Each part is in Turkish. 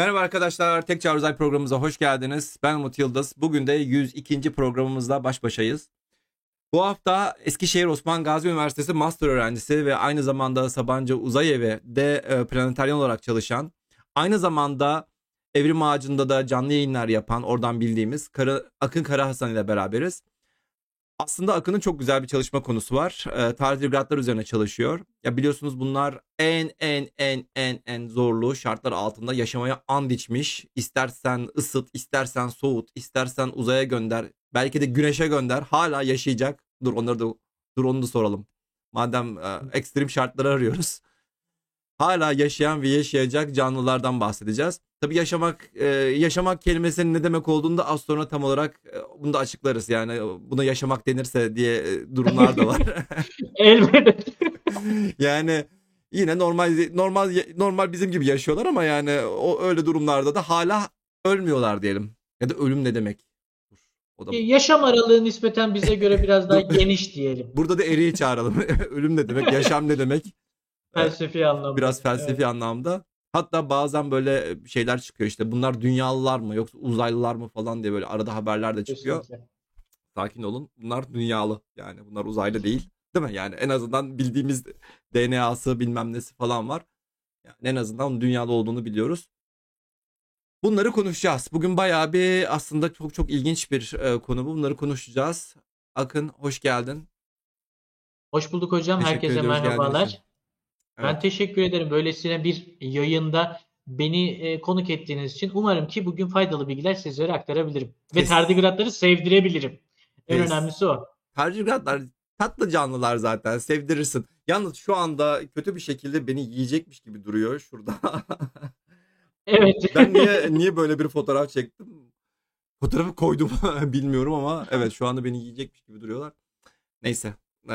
Merhaba arkadaşlar, Tek Çağrı programımıza hoş geldiniz. Ben Umut Yıldız. Bugün de 102. programımızla baş başayız. Bu hafta Eskişehir Osman Gazi Üniversitesi master öğrencisi ve aynı zamanda Sabancı Uzay Evi de e, planetaryen olarak çalışan, aynı zamanda Evrim Ağacı'nda da canlı yayınlar yapan, oradan bildiğimiz Kara, Akın Karahasan ile beraberiz. Aslında Akın'ın çok güzel bir çalışma konusu var. E, tardigratlar üzerine çalışıyor. Ya biliyorsunuz bunlar en en en en en zorlu şartlar altında yaşamaya and içmiş. İstersen ısıt, istersen soğut, istersen uzaya gönder, belki de güneşe gönder. Hala yaşayacak. Dur onları da dur onu da soralım. Madem e, ekstrem şartları arıyoruz. Hala yaşayan ve yaşayacak canlılardan bahsedeceğiz. Tabii yaşamak e, yaşamak kelimesinin ne demek olduğunu da az sonra tam olarak e, bunu da açıklarız. Yani e, buna yaşamak denirse diye durumlar da var. Elbette. yani yine normal normal normal bizim gibi yaşıyorlar ama yani o öyle durumlarda da hala ölmüyorlar diyelim. Ya da ölüm ne demek? O da Yaşam aralığı nispeten bize göre biraz daha geniş diyelim. Burada da eriyi çağıralım. ölüm ne demek? Yaşam ne demek? Felsefi anlamda. Biraz felsefi Evet, anlamda. Hatta bazen böyle şeyler çıkıyor işte bunlar dünyalılar mı yoksa uzaylılar mı falan diye böyle arada haberler de çıkıyor. kesinlikle. Sakin olun. Bunlar dünyalı. Yani bunlar uzaylı değil. Değil mi? Yani en azından bildiğimiz DNA'sı bilmem nesi falan var. Yani en azından dünyalı olduğunu biliyoruz. Bunları konuşacağız. Bugün bayağı bir aslında çok çok ilginç bir e, konu bu. Bunları konuşacağız. Akın hoş geldin. Hoş bulduk hocam. Teşekkür Herkese ediyoruz geldiğin merhabalar. Ben Evet. teşekkür ederim böylesine bir yayında beni e, konuk ettiğiniz için. Umarım ki bugün faydalı bilgiler sizlere aktarabilirim. Ve Kes- tardigratları sevdirebilirim. En Kes- önemlisi o. Tardigratlar tatlı canlılar zaten sevdirirsin. Yalnız şu anda kötü bir şekilde beni yiyecekmiş gibi duruyor şurada. Evet. Ben niye niye böyle bir fotoğraf çektim? Fotoğrafı koydum bilmiyorum ama evet şu anda beni yiyecekmiş gibi duruyorlar. Neyse. Ee,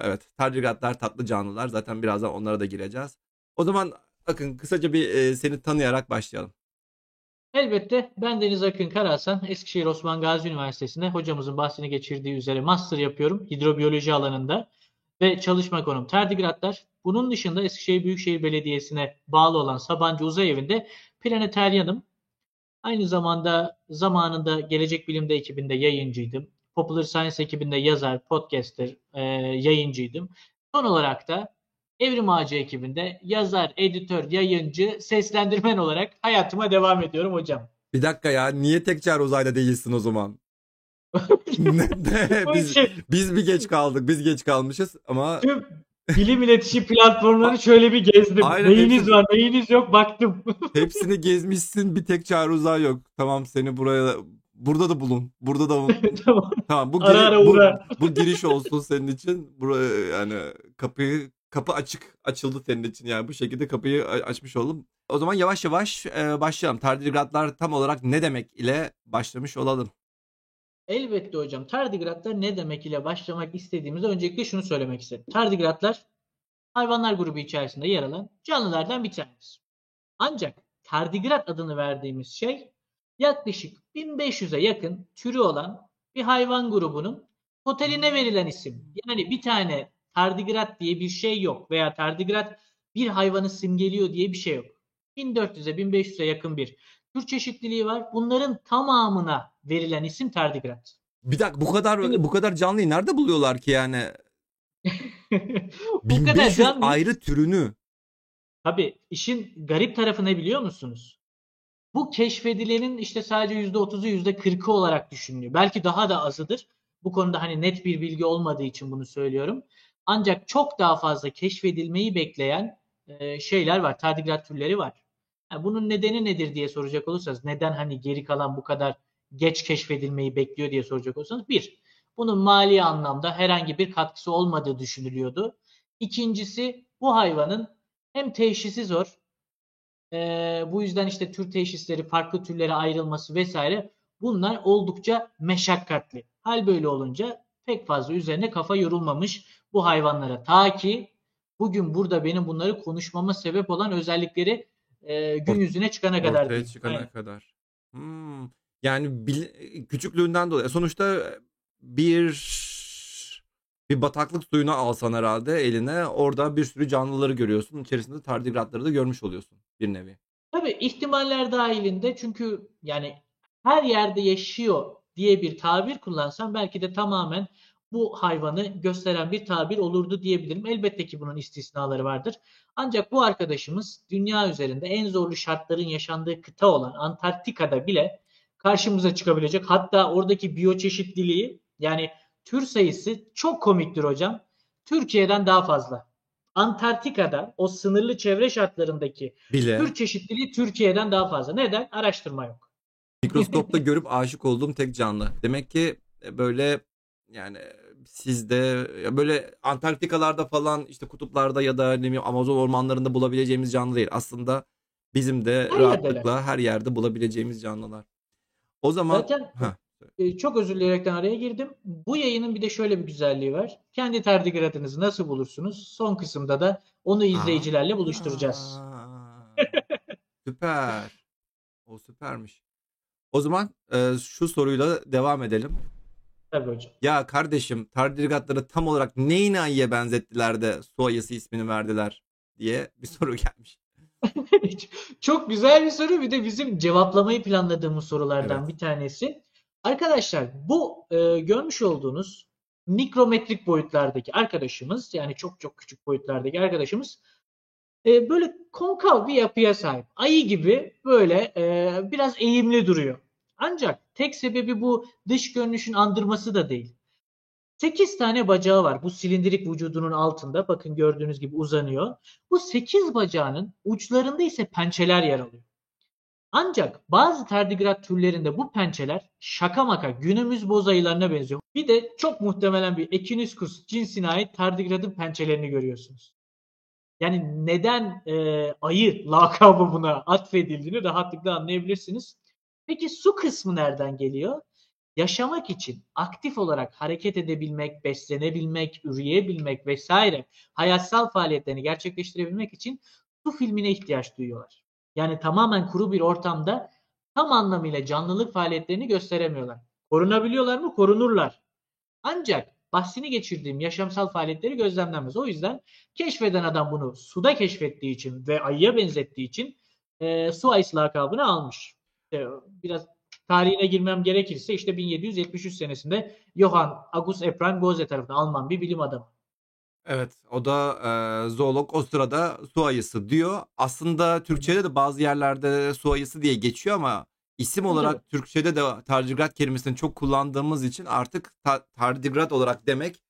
evet. Tardigratlar tatlı canlılar. Zaten birazdan onlara da gireceğiz. O zaman bakın kısaca bir e, seni tanıyarak başlayalım. Elbette ben Deniz Akın Karahasan, Eskişehir Osman Gazi Üniversitesi'nde hocamızın bahsini geçirdiği üzere master yapıyorum hidrobiyoloji alanında ve çalışma konum tardigratlar. Bunun dışında Eskişehir Büyükşehir Belediyesi'ne bağlı olan Sabancı Uzay Evi'nde planeteryanım. Aynı zamanda zamanında Gelecek Bilim'de ekibinde yayıncıydım. Popular Science ekibinde yazar, podcaster, e, yayıncıydım. Son olarak da Evrim Ağacı ekibinde yazar, editör, yayıncı, seslendirmen olarak hayatıma devam ediyorum hocam. Bir dakika ya niye tek çağrı uzayda değilsin o zaman? Biz, biz mi geç kaldık? Biz geç kalmışız ama tüm bilim iletişim platformlarını şöyle bir gezdim. Aynen, neyiniz hepsi- var, neyiniz yok baktım. hepsini gezmişsin. Bir tek çağrı uzay yok. Tamam seni buraya burada da bulun. Burada da tamam. Tamam bu, Ara giri- ara bu, uğra. bu giriş olsun senin için. Buraya yani kapıyı kapı açık açıldı senin için yani bu şekilde kapıyı açmış oldum. O zaman yavaş yavaş e, başlayalım. Tardigratlar tam olarak ne demek ile başlamış olalım. Elbette hocam. Tardigratlar ne demek ile başlamak istediğimizde öncelikle şunu söylemek istedim. Tardigratlar hayvanlar grubu içerisinde yer alan canlılardan bir tanesi. Ancak tardigrat adını verdiğimiz şey yaklaşık 1500'e yakın türü olan bir hayvan grubunun totaline verilen isim. Yani bir tane tardigrat diye bir şey yok veya tardigrat bir hayvanı simgeliyor diye bir şey yok. 1400'e 1500'e yakın bir tür çeşitliliği var. Bunların tamamına verilen isim tardigrat. Bir dakika bu kadar bu kadar canlıyı nerede buluyorlar ki yani? Bu kadar 1500 canlı. ayrı türünü. Tabii işin garip tarafı ne biliyor musunuz? Bu keşfedilenin işte sadece %30'u %40'ı olarak düşünülüyor. Belki daha da azıdır. Bu konuda hani net bir bilgi olmadığı için bunu söylüyorum. Ancak çok daha fazla keşfedilmeyi bekleyen e, şeyler var. Tardigrat türleri var. Yani bunun nedeni nedir diye soracak olursanız neden hani geri kalan bu kadar geç keşfedilmeyi bekliyor diye soracak olursanız bir, bunun mali anlamda herhangi bir katkısı olmadığı düşünülüyordu. İkincisi bu hayvanın hem teşhisi zor ee, bu yüzden işte tür teşhisleri, farklı türlere ayrılması vesaire bunlar oldukça meşakkatli. Hal böyle olunca pek fazla üzerine kafa yorulmamış bu hayvanlara. Ta ki bugün burada benim bunları konuşmama sebep olan özellikleri e, gün yüzüne çıkana kadar. Ortaya çıkana Aynen. kadar. Hmm. Yani bil- küçüklüğünden dolayı. Sonuçta bir bir bataklık suyunu alsan herhalde eline orada bir sürü canlıları görüyorsun. İçerisinde tardigratları da görmüş oluyorsun bir nevi. Tabii ihtimaller dahilinde çünkü yani her yerde yaşıyor diye bir tabir kullansam belki de tamamen bu hayvanı gösteren bir tabir olurdu diyebilirim. Elbette ki bunun istisnaları vardır. Ancak bu arkadaşımız dünya üzerinde en zorlu şartların yaşandığı kıta olan Antarktika'da bile karşımıza çıkabilecek. Hatta oradaki biyoçeşitliliği yani tür sayısı çok komiktir hocam. Türkiye'den daha fazla. Antarktika'da o sınırlı çevre şartlarındaki Bile. tür çeşitliliği Türkiye'den daha fazla. Neden? Araştırma yok. Mikroskopta görüp aşık olduğum tek canlı. Demek ki e, böyle yani sizde böyle Antarktikalarda falan işte kutuplarda ya da ne bileyim Amazon ormanlarında bulabileceğimiz canlı değil. Aslında bizim de Her rahatlıkla her yerde bulabileceğimiz canlılar. O zaman Zaten Heh, e, çok özür dileyerekten araya girdim. Bu yayının bir de şöyle bir güzelliği var. Kendi tardigratınızı nasıl bulursunuz? Son kısımda da onu izleyicilerle buluşturacağız. Aa, süper. O süpermiş. O zaman e, şu soruyla devam edelim. Tabii hocam. Ya kardeşim tardigatları tam olarak neyine ayıya benzettiler de su ayısı ismini verdiler diye bir soru gelmiş. Çok güzel bir soru. Bir de bizim cevaplamayı planladığımız sorulardan Evet. bir tanesi. Arkadaşlar bu e, görmüş olduğunuz mikrometrik boyutlardaki arkadaşımız yani çok çok küçük boyutlardaki arkadaşımız e, böyle konkav bir yapıya sahip. Ayı gibi böyle e, biraz eğimli duruyor. Ancak tek sebebi bu dış görünüşün andırması da değil. 8 tane bacağı var bu silindirik vücudunun altında. Bakın gördüğünüz gibi uzanıyor. Bu 8 bacağının uçlarında ise pençeler yer alıyor. Ancak bazı tardigrat türlerinde bu pençeler şaka maka günümüz boz ayılarına benziyor. Bir de çok muhtemelen bir Echinuscus cinsine ait tardigratın pençelerini görüyorsunuz. Yani neden e, ayı lakabı buna atfedildiğini rahatlıkla anlayabilirsiniz. Peki su kısmı nereden geliyor? Yaşamak için aktif olarak hareket edebilmek, beslenebilmek, üreyebilmek vesaire hayatsal faaliyetlerini gerçekleştirebilmek için su filmine ihtiyaç duyuyorlar. Yani tamamen kuru bir ortamda tam anlamıyla canlılık faaliyetlerini gösteremiyorlar. Korunabiliyorlar mı? Korunurlar. Ancak bahsini geçirdiğim yaşamsal faaliyetleri gözlemlenmez. O yüzden keşfeden adam bunu suda keşfettiği için ve ayıya benzettiği için e, su ayısı lakabını almış. E, biraz tarihine girmem gerekirse işte 1773 senesinde Johann August Ephraim Gose tarafından Alman bir bilim adamı. Evet, o da e, zoolog o sırada su ayısı diyor. Aslında Türkçe'de de bazı yerlerde su ayısı diye geçiyor ama isim olarak Türkçe'de de tardigrat kelimesini çok kullandığımız için artık ta- tardigrat olarak demek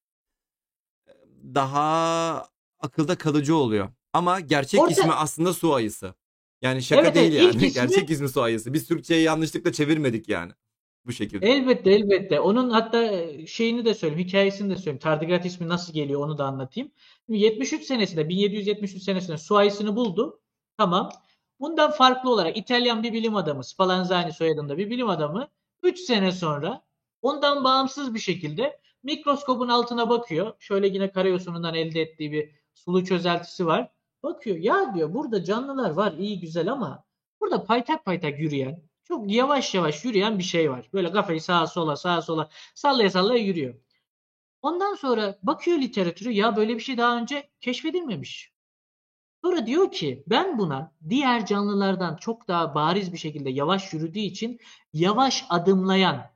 daha akılda kalıcı oluyor. Ama gerçek Orada- ismi aslında su ayısı. Yani şaka Evet, değil evet, yani. ismi- Gerçek ismi su ayısı. Biz Türkçe'yi yanlışlıkla çevirmedik yani. Bu şekilde. Elbette elbette. Onun hatta e, şeyini de söyleyeyim, hikayesini de söyleyeyim. Tardigrat ismi nasıl geliyor onu da anlatayım. Şimdi 73 senesinde, 1773 senesinde su ayısını buldu. Tamam. Bundan farklı olarak İtalyan bir bilim adamı, Spallanzani soyadında bir bilim adamı 3 sene sonra ondan bağımsız bir şekilde mikroskopun altına bakıyor. Şöyle yine karayosunundan elde ettiği bir sulu çözeltisi var. Bakıyor ya diyor burada canlılar var iyi güzel ama burada paytak paytak yürüyen çok yavaş yavaş yürüyen bir şey var. Böyle kafayı sağa sola sağa sola sallaya sallaya yürüyor. Ondan sonra bakıyor literatürü ya böyle bir şey daha önce keşfedilmemiş. Sonra diyor ki ben buna diğer canlılardan çok daha bariz bir şekilde yavaş yürüdüğü için yavaş adımlayan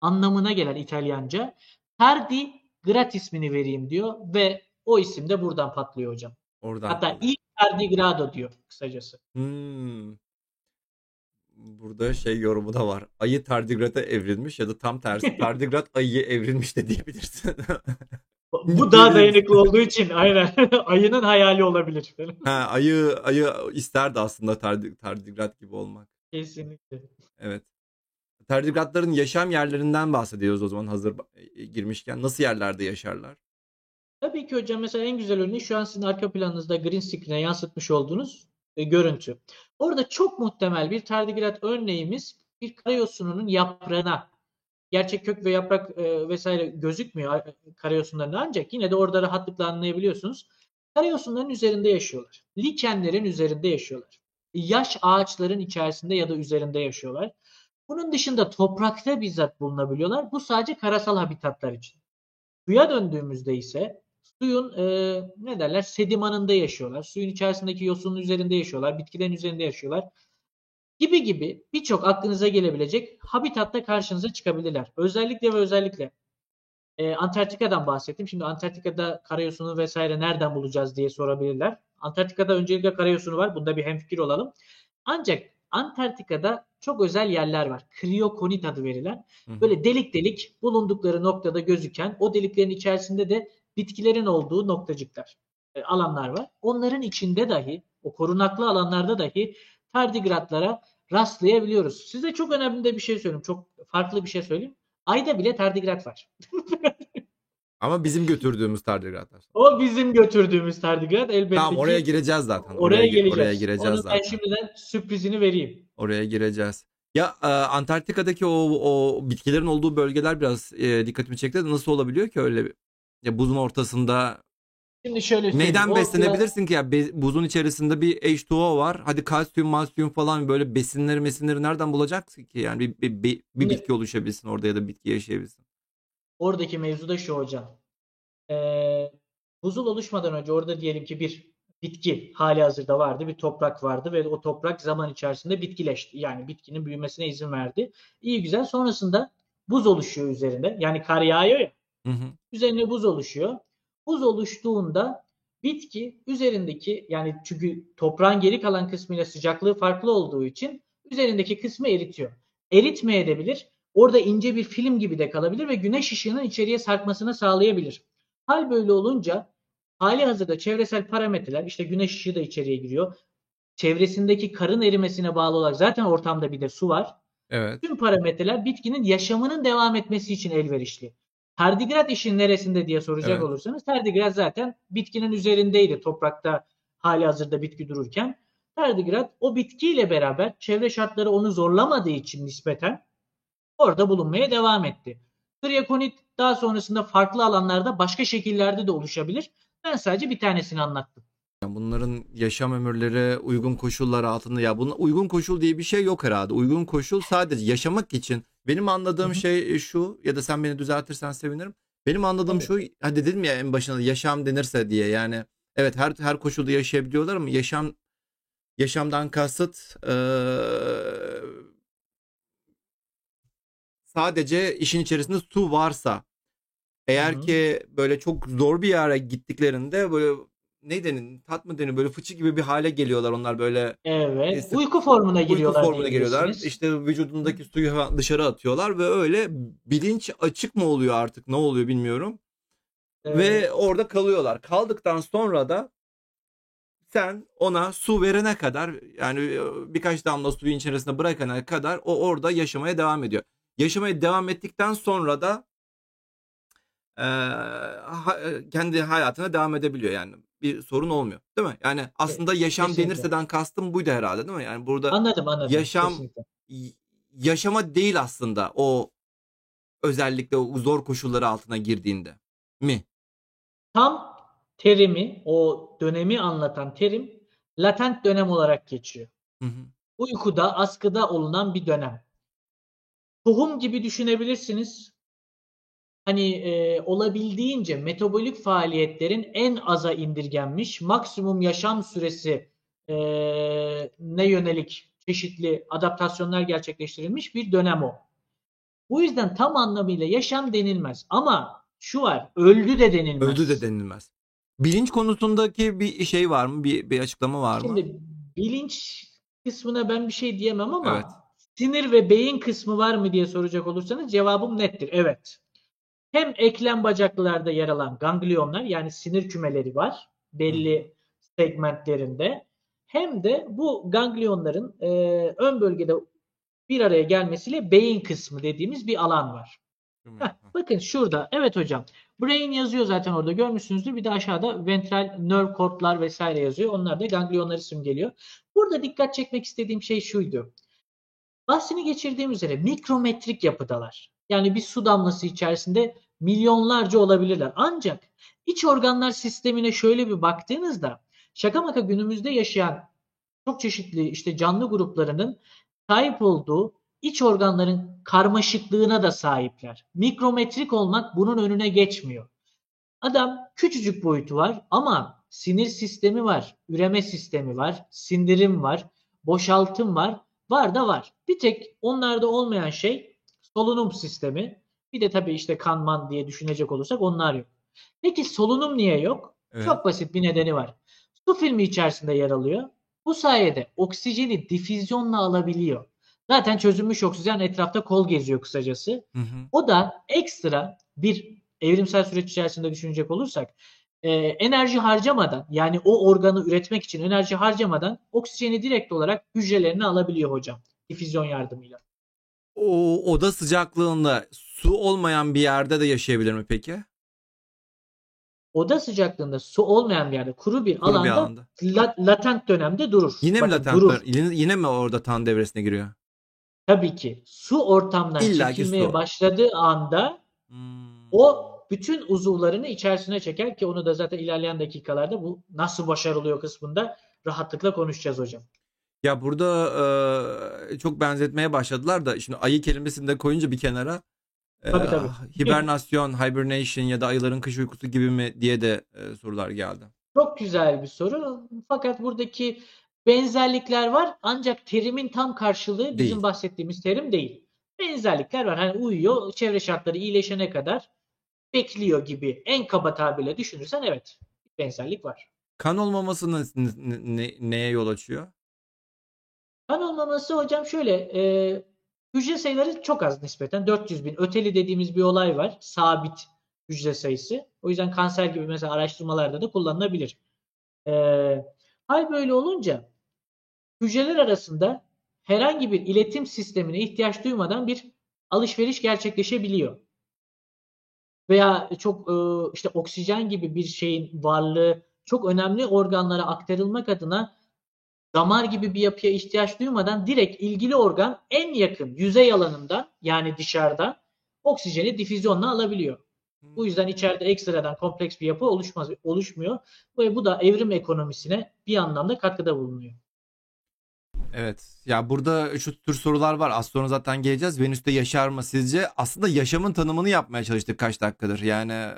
anlamına gelen İtalyanca tardigrat ismini vereyim diyor ve o isim de buradan patlıyor hocam. Oradan. Hatta ilk tardigrado diyor kısacası. Hmm. Burada şey yorumu da var. Ayı tardigrata evrilmiş ya da tam tersi tardigrat ayıya evrilmiş de diyebilirsin. Bu daha dayanıklı olduğu için aynen ayının hayali olabilir. ha, ayı ayı isterdi aslında tardi, tardigrat gibi olmak. Kesinlikle. Evet. Tardigratların yaşam yerlerinden bahsediyoruz o zaman hazır e, girmişken. Nasıl yerlerde yaşarlar? Tabii ki hocam mesela en güzel örneği şu an sizin arka planınızda green screen'e yansıtmış olduğunuz e, görüntü. Orada çok muhtemel bir tardigrat örneğimiz bir karayosununun yaprağına gerçek kök ve yaprak e, vesaire gözükmüyor e, karayosunlarında ancak yine de orada rahatlıkla anlayabiliyorsunuz. Karayosunların üzerinde yaşıyorlar. Likenlerin üzerinde yaşıyorlar. Yaş ağaçların içerisinde ya da üzerinde yaşıyorlar. Bunun dışında toprakta bizzat bulunabiliyorlar. Bu sadece karasal habitatlar için. Suya döndüğümüzde ise suyun e, ne derler sedimanında yaşıyorlar. Suyun içerisindeki yosunun üzerinde yaşıyorlar. Bitkilerin üzerinde yaşıyorlar. Gibi gibi birçok aklınıza gelebilecek habitatta karşınıza çıkabilirler. Özellikle ve özellikle e, Antarktika'dan bahsettim. Şimdi Antarktika'da karayosunu vesaire nereden bulacağız diye sorabilirler. Antarktika'da öncelikle karayosunu var. Bunda bir hemfikir olalım. Ancak Antarktika'da çok özel yerler var. Kriyokonit adı verilen. Böyle delik delik bulundukları noktada gözüken o deliklerin içerisinde de bitkilerin olduğu noktacıklar, e, alanlar var. Onların içinde dahi o korunaklı alanlarda dahi tardigratlara rastlayabiliyoruz. Size çok önemli de bir şey söyleyeyim. Çok farklı bir şey söyleyeyim. Ayda bile tardigrat var. Ama bizim götürdüğümüz tardigratlar. O bizim götürdüğümüz tardigrat elbette Tamam ki oraya gireceğiz zaten. oraya, gi- geleceğiz. Oraya gireceğiz Onu zaten. ben şimdiden sürprizini vereyim. Oraya gireceğiz. Ya e, Antarktika'daki o, o bitkilerin olduğu bölgeler biraz e, dikkatimi çekti. Nasıl olabiliyor ki öyle bir- ya buzun ortasında Şimdi şöyle söyleyeyim. neyden O beslenebilirsin ki ya Be- buzun içerisinde bir H2O var. Hadi kalsiyum, malsiyum falan böyle besinleri mesinleri nereden bulacaksın ki yani bir, bir, bir, bir Şimdi- bitki oluşabilsin orada ya da bitki yaşayabilsin. Oradaki mevzu da şu hocam. Ee, buzul oluşmadan önce orada diyelim ki bir bitki hali hazırda vardı. Bir toprak vardı ve o toprak zaman içerisinde bitkileşti. Yani bitkinin büyümesine izin verdi. İyi güzel. Sonrasında buz oluşuyor üzerinde. Yani kar yağıyor ya. Hı hı. Üzerine buz oluşuyor. Buz oluştuğunda bitki üzerindeki yani çünkü toprağın geri kalan kısmıyla sıcaklığı farklı olduğu için üzerindeki kısmı eritiyor. Eritmeyebilir. Orada ince bir film gibi de kalabilir ve güneş ışığının içeriye sarkmasını sağlayabilir. Hal böyle olunca hali hazırda çevresel parametreler işte güneş ışığı da içeriye giriyor. Çevresindeki karın erimesine bağlı olarak zaten ortamda bir de su var. Evet. Tüm parametreler bitkinin yaşamının devam etmesi için elverişli. Tardigrat işin neresinde diye soracak Evet. olursanız tardigrat zaten bitkinin üzerindeydi toprakta hali hazırda bitki dururken. Tardigrat o bitkiyle beraber çevre şartları onu zorlamadığı için nispeten orada bulunmaya devam etti. Kriyokonit daha sonrasında farklı alanlarda başka şekillerde de oluşabilir. Ben sadece bir tanesini anlattım. Yani bunların yaşam ömürleri uygun koşullar altında ya bunun uygun koşul diye bir şey yok herhalde. Uygun koşul sadece yaşamak için. Benim anladığım şey şu ya da sen beni düzeltirsen sevinirim. Benim anladığım şu hadi dedim ya en başında yaşam denirse diye yani evet her her koşulda yaşayabiliyorlar ama yaşam yaşamdan kasıt eee, sadece işin içerisinde su varsa eğer Hı hı. ki böyle çok zor bir yere gittiklerinde böyle ne denir tat mı denir böyle fıçı gibi bir hale geliyorlar onlar böyle Evet. Neyse. Uyku formuna uyku giriyorlar formuna geliyorlar. diyebilirsiniz. İşte vücudundaki suyu hemen dışarı atıyorlar ve öyle bilinç açık mı oluyor artık ne oluyor bilmiyorum. Evet. Ve orada kalıyorlar. Kaldıktan sonra da sen ona su verene kadar yani e, birkaç damla suyun içerisine bırakana kadar o orada yaşamaya devam ediyor. Yaşamaya devam ettikten sonra da e, ha- kendi hayatına devam edebiliyor yani bir sorun olmuyor değil mi? Yani aslında yaşam kesinlikle. denirseden kastım buydu herhalde değil mi? Yani burada Anladım anladım. yaşam- Kesinlikle. yaşama değil aslında o özellikle o zor koşulları altına girdiğinde mi? Tam terimi, o dönemi anlatan terim latent dönem olarak geçiyor. Hı hı. Uykuda, askıda olunan bir dönem. Tohum gibi düşünebilirsiniz. Hani e, olabildiğince metabolik faaliyetlerin en aza indirgenmiş, maksimum yaşam süresi e, ne yönelik çeşitli adaptasyonlar gerçekleştirilmiş bir dönem o. Bu yüzden tam anlamıyla yaşam denilmez. Ama şu var, öldü de denilmez. Öldü de denilmez. Bilinç konusundaki bir şey var mı? Bir, bir açıklama var mı? Şimdi bilinç kısmına ben bir şey diyemem ama Evet. sinir ve beyin kısmı var mı diye soracak olursanız cevabım nettir. Evet. Hem eklem bacaklarda yer alan ganglionlar yani sinir kümeleri var belli segmentlerinde hem de bu ganglionların e, ön bölgede bir araya gelmesiyle beyin kısmı dediğimiz bir alan var. Heh, bakın şurada. Evet hocam. Brain yazıyor zaten orada görmüşsünüzdür. Bir de aşağıda ventral nerve cordlar vesaire yazıyor. Onlar da ganglionları simgeliyor. Burada dikkat çekmek istediğim şey şuydu. Bahsini geçirdiğim üzere mikrometrik yapıdalar. Yani bir su damlası içerisinde milyonlarca olabilirler. Ancak iç organlar sistemine şöyle bir baktığınızda şaka maka günümüzde yaşayan çok çeşitli işte canlı gruplarının sahip olduğu iç organların karmaşıklığına da sahipler. Mikrometrik olmak bunun önüne geçmiyor. Adam küçücük boyutu var ama sinir sistemi var, üreme sistemi var, sindirim var, boşaltım var, var da var. Bir tek onlarda olmayan şey solunum sistemi. Bir de tabii işte kanman diye düşünecek olursak onlar yok. Peki solunum niye yok? Evet. Çok basit bir nedeni var. Su filmi içerisinde yer alıyor. Bu sayede oksijeni difüzyonla alabiliyor. Zaten çözünmüş oksijen etrafta kol geziyor kısacası. Hı hı. O da ekstra bir evrimsel süreç içerisinde düşünecek olursak e, enerji harcamadan yani o organı üretmek için enerji harcamadan oksijeni direkt olarak hücrelerine alabiliyor hocam. Difüzyon yardımıyla. O oda sıcaklığında su olmayan bir yerde de yaşayabilir mi peki? Oda sıcaklığında su olmayan bir yerde kuru bir Kuru bir alanda alanda. la- latent dönemde durur. Yine mi latent? durur. Yine, yine mi orada tan devresine giriyor? Tabii ki. Su ortamdan İlla ki çekilmeye su. başladığı anda Hmm. o bütün uzuvlarını içerisine çeker ki onu da zaten ilerleyen dakikalarda bu nasıl başarılıyor kısmında rahatlıkla konuşacağız hocam. Ya burada e, çok benzetmeye başladılar da şimdi ayı kelimesini de koyunca bir kenara e, Tabii, tabii. hibernasyon, hibernation ya da ayıların kış uykusu gibi mi diye de e, sorular geldi. Çok güzel bir soru. Fakat buradaki benzerlikler var ancak terimin tam karşılığı bizim Değil. bahsettiğimiz terim değil. Benzerlikler var. Hani uyuyor, çevre şartları iyileşene kadar bekliyor gibi. En kaba tabirle düşünürsen evet. Benzerlik var. Kan olmaması ne- ne- neye yol açıyor? Kan olmaması hocam şöyle e, hücre sayıları çok az nispeten 400 bin öteli dediğimiz bir olay var sabit hücre sayısı o yüzden kanser gibi mesela araştırmalarda da kullanılabilir. E, hal böyle olunca hücreler arasında herhangi bir iletim sistemine ihtiyaç duymadan bir alışveriş gerçekleşebiliyor. Veya çok e, işte oksijen gibi bir şeyin varlığı çok önemli organlara aktarılmak adına damar gibi bir yapıya ihtiyaç duymadan direkt ilgili organ en yakın yüzey alanından yani dışarıdan oksijeni difüzyonla alabiliyor. Bu yüzden içeride ekstradan kompleks bir yapı oluşmaz, oluşmuyor ve bu da evrim ekonomisine bir anlamda katkıda bulunuyor. Evet. Ya burada şu tür sorular var. Az sonra zaten geleceğiz. Venüs'te yaşar mı sizce? Aslında yaşamın tanımını yapmaya çalıştık kaç dakikadır. Yani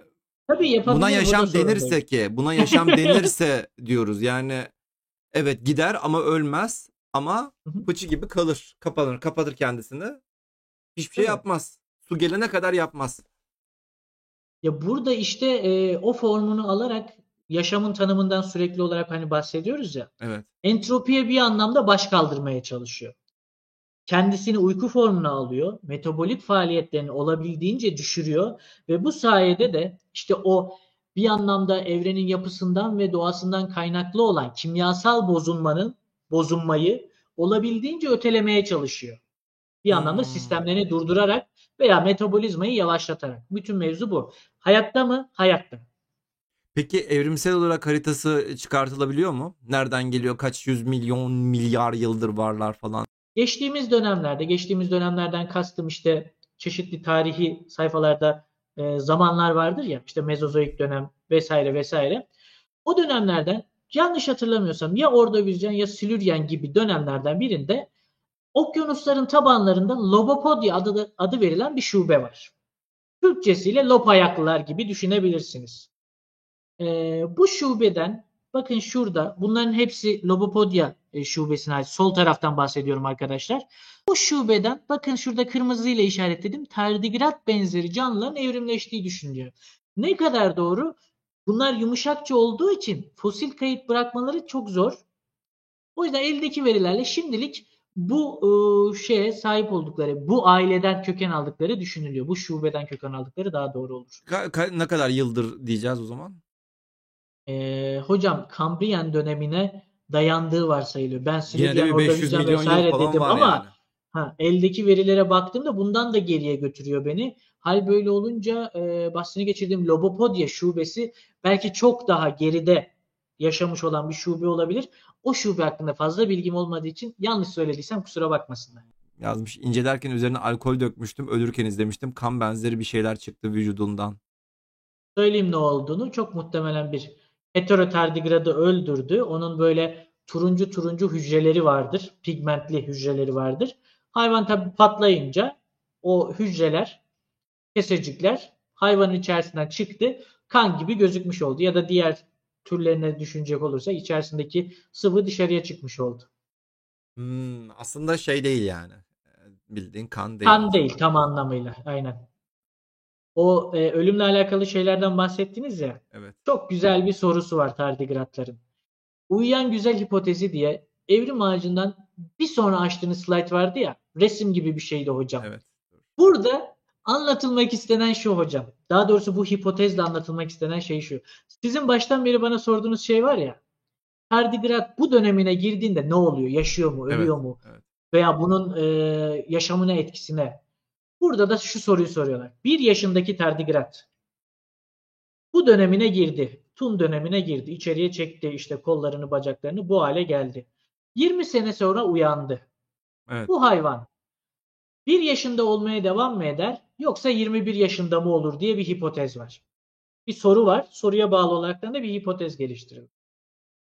Tabii buna yaşam denirse değil. ki, buna yaşam denirse diyoruz. Yani evet gider ama ölmez ama fıçı gibi kalır. Kapanır, kapatır kendisini. Hiçbir şey yapmaz. Su gelene kadar yapmaz. Ya burada işte e, o formunu alarak yaşamın tanımından sürekli olarak hani bahsediyoruz ya. Evet. entropiye bir anlamda baş kaldırmaya çalışıyor. Kendisini uyku formuna alıyor, metabolik faaliyetlerini olabildiğince düşürüyor ve bu sayede de işte o bir anlamda evrenin yapısından ve doğasından kaynaklı olan kimyasal bozulmanın bozulmayı olabildiğince ötelemeye çalışıyor. Bir anlamda Hmm. sistemlerini durdurarak veya metabolizmayı yavaşlatarak. Bütün mevzu bu. Hayatta mı? Hayatta. Peki evrimsel olarak haritası çıkartılabiliyor mu? Nereden geliyor? Kaç yüz milyon milyar yıldır varlar falan. Geçtiğimiz dönemlerde, geçtiğimiz dönemlerden kastım işte çeşitli tarihi sayfalarda e, zamanlar vardır ya, işte Mezozoik dönem vesaire vesaire. O dönemlerden yanlış hatırlamıyorsam ya Ordovizyen ya Silüryen gibi dönemlerden birinde okyanusların tabanlarında Lobopodya adı, adı verilen bir şube var. Türkçesiyle lop ayaklılar gibi düşünebilirsiniz. Ee, bu şubeden bakın şurada bunların hepsi Lobopodya e, şubesine ait. Sol taraftan bahsediyorum arkadaşlar. Bu şubeden bakın şurada kırmızı ile işaretledim. Tardigrat benzeri canlıların evrimleştiği düşünülüyor. Ne kadar doğru? Bunlar yumuşakça olduğu için fosil kayıt bırakmaları çok zor. O yüzden eldeki verilerle şimdilik bu e, şeye sahip oldukları, bu aileden köken aldıkları düşünülüyor. Bu şubeden köken aldıkları daha doğru olur. Ka- ka- ne kadar yıldır diyeceğiz o zaman? Ee, hocam Kambriyen dönemine dayandığı varsayılıyor. Ben 500 Ordovizyen milyon vesaire dedim ama yani. ha, eldeki verilere baktığımda bundan da geriye götürüyor beni. Hal böyle olunca e, bahsini geçirdiğim Lobopodya şubesi belki çok daha geride yaşamış olan bir şube olabilir. O şube hakkında fazla bilgim olmadığı için yanlış söylediysem kusura bakmasınlar. Yazmış. İncelerken üzerine alkol dökmüştüm. Ölürken izlemiştim. Kan benzeri bir şeyler çıktı vücudundan. Söyleyeyim ne olduğunu. Çok muhtemelen bir heterotardigradı öldürdü. Onun böyle turuncu turuncu hücreleri vardır. Pigmentli hücreleri vardır. Hayvan tabi patlayınca o hücreler, kesecikler hayvanın içerisinden çıktı. kan gibi gözükmüş oldu. Ya da diğer türlerine düşünecek olursa içerisindeki sıvı dışarıya çıkmış oldu. Hmm, aslında şey değil yani. Bildiğin kan değil. Kan değil tam anlamıyla. Aynen. O e, ölümle alakalı şeylerden bahsettiniz ya. Evet. Çok güzel bir sorusu var tardigratların. Uyuyan güzel hipotezi diye evrim ağacından bir sonra açtığınız slide vardı ya. Resim gibi bir şeydi hocam. Evet. Burada anlatılmak istenen şu hocam. Daha doğrusu bu hipotezle anlatılmak istenen şey şu. Sizin baştan beri bana sorduğunuz şey var ya. Tardigrat bu dönemine girdiğinde ne oluyor? Yaşıyor mu? Ölüyor Evet, mu? evet. Veya bunun e, yaşamına etkisine. Burada da şu soruyu soruyorlar. Bir yaşındaki tardigrat bu dönemine girdi. Tun dönemine girdi. İçeriye çekti işte kollarını, bacaklarını bu hale geldi. 20 sene sonra uyandı. Evet. Bu hayvan 1 yaşında olmaya devam mı eder yoksa 21 yaşında mı olur diye bir hipotez var. Bir soru var. Soruya bağlı olarak da bir hipotez geliştirildi.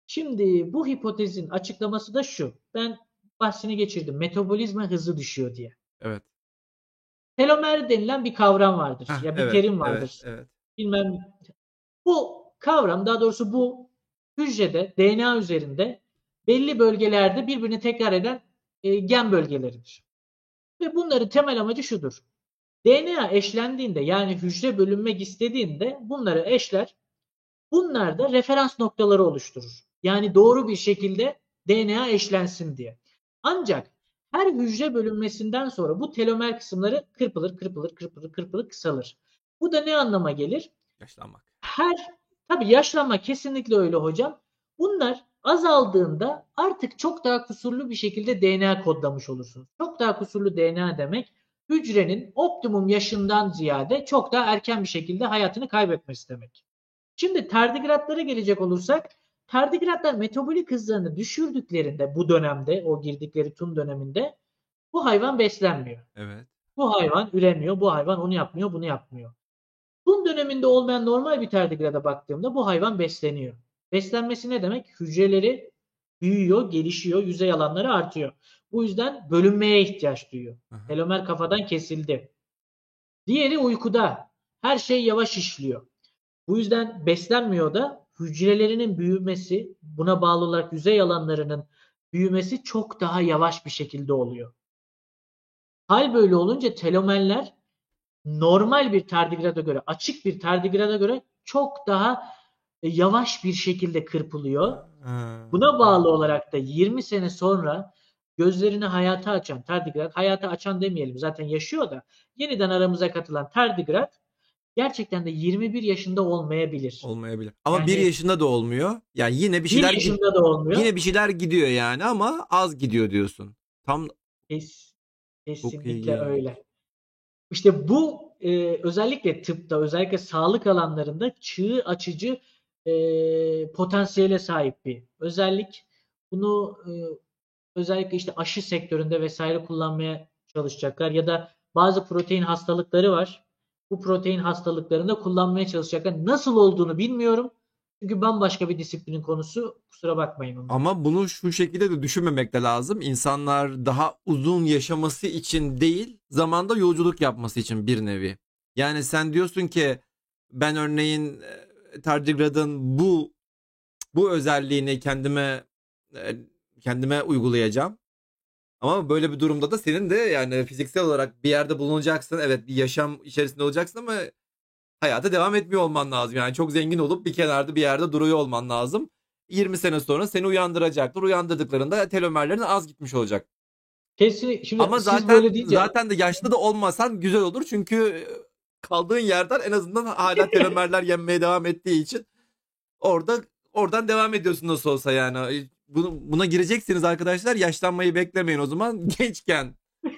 Şimdi bu hipotezin açıklaması da şu. Ben bahsini geçirdim. Metabolizma hızı düşüyor diye. Evet. Telomer denilen bir kavram vardır. Hah, ya bir evet, terim vardır. Evet, evet. Bilmem. Bu kavram daha doğrusu bu hücrede DNA üzerinde belli bölgelerde birbirini tekrar eden e, gen bölgeleridir. Ve bunların temel amacı şudur. DNA eşlendiğinde yani hücre bölünmek istediğinde bunları eşler. Bunlar da referans noktaları oluşturur. Yani doğru bir şekilde DNA eşlensin diye. Ancak her hücre bölünmesinden sonra bu telomer kısımları kırpılır, kırpılır, kırpılır, kırpılır, kısalır. Bu da ne anlama gelir? Yaşlanmak. Her tabii yaşlanma kesinlikle öyle hocam. Bunlar azaldığında artık çok daha kusurlu bir şekilde DNA kodlamış olursunuz. Çok daha kusurlu DNA demek hücrenin optimum yaşından ziyade çok daha erken bir şekilde hayatını kaybetmesi demek. Şimdi tardigratlara gelecek olursak tardigratlar metabolik hızlarını düşürdüklerinde bu dönemde o girdikleri tüm döneminde bu hayvan beslenmiyor. Evet. Bu hayvan üremiyor, bu hayvan onu yapmıyor, bunu yapmıyor. Tun döneminde olmayan normal bir tardigrada baktığımda bu hayvan besleniyor. Beslenmesi ne demek? Hücreleri büyüyor, gelişiyor, yüzey alanları artıyor. Bu yüzden bölünmeye ihtiyaç duyuyor. Aha. Telomer kafadan kesildi. Diğeri uykuda. Her şey yavaş işliyor. Bu yüzden beslenmiyor da hücrelerinin büyümesi, buna bağlı olarak yüzey alanlarının büyümesi çok daha yavaş bir şekilde oluyor. Hal böyle olunca telomerler normal bir tardigrada göre, açık bir tardigrada göre çok daha e, yavaş bir şekilde kırpılıyor. Buna bağlı olarak da 20 sene sonra gözlerini hayata açan tardigrat, hayata açan demeyelim zaten yaşıyor da yeniden aramıza katılan tardigrat gerçekten de 21 yaşında olmayabilir. Olmayabilir. Ama Yani- bir yaşında da olmuyor. Yani yine bir şeyler yaşında da olmuyor. yine bir şeyler gidiyor yani ama az gidiyor diyorsun. Tam Kes- kesinlikle öyle. İşte bu e, özellikle tıpta özellikle sağlık alanlarında çığ açıcı e, potansiyele sahip bir özellik. Bunu e, özellikle işte aşı sektöründe vesaire kullanmaya çalışacaklar ya da bazı protein hastalıkları var. Bu protein hastalıklarında kullanmaya çalışacaklar. Nasıl olduğunu bilmiyorum. Çünkü bambaşka bir disiplinin konusu. Kusura bakmayın. Onu. ama bunu şu şekilde de düşünmemek de lazım. İnsanlar daha uzun yaşaması için değil, zamanda yolculuk yapması için bir nevi. Yani sen diyorsun ki ben örneğin e, tardigradın bu bu özelliğini kendime e, kendime uygulayacağım. Ama böyle bir durumda da senin de yani fiziksel olarak bir yerde bulunacaksın. Evet bir yaşam içerisinde olacaksın ama hayata devam etmiyor olman lazım. Yani çok zengin olup bir kenarda bir yerde duruyor olman lazım. 20 sene sonra seni uyandıracaklar. Uyandırdıklarında telomerlerin az gitmiş olacak. Kesin, şimdi Ama siz zaten böyle deyince zaten de yaşlı da olmasan güzel olur. Çünkü kaldığın yerden en azından hala telomerler yenmeye devam ettiği için orada oradan devam ediyorsun nasıl olsa yani. Bunu, buna gireceksiniz arkadaşlar. Yaşlanmayı beklemeyin o zaman. Gençken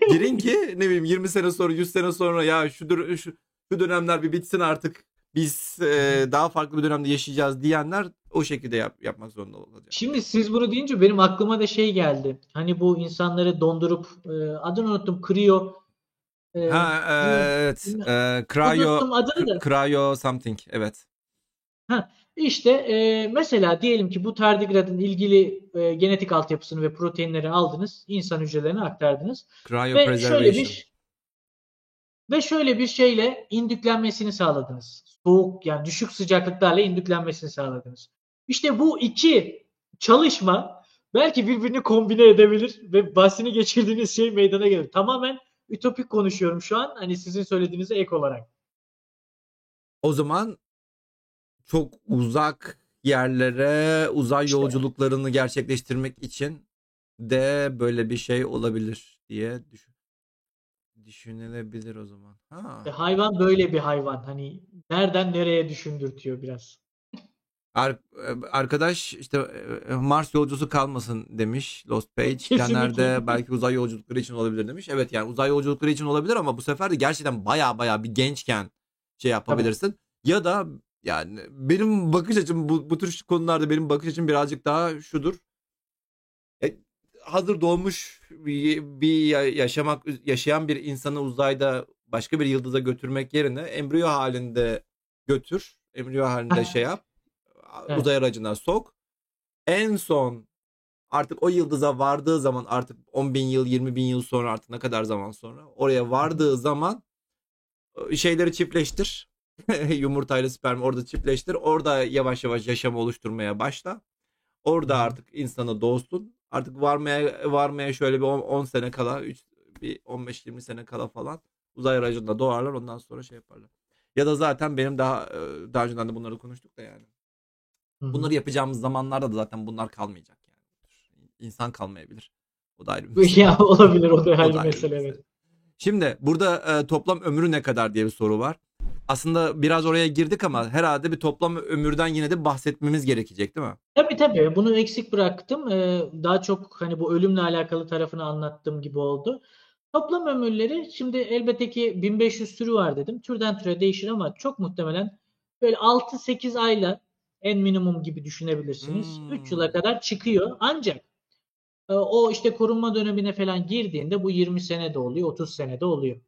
girin ki ne bileyim 20 sene sonra 100 sene sonra ya şu, şu, şu dönemler bir bitsin artık. Biz e, daha farklı bir dönemde yaşayacağız diyenler o şekilde yap, yapmak zorunda olacak. Şimdi siz bunu deyince benim aklıma da şey geldi. Hani bu insanları dondurup e, adını unuttum kriyo e, Ha e, evet. E, unuttum cryo adını da. cryo something evet. İşte e, mesela diyelim ki bu tardigradın ilgili e, genetik altyapısını ve proteinleri aldınız, insan hücrelerine aktardınız ve şöyle bir Ve şöyle bir şeyle indüklenmesini sağladınız. Soğuk yani düşük sıcaklıklarla indüklenmesini sağladınız. İşte bu iki çalışma belki birbirini kombine edebilir ve bahsini geçirdiğiniz şey meydana gelir. Tamamen ütopik konuşuyorum şu an. Hani sizin söylediğinize ek olarak. O zaman çok uzak yerlere uzay İşte. yolculuklarını gerçekleştirmek için de böyle bir şey olabilir diye düşün düşünülebilir o zaman. Ha. Hayvan böyle bir hayvan. Hani nereden nereye düşündürtüyor biraz. Ar- arkadaş işte e, Mars yolcusu kalmasın demiş Lost Page. Genelde belki uzay yolculukları için olabilir demiş. Evet yani uzay yolculukları için olabilir ama bu sefer de gerçekten baya baya bir gençken şey yapabilirsin. Ya da yani benim bakış açım bu, bu tür konularda benim bakış açım birazcık daha şudur. E, hazır doğmuş bir, bir ya- yaşamak yaşayan bir insanı uzayda başka bir yıldıza götürmek yerine embriyo halinde götür. Embriyo halinde şey yap. Evet. Uzay aracına sok. En son artık o yıldıza vardığı zaman artık 10 bin yıl 20 bin yıl sonra artık ne kadar zaman sonra oraya vardığı zaman şeyleri çiftleştir. Yumurtayla sperm orada çiftleştir. Orada yavaş yavaş yaşam oluşturmaya başla. Orada artık insanı doğsun. Artık varmaya varmaya şöyle bir 10, 10 sene kala, 3 bir 15-20 sene kala falan uzay aracında doğarlar. Ondan sonra şey yaparlar. Ya da zaten benim daha daha önceden de bunları konuştuk da yani. Bunları yapacağımız zamanlarda da zaten bunlar kalmayacak yani. İnsan kalmayabilir. O da ayrı bir mesele. ya olabilir o da O ayrı da ayrı mesele mesele. evet. Şimdi burada e, toplam ömrü ne kadar diye bir soru var. Aslında biraz oraya girdik ama herhalde bir toplam ömürden yine de bahsetmemiz gerekecek değil mi? Tabii tabii bunu eksik bıraktım. Ee, daha çok hani bu ölümle alakalı tarafını anlattığım gibi oldu. Toplam ömürleri şimdi elbette ki 1500 türü var dedim. Türden türe değişir ama çok muhtemelen böyle 6-8 ayla en minimum gibi düşünebilirsiniz. Hmm. 3 yıla kadar çıkıyor. Ancak e, o işte korunma dönemine falan girdiğinde bu 20 sene de oluyor, 30 sene de oluyor.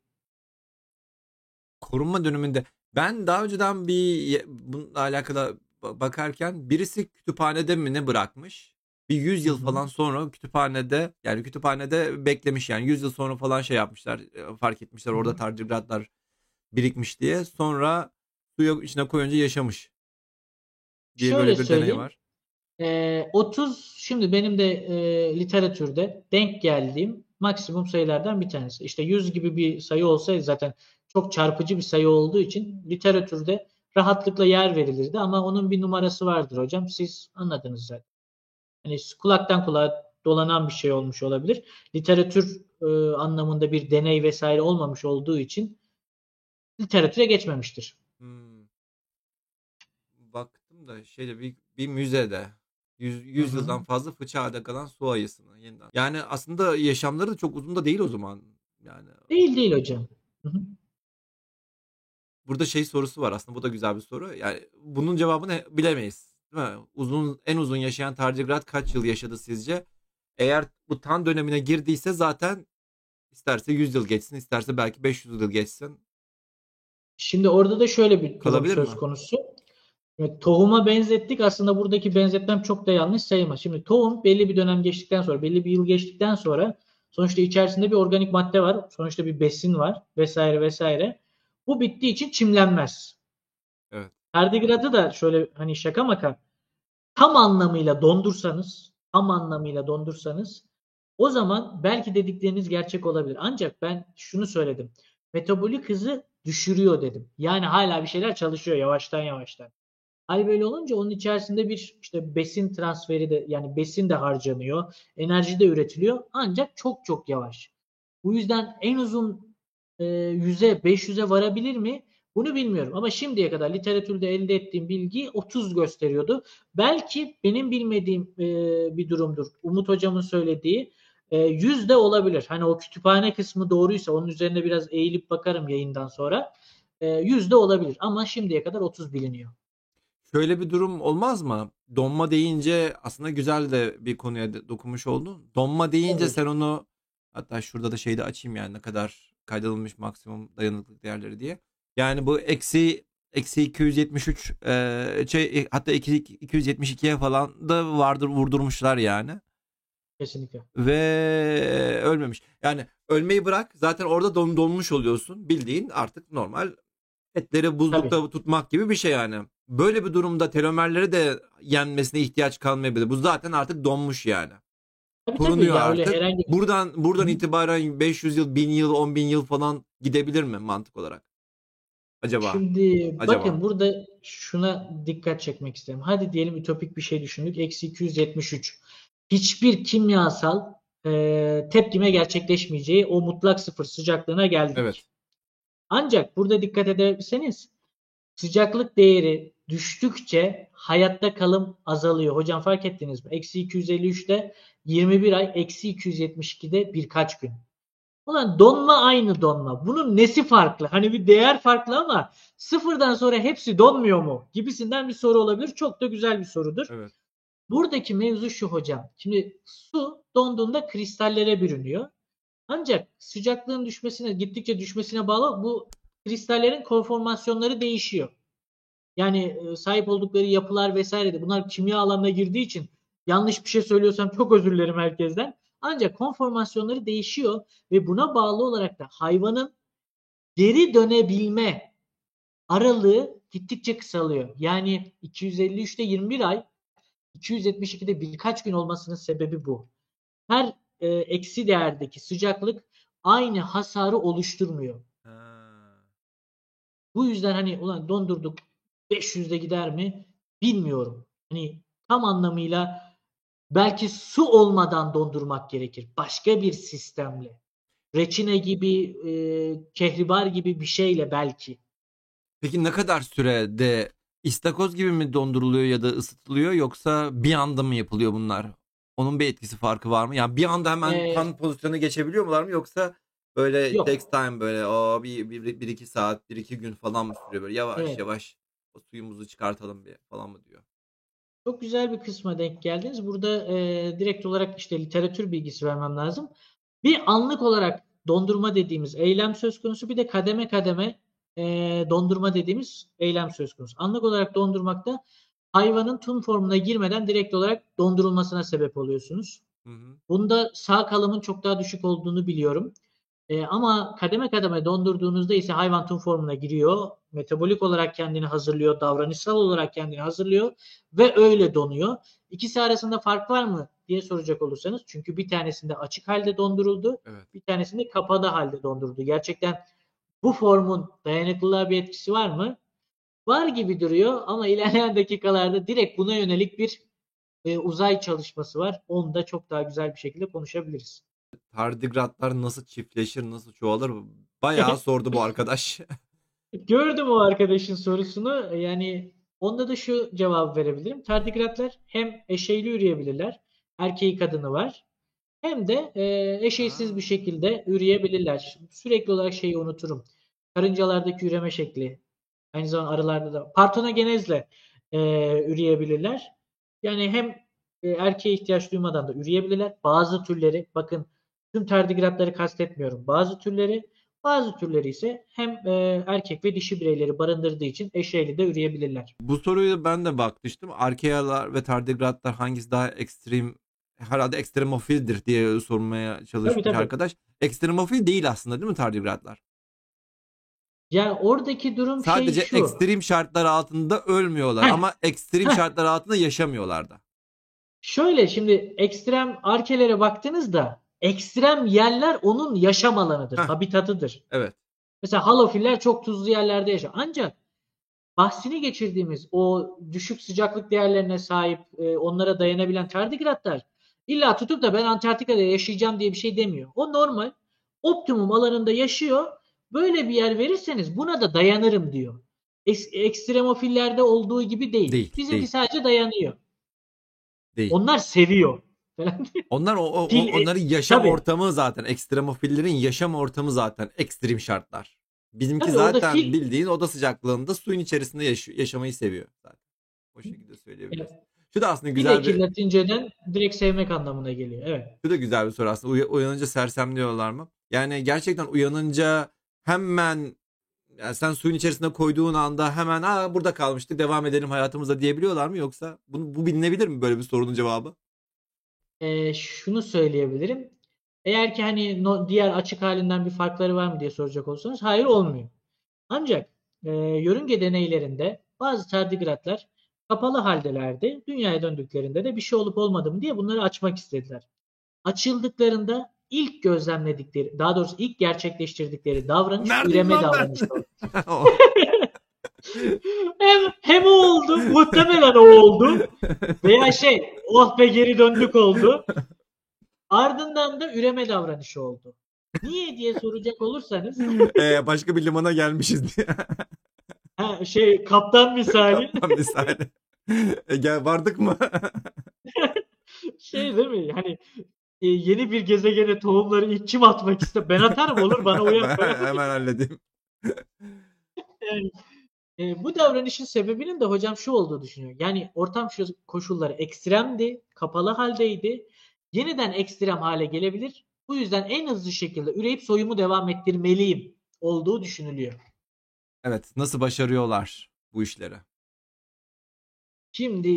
Korunma döneminde ben daha önceden bir bununla alakalı ba- bakarken birisi kütüphanede mi ne bırakmış? Bir 100 yıl falan sonra kütüphanede yani kütüphanede beklemiş yani 100 yıl sonra falan şey yapmışlar e, fark etmişler orada hı. tardigratlar birikmiş diye sonra suya içine koyunca yaşamış diye Şöyle böyle bir deney söyleyeyim. var. Ee, 30 şimdi benim de e, literatürde denk geldiğim maksimum sayılardan bir tanesi. İşte 100 gibi bir sayı olsaydı zaten çok çarpıcı bir sayı olduğu için literatürde rahatlıkla yer verilirdi ama onun bir numarası vardır hocam. Siz anladınız zaten. Hani kulaktan kulağa dolanan bir şey olmuş olabilir. Literatür e, anlamında bir deney vesaire olmamış olduğu için literatüre geçmemiştir. Hmm. Baktım da şeyde bir, bir müzede 100, 100 Hı hı. yıldan fazla fıçağda kalan su ayısını yeniden. Yani aslında yaşamları da çok uzun da değil o zaman. Yani Değil değil hocam. Hı hı. Burada şey sorusu var aslında bu da güzel bir soru. Yani bunun cevabını bilemeyiz. Değil mi? Uzun en uzun yaşayan tardigrat kaç yıl yaşadı sizce? Eğer bu tan dönemine girdiyse zaten isterse 100 yıl geçsin, isterse belki 500 yıl geçsin. Şimdi orada da şöyle bir Kalabilir söz mi? konusu. Evet, tohuma benzettik. Aslında buradaki benzetmem çok da yanlış sayılmaz. Şimdi tohum belli bir dönem geçtikten sonra, belli bir yıl geçtikten sonra sonuçta içerisinde bir organik madde var. Sonuçta bir besin var vesaire vesaire. Bu bittiği için çimlenmez. Evet. Tardigratı da şöyle hani şaka maka tam anlamıyla dondursanız, tam anlamıyla dondursanız o zaman belki dedikleriniz gerçek olabilir. Ancak ben şunu söyledim. Metabolik hızı düşürüyor dedim. Yani hala bir şeyler çalışıyor yavaştan yavaştan. Hal böyle olunca onun içerisinde bir işte besin transferi de yani besin de harcanıyor, enerji de üretiliyor ancak çok çok yavaş. Bu yüzden en uzun 100'e 500'e varabilir mi? Bunu bilmiyorum ama şimdiye kadar literatürde elde ettiğim bilgi 30 gösteriyordu. Belki benim bilmediğim e, bir durumdur. Umut hocamın söylediği e, 100 de olabilir. Hani o kütüphane kısmı doğruysa onun üzerine biraz eğilip bakarım yayından sonra. E, 100 de olabilir ama şimdiye kadar 30 biliniyor. Şöyle bir durum olmaz mı? Donma deyince aslında güzel de bir konuya dokunmuş oldun. Donma deyince Evet. sen onu hatta şurada da şeyde açayım yani ne kadar kaydedilmiş maksimum dayanıklılık değerleri diye. Yani bu eksi eksi 273 e, şey, hatta iki- 272'ye falan da vardır vurdurmuşlar yani. Kesinlikle. ve ölmemiş. Yani ölmeyi bırak zaten orada don, donmuş oluyorsun. Bildiğin artık normal etleri buzlukta tutmak gibi bir şey yani. Böyle bir durumda telomerleri de yenmesine ihtiyaç kalmayabilir. Bu zaten artık donmuş yani. Tabii Korunuyor tabii artık. herhangi Buradan buradan itibaren 500 yıl, 1000 yıl, 10 bin yıl falan gidebilir mi mantık olarak? Acaba? Şimdi Acaba? bakın burada şuna dikkat çekmek isterim. Hadi diyelim ütopik bir şey düşündük. Eksi 273. Hiçbir kimyasal e, tepkime gerçekleşmeyeceği o mutlak sıfır sıcaklığına geldik. Evet. Ancak burada dikkat ederseniz sıcaklık değeri düştükçe hayatta kalım azalıyor. Hocam fark ettiniz mi? Eksi 253'te 21 ay, eksi 272'de birkaç gün. Ulan donma aynı donma. Bunun nesi farklı? Hani bir değer farklı ama sıfırdan sonra hepsi donmuyor mu? Gibisinden bir soru olabilir. Çok da güzel bir sorudur. Evet. Buradaki mevzu şu hocam. Şimdi su donduğunda kristallere bürünüyor. Ancak sıcaklığın düşmesine, gittikçe düşmesine bağlı bu kristallerin konformasyonları değişiyor. Yani sahip oldukları yapılar vesaire de bunlar kimya alanına girdiği için yanlış bir şey söylüyorsam çok özür dilerim herkesten. Ancak konformasyonları değişiyor ve buna bağlı olarak da hayvanın geri dönebilme aralığı gittikçe kısalıyor. Yani 253'te 21 ay, 272'de birkaç gün olmasının sebebi bu. Her e, eksi değerdeki sıcaklık aynı hasarı oluşturmuyor. Ha. Bu yüzden hani ulan dondurduk 500'de gider mi bilmiyorum. Hani tam anlamıyla belki su olmadan dondurmak gerekir. Başka bir sistemle. Reçine gibi, e, kehribar gibi bir şeyle belki. Peki ne kadar sürede istakoz gibi mi donduruluyor ya da ısıtılıyor yoksa bir anda mı yapılıyor bunlar? Onun bir etkisi farkı var mı? Yani bir anda hemen Ee, kan pozisyonuna geçebiliyor mular mı yoksa böyle Yok. takes time böyle o bir, bir, bir iki saat bir iki gün falan mı sürüyor böyle yavaş Evet. yavaş suyumuzu çıkartalım bir falan mı diyor? Çok güzel bir kısma denk geldiniz. Burada e, direkt olarak işte literatür bilgisi vermem lazım. Bir anlık olarak dondurma dediğimiz eylem söz konusu. Bir de kademe kademe e, dondurma dediğimiz eylem söz konusu. Anlık olarak dondurmakta hayvanın tüm formuna girmeden direkt olarak dondurulmasına sebep oluyorsunuz. Hı hı. Bunda sağ kalımın çok daha düşük olduğunu biliyorum. E, ama kademe kademe dondurduğunuzda ise hayvan tüm formuna giriyor. Metabolik olarak kendini hazırlıyor, davranışsal olarak kendini hazırlıyor ve öyle donuyor. İkisi arasında fark var mı diye soracak olursanız. Çünkü bir tanesinde açık halde donduruldu, Evet. bir tanesinde kapalı halde donduruldu. Gerçekten bu formun dayanıklılığa bir etkisi var mı? Var gibi duruyor ama ilerleyen dakikalarda direkt buna yönelik bir e, uzay çalışması var. Onu da çok daha güzel bir şekilde konuşabiliriz. Tardigratlar nasıl çiftleşir, nasıl çoğalır? Bayağı sordu bu arkadaş. Gördüm o arkadaşın sorusunu. Yani onda da şu cevabı verebilirim. Tardigratlar hem eşeyli üreyebilirler. Erkeği kadını var. Hem de e, eşeysiz bir şekilde üreyebilirler. Sürekli olarak şeyi unuturum. Karıncalardaki üreme şekli. Aynı zamanda arılarda da. Partonogenezle e, üreyebilirler. Yani hem e, erkeğe ihtiyaç duymadan da üreyebilirler. Bazı türleri bakın tüm tardigratları kastetmiyorum. Bazı türleri bazı türleri ise hem e, erkek ve dişi bireyleri barındırdığı için eşeyli de üreyebilirler. Bu soruyu ben de bakmıştım. Arkealar ve tardigratlar hangisi daha ekstrem herhalde ekstremofildir diye sormaya çalışmış Tabii, tabii. arkadaş. Ekstremofil değil aslında değil mi tardigratlar? Yani oradaki durum Sadece şey şu. ekstrem şartlar altında ölmüyorlar Heh. ama ekstrem Heh. şartlar altında yaşamıyorlar da. Şöyle şimdi ekstrem arkelere baktığınızda ekstrem yerler onun yaşam alanıdır, Heh. habitatıdır. Evet. Mesela halofiller çok tuzlu yerlerde yaşar. Ancak bahsini geçirdiğimiz o düşük sıcaklık değerlerine sahip, e, onlara dayanabilen tardigratlar illa tutup da ben Antarktika'da yaşayacağım diye bir şey demiyor. O normal, optimum alanında yaşıyor. Böyle bir yer verirseniz buna da dayanırım diyor. Eks- ekstremofillerde olduğu gibi değil. Değil, Bizimki değil. sadece dayanıyor. Değil. Onlar seviyor. Falan. Onlar o, o- Fil- onların yaşam tabii. ortamı zaten ekstremofillerin yaşam ortamı zaten ekstrem şartlar. Bizimki Tabii zaten fil- bildiğin oda sıcaklığında suyun içerisinde yaş- yaşamayı seviyor zaten. O şekilde söyleyebiliriz. Evet. Şu da aslında Bir güzel de bir Latinceden direkt sevmek anlamına geliyor. Evet. şu da güzel bir soru aslında. Uya- uyanınca sersemliyorlar mı? Yani gerçekten uyanınca hemen yani sen suyun içerisine koyduğun anda hemen aa burada kalmıştık devam edelim hayatımıza diyebiliyorlar mı yoksa bu, bu bilinebilir mi böyle bir sorunun cevabı? E, şunu söyleyebilirim. Eğer ki hani no, diğer açık halinden bir farkları var mı diye soracak olursanız hayır olmuyor. Ancak e, yörünge deneylerinde bazı tardigratlar kapalı haldelerdi. Dünyaya döndüklerinde de bir şey olup olmadı mı diye bunları açmak istediler. Açıldıklarında ilk gözlemledikleri, daha doğrusu ilk gerçekleştirdikleri davranış Neredeyim üreme davranışı oldu. hem, hem o oldu, muhtemelen o oldu. Veya şey, oh be geri döndük oldu. Ardından da üreme davranışı oldu. Niye diye soracak olursanız Ee, başka bir limana gelmişiz diye. ha, şey kaptan misali Tam misali. E, gel vardık mı? şey değil mi? Hani e, yeni bir gezegene tohumları ilk kim atmak ister? Ben atarım olur bana uyar. Hemen halledeyim. Yani, e, bu davranışın sebebinin de hocam şu olduğu düşünüyor. Yani ortam şu- koşulları ekstremdi, kapalı haldeydi. Yeniden ekstrem hale gelebilir. Bu yüzden en hızlı şekilde üreyip soyumu devam ettirmeliyim olduğu düşünülüyor. Evet nasıl başarıyorlar bu işleri? Şimdi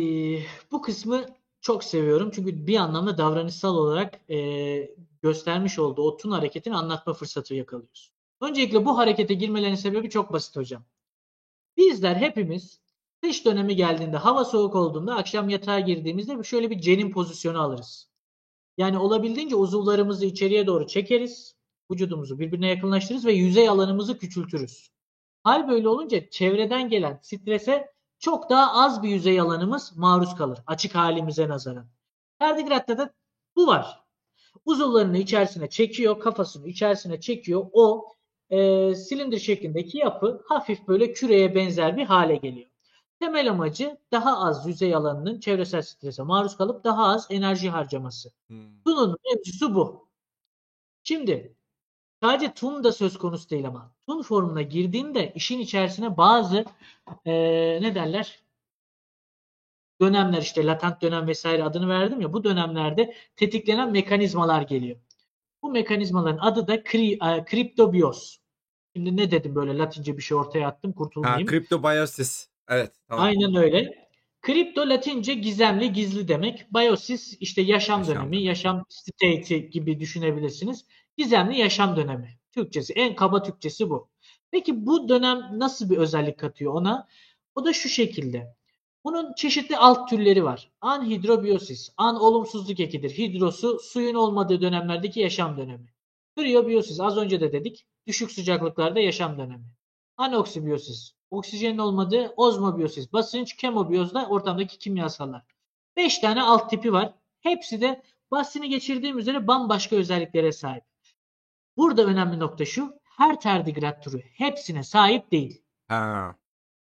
bu kısmı çok seviyorum. Çünkü bir anlamda davranışsal olarak e, göstermiş olduğu o tun hareketini anlatma fırsatı yakalıyoruz. Öncelikle bu harekete girmelerinin sebebi çok basit hocam. Bizler hepimiz kış dönemi geldiğinde, hava soğuk olduğunda akşam yatağa girdiğimizde şöyle bir cenin pozisyonu alırız. Yani olabildiğince uzuvlarımızı içeriye doğru çekeriz. Vücudumuzu birbirine yakınlaştırırız ve yüzey alanımızı küçültürüz. Hal böyle olunca çevreden gelen strese çok daha az bir yüzey alanımız maruz kalır açık halimize nazaran. Tardigratta da bu var. Uzuvlarını içerisine çekiyor, kafasını içerisine çekiyor. O e, silindir şeklindeki yapı hafif böyle küreye benzer bir hale geliyor. Temel amacı daha az yüzey alanının çevresel strese maruz kalıp daha az enerji harcaması. Hmm. Tun'un mevzusu bu. Şimdi sadece Tun da söz konusu değil ama Tun formuna girdiğinde işin içerisine bazı eee, ne derler dönemler işte latent dönem vesaire adını verdim ya bu dönemlerde tetiklenen mekanizmalar geliyor. Bu mekanizmaların adı da kri, e, kriptobios. Şimdi ne dedim böyle latince bir şey ortaya attım Ha, kurtulmayayım. kriptobiyosis. Evet. Tamam. Aynen öyle. Kripto Latince gizemli, gizli demek. Biosis işte yaşam, Yaşam dönemi, dönemi. yaşam state'i gibi düşünebilirsiniz. Gizemli yaşam dönemi. Türkçesi, en kaba Türkçesi bu. Peki bu dönem nasıl bir özellik katıyor ona? O da şu şekilde. Bunun çeşitli alt türleri var. Anhidrobiyosis, an olumsuzluk ekidir. Hidrosu suyun olmadığı dönemlerdeki yaşam dönemi. Kriyobiyosis az önce de dedik. Düşük sıcaklıklarda yaşam dönemi. Anoksibiyosis, oksijenin olmadığı ozmobiyosis, basınç, kemobiyoz da ortamdaki kimyasallar. 5 tane alt tipi var. Hepsi de bahsini geçirdiğim üzere bambaşka özelliklere sahip. Burada önemli nokta şu. Her tardigrat türü hepsine sahip değil. Ha.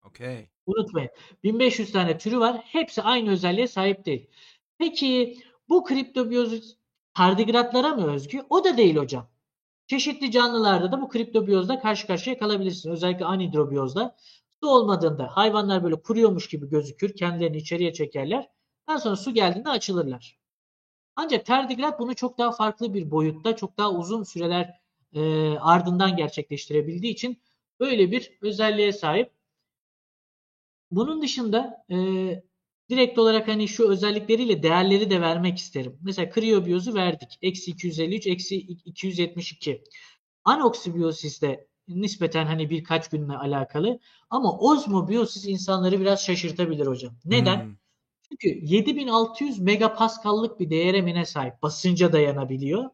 Okey. Unutmayın. 1500 tane türü var. Hepsi aynı özelliğe sahip değil. Peki bu kriptobiyozis tardigratlara mı özgü? O da değil hocam. Çeşitli canlılarda da bu kriptobiyozla karşı karşıya kalabilirsin. Özellikle anhidrobiyozda. Su olmadığında hayvanlar böyle kuruyormuş gibi gözükür. Kendilerini içeriye çekerler. Daha sonra su geldiğinde açılırlar. Ancak tardigrat bunu çok daha farklı bir boyutta, çok daha uzun süreler e, ardından gerçekleştirebildiği için böyle bir özelliğe sahip. Bunun dışında e, direkt olarak hani şu özellikleriyle değerleri de vermek isterim. Mesela kriyobiyozu verdik. Eksi 253, eksi 272. Anoksibiyosis de nispeten hani birkaç günle alakalı. Ama ozmobiyosis insanları biraz şaşırtabilir hocam. Neden? Hmm. Çünkü 7600 megapaskallık bir değere mine sahip. Basınca dayanabiliyor.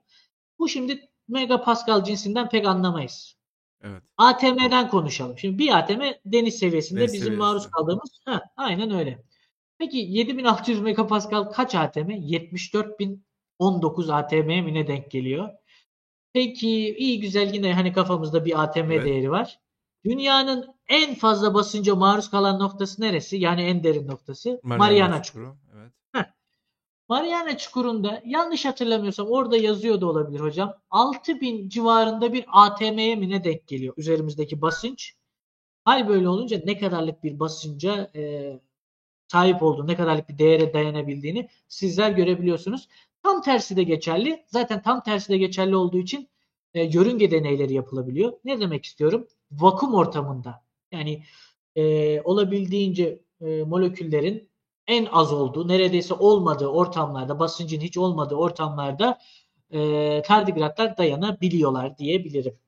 Bu şimdi megapascal cinsinden pek anlamayız. Evet. ATM'den konuşalım. Şimdi bir ATM deniz seviyesinde Deniz bizim seviyesi. maruz kaldığımız. Ha, aynen öyle. Peki 7600 megapascal kaç ATM? 74019 ATM'ye mi ne denk geliyor? Peki iyi güzel yine hani kafamızda bir ATM Evet. değeri var. Dünyanın en fazla basınca maruz kalan noktası neresi? Yani en derin noktası. Mariana Çukuru. Evet. Mariana Çukuru'nda yanlış hatırlamıyorsam orada yazıyor da olabilir hocam. 6000 civarında bir ATM'ye mi ne denk geliyor üzerimizdeki basınç. Hal böyle olunca ne kadarlık bir basınca e, sahip olduğunu, ne kadarlık bir değere dayanabildiğini sizler görebiliyorsunuz. Tam tersi de geçerli. Zaten tam tersi de geçerli olduğu için e, yörünge deneyleri yapılabiliyor. Ne demek istiyorum? Vakum ortamında yani e, olabildiğince e, moleküllerin en az olduğu, neredeyse olmadığı ortamlarda, basıncın hiç olmadığı ortamlarda e, tardigratlar dayanabiliyorlar diyebilirim.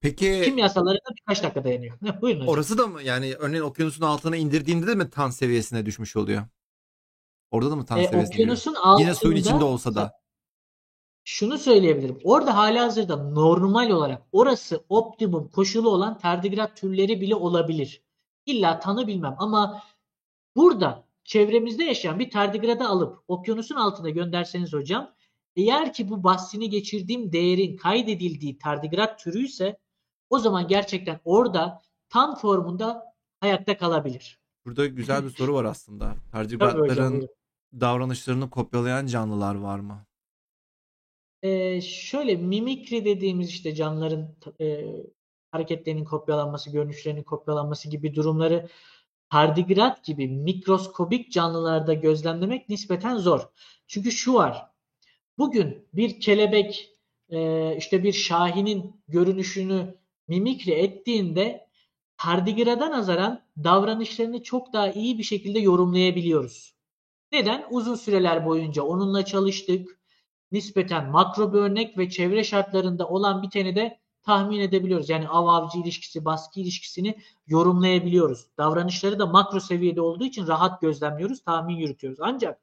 Peki Kimyasalları da birkaç dakika dayanıyor. Buyurun hocam. orası da mı yani örneğin okyanusun altına indirdiğinde de mi tan seviyesine düşmüş oluyor? Orada da mı tan E, seviyesine giriyor? okyanusun altında Yine suyun içinde olsa da. şunu söyleyebilirim. Orada halihazırda normal olarak orası optimum koşulu olan tardigrat türleri bile olabilir. İlla tanı bilmem ama burada çevremizde yaşayan bir tardigrada alıp okyanusun altına gönderseniz hocam eğer ki bu bahsini geçirdiğim değerin kaydedildiği tardigrat türüyse o zaman gerçekten orada tan formunda hayatta kalabilir. Burada güzel bir soru var aslında. Tardigratların davranışlarını kopyalayan canlılar var mı? Ee, şöyle mimikri dediğimiz işte canlıların e, hareketlerinin kopyalanması, görünüşlerinin kopyalanması gibi durumları tardigrat gibi mikroskobik canlılarda gözlemlemek nispeten zor. Çünkü şu var. Bugün bir kelebek e, işte bir şahinin görünüşünü mimikri ettiğinde tardigrada nazaran davranışlarını çok daha iyi bir şekilde yorumlayabiliyoruz. Neden? Uzun süreler boyunca onunla çalıştık. Nispeten makro bir örnek ve çevre şartlarında olan biteni de tahmin edebiliyoruz. Yani av avcı ilişkisi, baskı ilişkisini yorumlayabiliyoruz. Davranışları da makro seviyede olduğu için rahat gözlemliyoruz, tahmin yürütüyoruz. Ancak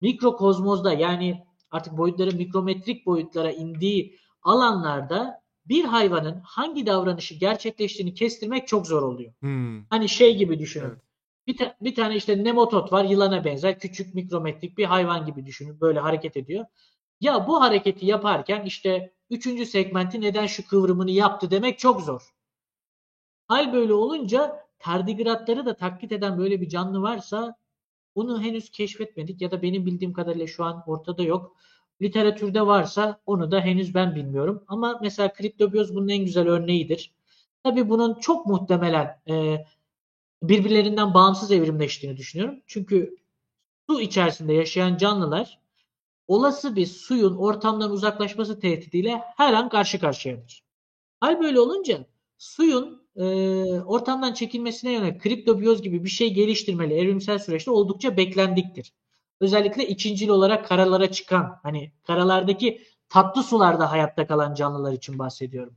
mikrokozmozda yani artık boyutların mikrometrik boyutlara indiği alanlarda bir hayvanın hangi davranışı gerçekleştiğini kestirmek çok zor oluyor. Hmm. Hani şey gibi düşünün. Evet. Bir, ta- bir tane işte nematod var yılana benzer küçük mikrometrik bir hayvan gibi düşünün. Böyle hareket ediyor. Ya bu hareketi yaparken işte üçüncü segmenti neden şu kıvrımını yaptı demek çok zor. Hal böyle olunca tardigratları da taklit eden böyle bir canlı varsa onu henüz keşfetmedik ya da benim bildiğim kadarıyla şu an ortada yok. Literatürde varsa onu da henüz ben bilmiyorum. Ama mesela kriptobiyoz bunun en güzel örneğidir. Tabii bunun çok muhtemelen e, birbirlerinden bağımsız evrimleştiğini düşünüyorum. Çünkü su içerisinde yaşayan canlılar olası bir suyun ortamdan uzaklaşması tehdidiyle her an karşı karşıyadır. Hal böyle olunca suyun e, ortamdan çekilmesine yönelik kriptobiyoz gibi bir şey geliştirmeli evrimsel süreçte oldukça beklendiktir. Özellikle ikincil olarak karalara çıkan, hani karalardaki tatlı sularda hayatta kalan canlılar için bahsediyorum.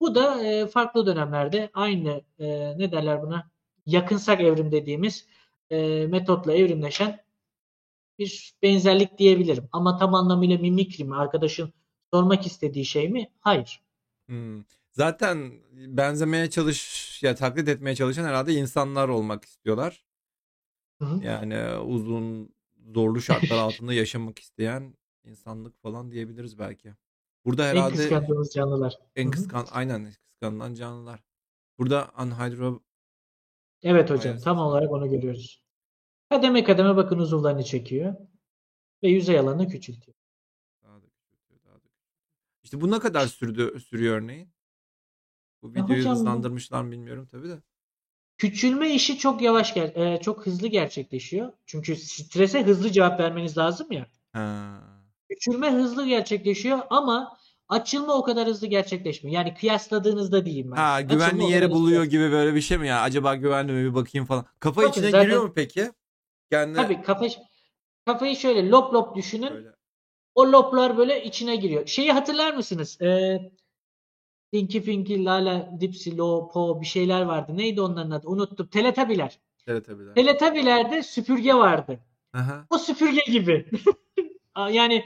Bu da e, farklı dönemlerde aynı e, ne derler buna yakınsak evrim dediğimiz e, metotla evrimleşen bir benzerlik diyebilirim. Ama tam anlamıyla mimikri mi? Arkadaşın sormak istediği şey mi? Hayır. Hmm. Zaten benzemeye çalış ya taklit etmeye çalışan herhalde insanlar olmak istiyorlar. Hı hı. Yani uzun zorlu şartlar altında yaşamak isteyen insanlık falan diyebiliriz belki. Burada En herhalde kıskandığımız canlılar. en kıskan aynen kıskanılan canlılar. Burada anhydro Evet hocam. Maalesef. Tam olarak onu görüyoruz. Kademe kademe bakın uzuvlarını çekiyor ve yüzey alanını küçültüyor. daha da küçültüyor, daha da küçültüyor. İşte bu ne kadar sürdü sürüyor örneğin? Bu videoyu hocam hızlandırmışlar mı bilmiyorum tabii de. Küçülme işi çok yavaş, e, çok hızlı gerçekleşiyor. Çünkü strese hızlı cevap vermeniz lazım ya. Ha. Küçülme hızlı gerçekleşiyor ama açılma o kadar hızlı gerçekleşmiyor. Yani kıyasladığınızda diyeyim ben. Ha Açılma güvenli o yeri hızlı buluyor gibi böyle bir şey mi ya? Acaba güvenli mi bir bakayım falan. Kafa Bakın içine zaten- giriyor mu peki? Kendi Tabii kafa, kafayı şöyle lop lop düşünün. böyle. O loplar böyle içine giriyor. Şeyi hatırlar mısınız? Ee, Dinky Finky, Lala, Dipsy, Lo, Po bir şeyler vardı. Neydi onların adı? Unuttum. Teletabiler. Teletabiler. Teletabilerde süpürge vardı. Aha. O süpürge gibi. yani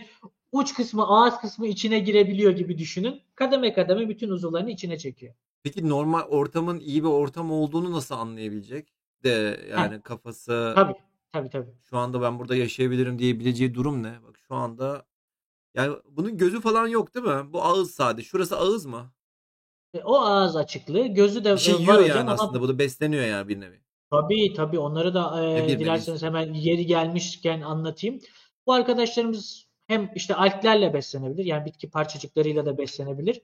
uç kısmı, ağız kısmı içine girebiliyor gibi düşünün. Kademe kademe bütün uzuvlarını içine çekiyor. Peki normal ortamın iyi bir ortam olduğunu nasıl anlayabilecek? De yani kafası Tabii. Tabii tabii. şu anda ben burada yaşayabilirim diyebileceği durum ne? Bak şu anda yani bunun gözü falan yok değil mi? Bu ağız sadece. Şurası ağız mı? E, o ağız açıklığı, gözü de Bir şey var yiyor hocam yani ama aslında. Bu da besleniyor yani bir nevi. Tabii tabii onları da e, Ne bir dilerseniz hemen yeri gelmişken anlatayım. Bu arkadaşlarımız hem işte alglerle beslenebilir yani bitki parçacıklarıyla da beslenebilir.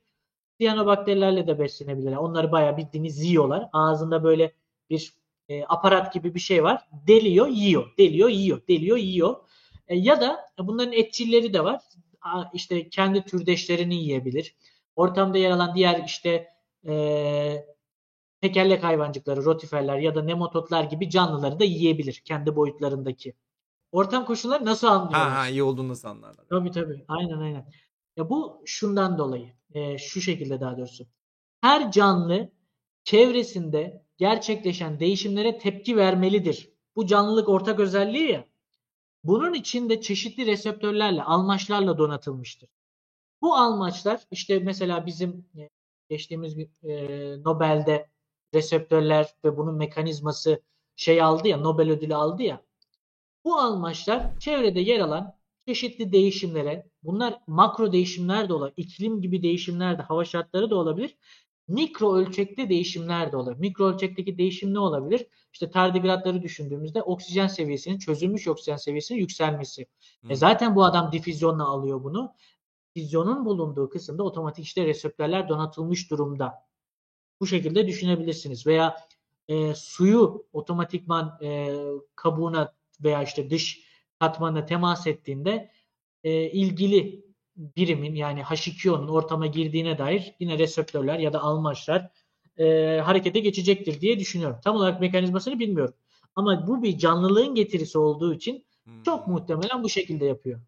Siyanobakterilerle de beslenebilirler. Onları bayağı bildiğiniz yiyorlar. Ağzında böyle bir e, aparat gibi bir şey var. Deliyor, yiyor. Deliyor, yiyor. Deliyor, yiyor. E, ya da bunların etçilleri de var. A, işte kendi türdeşlerini yiyebilir. Ortamda yer alan diğer işte e, tekerlek hayvancıkları, rotiferler ya da nematodlar gibi canlıları da yiyebilir kendi boyutlarındaki. Ortam koşulları nasıl anlıyorlar? Ha ha iyi olduğunu nasıl anlarlar? Tabii tabii. Aynen aynen. Ya bu şundan dolayı. e, şu şekilde daha doğrusu. Her canlı çevresinde gerçekleşen değişimlere tepki vermelidir. Bu canlılık ortak özelliği ya. Bunun için de çeşitli reseptörlerle, almaçlarla donatılmıştır. Bu almaçlar işte mesela bizim e, geçtiğimiz e, Nobel'de reseptörler ve bunun mekanizması şey aldı ya Nobel ödülü aldı ya. Bu almaçlar çevrede yer alan çeşitli değişimlere, bunlar makro değişimler de olabilir, iklim gibi değişimler de, hava şartları da olabilir. Mikro ölçekte değişimler de olabilir. Mikro ölçekteki değişim ne olabilir? İşte tardigratları düşündüğümüzde oksijen seviyesinin, çözülmüş oksijen seviyesinin yükselmesi. Hı. E zaten bu adam difüzyonla alıyor bunu. Difüzyonun bulunduğu kısımda otomatik işte reseptörler donatılmış durumda. Bu şekilde düşünebilirsiniz. Veya e, suyu otomatikman e, kabuğuna veya işte dış katmanına temas ettiğinde e, ilgili birimin yani H2O'nun ortama girdiğine dair yine reseptörler ya da almaçlar e, harekete geçecektir diye düşünüyorum. Tam olarak mekanizmasını bilmiyorum. Ama bu bir canlılığın getirisi olduğu için Hmm. çok muhtemelen bu şekilde yapıyor.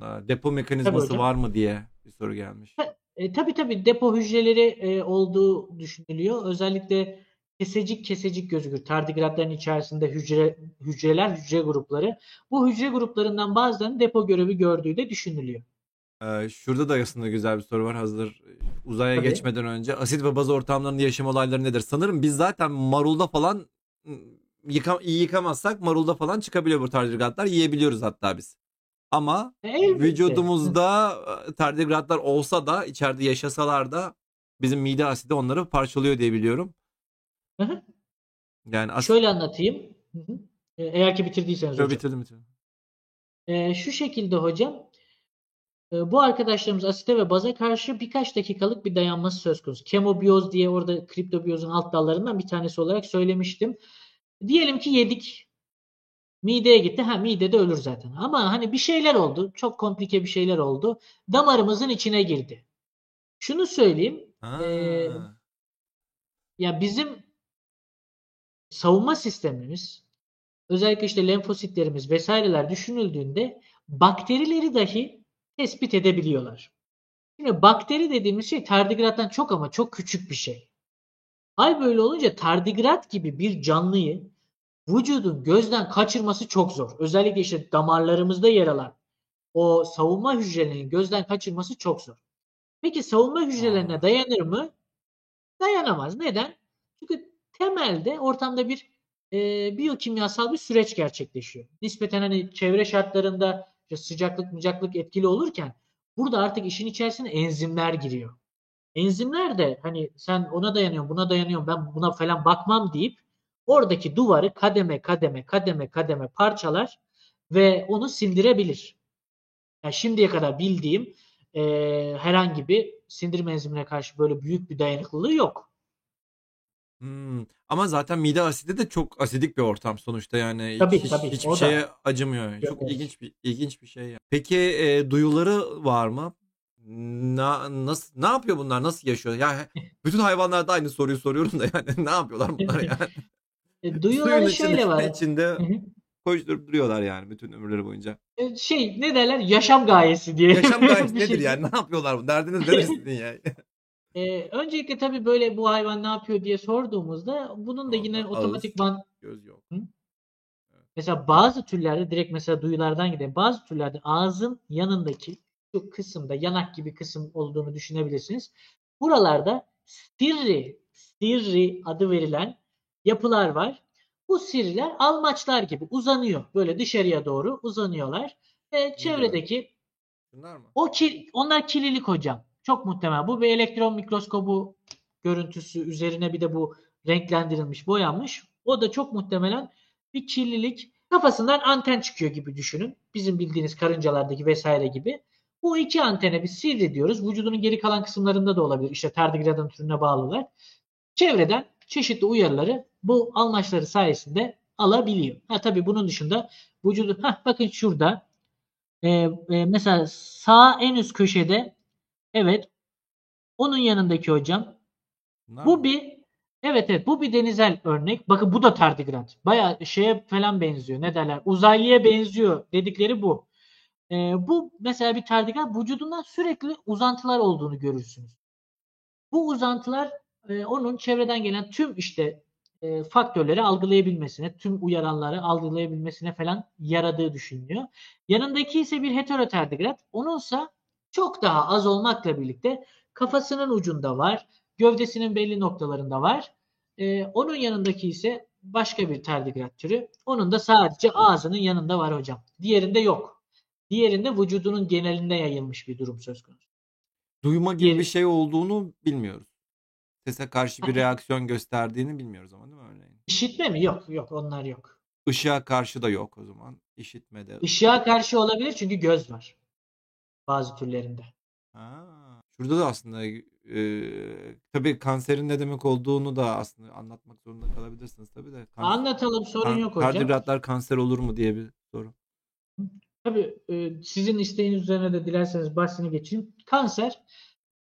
Ha, depo mekanizması hocam. var mı diye bir soru gelmiş. E, tabii tabii depo hücreleri e, olduğu düşünülüyor. Özellikle kesecik kesecik gözükür. Tardigratların içerisinde hücre hücreler, hücre grupları. Bu hücre gruplarından bazılarının depo görevi gördüğü de düşünülüyor. Ee, şurada da aslında güzel bir soru var hazır uzaya Tabii. geçmeden önce. Asit ve baz ortamlarında yaşam olayları nedir? Sanırım biz zaten marulda falan yıka, iyi yıkamazsak marulda falan çıkabiliyor bu tardigratlar. Yiyebiliyoruz hatta biz. Ama E, elbette. vücudumuzda e, tardigratlar olsa da içeride yaşasalar da bizim mide asidi onları parçalıyor diye biliyorum. Hı hı. Yani asit Şöyle anlatayım. Hı hı. E, Eğer ki bitirdiyseniz Yo, hocam. bitirdim bitirdim. E, şu şekilde hocam. E, bu arkadaşlarımız asite ve baza karşı birkaç dakikalık bir dayanması söz konusu. Kemobiyoz diye orada kriptobiyozun alt dallarından bir tanesi olarak söylemiştim. Diyelim ki yedik. Mideye gitti. Ha midede ölür zaten. Ama hani bir şeyler oldu. Çok komplike bir şeyler oldu. Damarımızın içine girdi. Şunu söyleyeyim. Ha. Ee, Ya bizim savunma sistemimiz özellikle işte lenfositlerimiz vesaireler düşünüldüğünde bakterileri dahi tespit edebiliyorlar. Şimdi bakteri dediğimiz şey tardigrattan çok ama çok küçük bir şey. Hal böyle olunca tardigrat gibi bir canlıyı vücudun gözden kaçırması çok zor. Özellikle işte damarlarımızda yer alan o savunma hücrelerinin gözden kaçırması çok zor. Peki savunma hücrelerine dayanır mı? Dayanamaz. Neden? Çünkü temelde ortamda bir e, biyokimyasal bir süreç gerçekleşiyor. Nispeten hani çevre şartlarında işte sıcaklık sıcaklık etkili olurken burada artık işin içerisine enzimler giriyor. Enzimler de hani sen ona dayanıyorsun buna dayanıyorsun ben buna falan bakmam deyip oradaki duvarı kademe kademe kademe kademe parçalar ve onu sindirebilir. Yani şimdiye kadar bildiğim e, herhangi bir sindirim enzimine karşı böyle büyük bir dayanıklılığı yok. Hmm. Ama zaten mide asidi de çok asidik bir ortam sonuçta yani Tabii, hiç, tabii. hiçbir O da. şeye acımıyor. Çok evet. ilginç bir ilginç bir şey. yani. Peki e, duyuları var mı? Na, nasıl ne yapıyor bunlar? Nasıl yaşıyor? Ya bütün hayvanlarda aynı soruyu soruyorum da yani ne yapıyorlar bunlar yani? E, duyuları içinde, şöyle var. içinde Hı hı. koşturup duruyorlar yani bütün ömürleri boyunca. E, Şey ne derler? Yaşam gayesi diye. Yaşam gayesi bir nedir şey. yani? Ne yapıyorlar? bu? Derdiniz nedir sizin yani? E, öncelikle tabii böyle bu hayvan ne yapıyor diye sorduğumuzda bunun da yine Ağız. otomatikman Göz yok. mesela bazı türlerde direkt mesela duyulardan gidelim. Bazı türlerde ağzın yanındaki şu kısımda yanak gibi kısım olduğunu düşünebilirsiniz. Buralarda sirri, sirri adı verilen yapılar var. Bu sirriler almaçlar gibi uzanıyor. Böyle dışarıya doğru uzanıyorlar. Ve çevredeki Bunlar mı? o ki, onlar kirlilik hocam. Çok muhtemel. Bu bir elektron mikroskobu görüntüsü üzerine bir de bu renklendirilmiş, boyanmış. O da çok muhtemelen bir kirlilik. Kafasından anten çıkıyor gibi düşünün. Bizim bildiğiniz karıncalardaki vesaire gibi. Bu iki antene bir sivri diyoruz. Vücudunun geri kalan kısımlarında da olabilir. İşte tardigradın türüne bağlılar. Çevreden çeşitli uyarıları bu almaçları sayesinde alabiliyor. Ha tabii bunun dışında vücudu ha bakın şurada e, e, mesela sağ en üst köşede evet onun yanındaki hocam Bunlar bu mı? bir Evet evet bu bir denizel örnek. Bakın bu da tardigrat. Baya şeye falan benziyor. Ne derler? Uzaylıya benziyor dedikleri bu. Ee, bu mesela bir tardigrat vücudundan sürekli uzantılar olduğunu görürsünüz. Bu uzantılar e, onun çevreden gelen tüm işte e, faktörleri algılayabilmesine, tüm uyaranları algılayabilmesine falan yaradığı düşünülüyor. Yanındaki ise bir heterotardigrat. Onunsa çok daha az olmakla birlikte kafasının ucunda var, gövdesinin belli noktalarında var. E, onun yanındaki ise başka bir tardigrat türü. Onun da sadece ağzının yanında var hocam. Diğerinde yok. Diğerinde vücudunun genelinde yayılmış bir durum söz konusu. Duyma gibi Diğeri- bir şey olduğunu bilmiyoruz. Sese karşı bir reaksiyon gösterdiğini bilmiyoruz ama değil mi örneğin? İşitme mi? Yok yok onlar yok. Işığa karşı da yok o zaman. İşitmede. Işığa karşı olabilir çünkü göz var. Bazı türlerinde. Ha, şurada da aslında e, tabii kanserin ne demek olduğunu da aslında anlatmak zorunda kalabilirsiniz tabii de. Kanser, Anlatalım sorun kan- yok hocam. Kardiyogratlar kanser olur mu diye bir soru. Tabii e, sizin isteğiniz üzerine de dilerseniz bahsini geçeyim. Kanser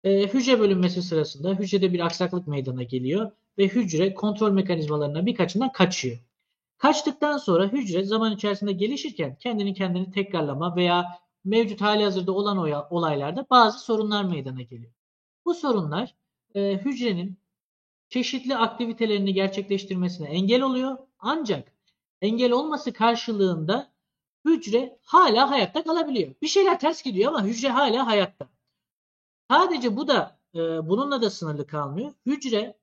e, hücre bölünmesi sırasında hücrede bir aksaklık meydana geliyor ve hücre kontrol mekanizmalarından birkaçından kaçıyor. Kaçtıktan sonra hücre zaman içerisinde gelişirken kendini kendini tekrarlama veya mevcut hali hazırda olan olaylarda bazı sorunlar meydana geliyor. Bu sorunlar e, hücrenin çeşitli aktivitelerini gerçekleştirmesine engel oluyor. Ancak engel olması karşılığında hücre hala hayatta kalabiliyor. Bir şeyler ters gidiyor ama hücre hala hayatta. Sadece bu da e, bununla da sınırlı kalmıyor. Hücre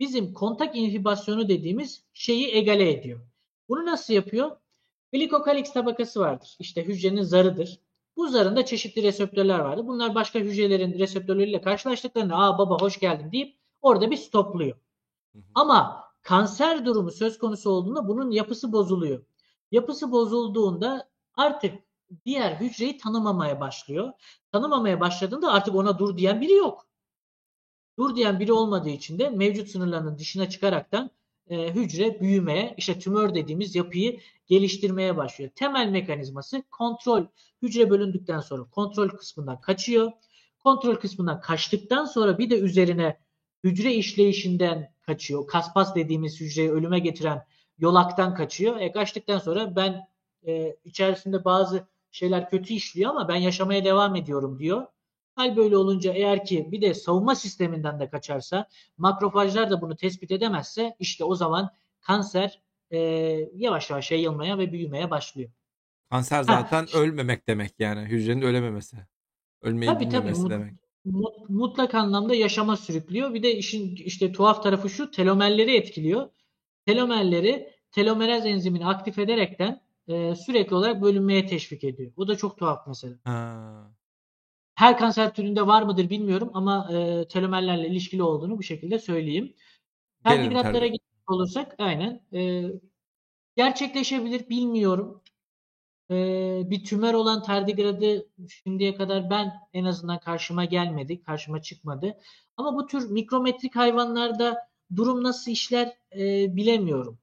bizim kontak inhibasyonu dediğimiz şeyi egale ediyor. Bunu nasıl yapıyor? Glikokalix tabakası vardır. İşte hücrenin zarıdır. Bu zarında çeşitli reseptörler vardır. Bunlar başka hücrelerin reseptörleriyle karşılaştıklarında aa baba hoş geldin deyip orada bir stopluyor. Hı hı. Ama kanser durumu söz konusu olduğunda bunun yapısı bozuluyor. Yapısı bozulduğunda artık diğer hücreyi tanımamaya başlıyor. Tanımamaya başladığında artık ona dur diyen biri yok. Dur diyen biri olmadığı için de mevcut sınırlarının dışına çıkaraktan e, hücre büyümeye, işte tümör dediğimiz yapıyı geliştirmeye başlıyor. Temel mekanizması kontrol. Hücre bölündükten sonra kontrol kısmından kaçıyor. Kontrol kısmından kaçtıktan sonra bir de üzerine hücre işleyişinden kaçıyor. Kaspas dediğimiz hücreyi ölüme getiren yolaktan kaçıyor. E kaçtıktan sonra ben e, içerisinde bazı şeyler kötü işliyor ama ben yaşamaya devam ediyorum diyor. Hal böyle olunca eğer ki bir de savunma sisteminden de kaçarsa, makrofajlar da bunu tespit edemezse işte o zaman kanser e, yavaş yavaş yayılmaya ve büyümeye başlıyor. Kanser zaten ölmemek demek yani. Hücrenin ölememesi. Ölmeyi Tabii tabii bilmemesi mut- demek. mut- mutlak anlamda yaşama sürüklüyor. Bir de işin işte tuhaf tarafı şu telomerleri etkiliyor. Telomerleri telomeraz enzimini aktif ederekten e, sürekli olarak bölünmeye teşvik ediyor. Bu da çok tuhaf mesela. Ha. Her kanser türünde var mıdır bilmiyorum ama e, telomerlerle ilişkili olduğunu bu şekilde söyleyeyim. Tabii. gidecek olursak aynen. E, gerçekleşebilir bilmiyorum. E, bir tümör olan tardigradı şimdiye kadar ben en azından karşıma gelmedi, karşıma çıkmadı. Ama bu tür mikrometrik hayvanlarda durum nasıl işler e, bilemiyorum.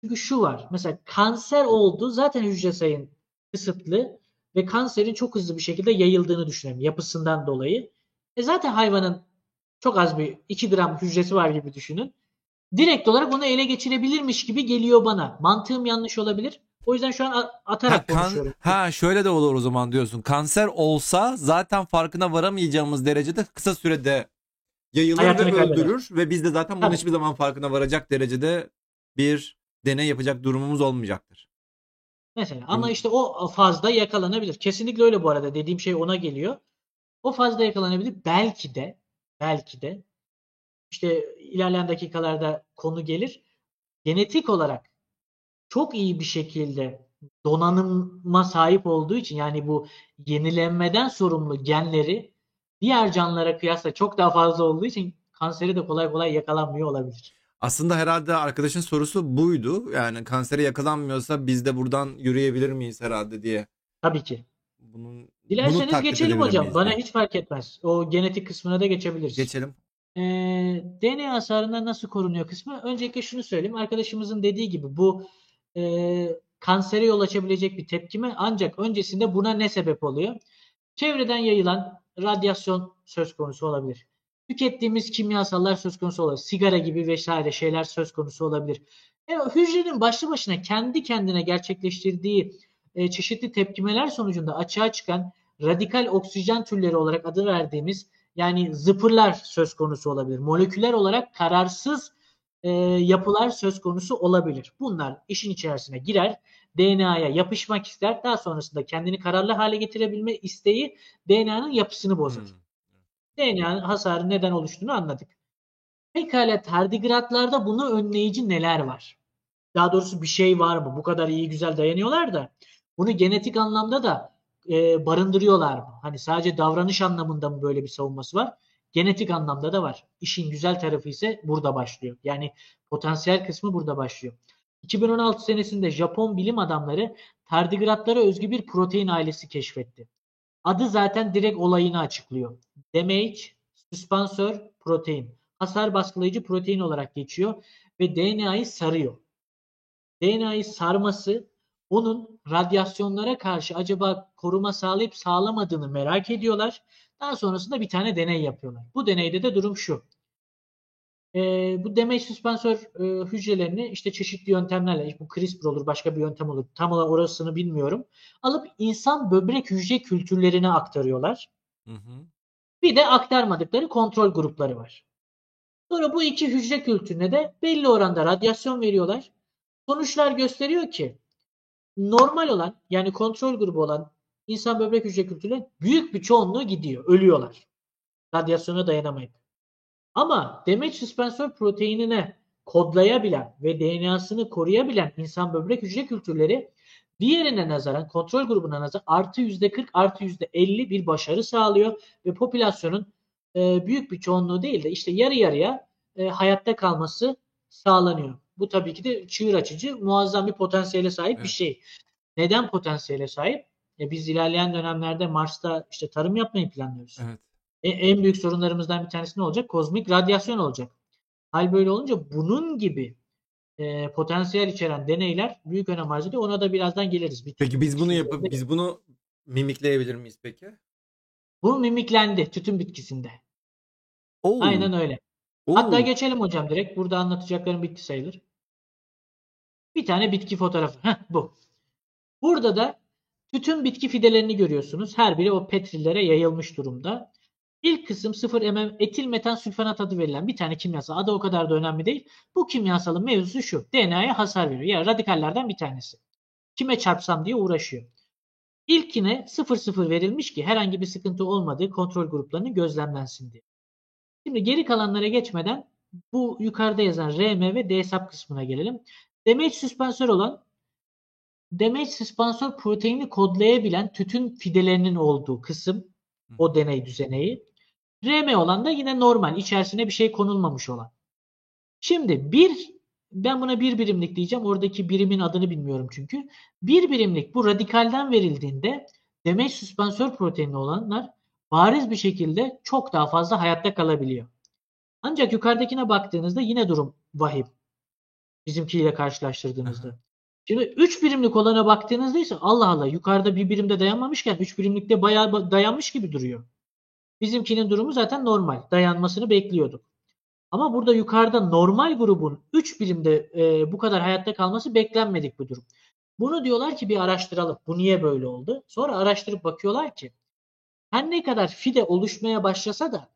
Çünkü şu var. Mesela kanser oldu. Zaten hücre sayın kısıtlı ve kanserin çok hızlı bir şekilde yayıldığını düşünelim yapısından dolayı. E zaten hayvanın çok az bir 2 gram hücresi var gibi düşünün. Direkt olarak onu ele geçirebilirmiş gibi geliyor bana. Mantığım yanlış olabilir. O yüzden şu an a- Ha, atarak kan- konuşuyorum. ha şöyle de olur o zaman diyorsun. Kanser olsa zaten farkına varamayacağımız derecede kısa sürede yayılır Hayatını ve kaybeder. öldürür ve biz de zaten bunun Tabii. hiçbir zaman farkına varacak derecede bir deney yapacak durumumuz olmayacaktır. Mesela ama işte o fazda yakalanabilir. Kesinlikle öyle bu arada. Dediğim şey ona geliyor. O fazda yakalanabilir. Belki de belki de işte ilerleyen dakikalarda konu gelir. Genetik olarak çok iyi bir şekilde donanıma sahip olduğu için yani bu yenilenmeden sorumlu genleri diğer canlılara kıyasla çok daha fazla olduğu için kanseri de kolay kolay yakalanmıyor olabilir. Aslında herhalde arkadaşın sorusu buydu. Yani kansere yakalanmıyorsa biz de buradan yürüyebilir miyiz herhalde diye. Tabii ki. Bunun bunu Dilerseniz taklit geçelim hocam. miyiz Bana hiç fark etmez. O genetik kısmına da geçebiliriz. Geçelim. Ee, DNA hasarından nasıl korunuyor kısmı. Öncelikle şunu söyleyeyim. Arkadaşımızın dediği gibi bu e, kansere yol açabilecek bir tepkime ancak öncesinde buna ne sebep oluyor? Çevreden yayılan radyasyon söz konusu olabilir. Tükettiğimiz kimyasallar söz konusu olabilir. Sigara gibi vesaire şeyler söz konusu olabilir. E, hücrenin başlı başına kendi kendine gerçekleştirdiği e, çeşitli tepkimeler sonucunda açığa çıkan radikal oksijen türleri olarak adı verdiğimiz yani zıpırlar söz konusu olabilir. Moleküler olarak kararsız e, yapılar söz konusu olabilir. Bunlar işin içerisine girer. DNA'ya yapışmak ister. Daha sonrasında kendini kararlı hale getirebilme isteği DNA'nın yapısını bozar. Hmm. DNA'nın hasarı neden oluştuğunu anladık. Pekala tardigratlarda bunu önleyici neler var? Daha doğrusu bir şey var mı? Bu kadar iyi güzel dayanıyorlar da bunu genetik anlamda da e, barındırıyorlar mı? Hani sadece davranış anlamında mı böyle bir savunması var? Genetik anlamda da var. İşin güzel tarafı ise burada başlıyor. Yani potansiyel kısmı burada başlıyor. 2016 senesinde Japon bilim adamları tardigratlara özgü bir protein ailesi keşfetti. Adı zaten direkt olayını açıklıyor. Damage, süspansör, protein. Hasar baskılayıcı protein olarak geçiyor ve DNA'yı sarıyor. DNA'yı sarması onun radyasyonlara karşı acaba koruma sağlayıp sağlamadığını merak ediyorlar. Daha sonrasında bir tane deney yapıyorlar. Bu deneyde de durum şu. E, bu damage süspansör e, hücrelerini işte çeşitli yöntemlerle, bu CRISPR olur, başka bir yöntem olur. Tam olarak orasını bilmiyorum. Alıp insan böbrek hücre kültürlerine aktarıyorlar. Hı hı. Bir de aktarmadıkları kontrol grupları var. Sonra bu iki hücre kültürüne de belli oranda radyasyon veriyorlar. Sonuçlar gösteriyor ki normal olan yani kontrol grubu olan insan böbrek hücre kültürüne büyük bir çoğunluğu gidiyor. Ölüyorlar. Radyasyona dayanamayıp. Ama demet süspansör proteinine kodlayabilen ve DNA'sını koruyabilen insan böbrek hücre kültürleri diğerine nazaran kontrol grubuna nazaran artı yüzde 40 artı yüzde 50 bir başarı sağlıyor ve popülasyonun e, büyük bir çoğunluğu değil de işte yarı yarıya e, hayatta kalması sağlanıyor. Bu tabii ki de çığır açıcı, muazzam bir potansiyele sahip evet. bir şey. Neden potansiyele sahip? E biz ilerleyen dönemlerde Mars'ta işte tarım yapmayı planlıyoruz. Evet. E, en büyük sorunlarımızdan bir tanesi ne olacak? Kozmik radyasyon olacak. Hal böyle olunca bunun gibi e, potansiyel içeren deneyler büyük önem arz ediyor. Ona da birazdan geliriz. Bir peki biz bunu yapıp biz bunu mimikleyebilir miyiz peki? Bu mimiklendi tütün bitkisinde. Oo. Aynen öyle. Oo. Hatta geçelim hocam direkt. Burada anlatacaklarım bitti sayılır. Bir tane bitki fotoğrafı. Heh, bu. Burada da bütün bitki fidelerini görüyorsunuz. Her biri o petrilere yayılmış durumda. İlk kısım 0 mm etil metan sülfonat adı verilen bir tane kimyasal. Adı o kadar da önemli değil. Bu kimyasalın mevzusu şu. DNA'ya hasar veriyor. Yani radikallerden bir tanesi. Kime çarpsam diye uğraşıyor. İlkine 0-0 verilmiş ki herhangi bir sıkıntı olmadığı kontrol gruplarının gözlemlensin diye. Şimdi geri kalanlara geçmeden bu yukarıda yazan RM ve D sap kısmına gelelim. Damage süspansör olan damage süspansör proteini kodlayabilen tütün fidelerinin olduğu kısım o deney düzeneği. RM olan da yine normal içerisine bir şey konulmamış olan. Şimdi bir ben buna bir birimlik diyeceğim. Oradaki birimin adını bilmiyorum çünkü. Bir birimlik bu radikalden verildiğinde damage süspansör proteini olanlar bariz bir şekilde çok daha fazla hayatta kalabiliyor. Ancak yukarıdakine baktığınızda yine durum vahim. Bizimkiyle karşılaştırdığınızda. Şimdi 3 birimlik olana baktığınızda ise Allah Allah yukarıda bir birimde dayanmamışken 3 birimlikte bayağı dayanmış gibi duruyor. Bizimkinin durumu zaten normal. Dayanmasını bekliyorduk. Ama burada yukarıda normal grubun 3 birimde e, bu kadar hayatta kalması beklenmedik bir durum. Bunu diyorlar ki bir araştıralım. Bu niye böyle oldu? Sonra araştırıp bakıyorlar ki her ne kadar fide oluşmaya başlasa da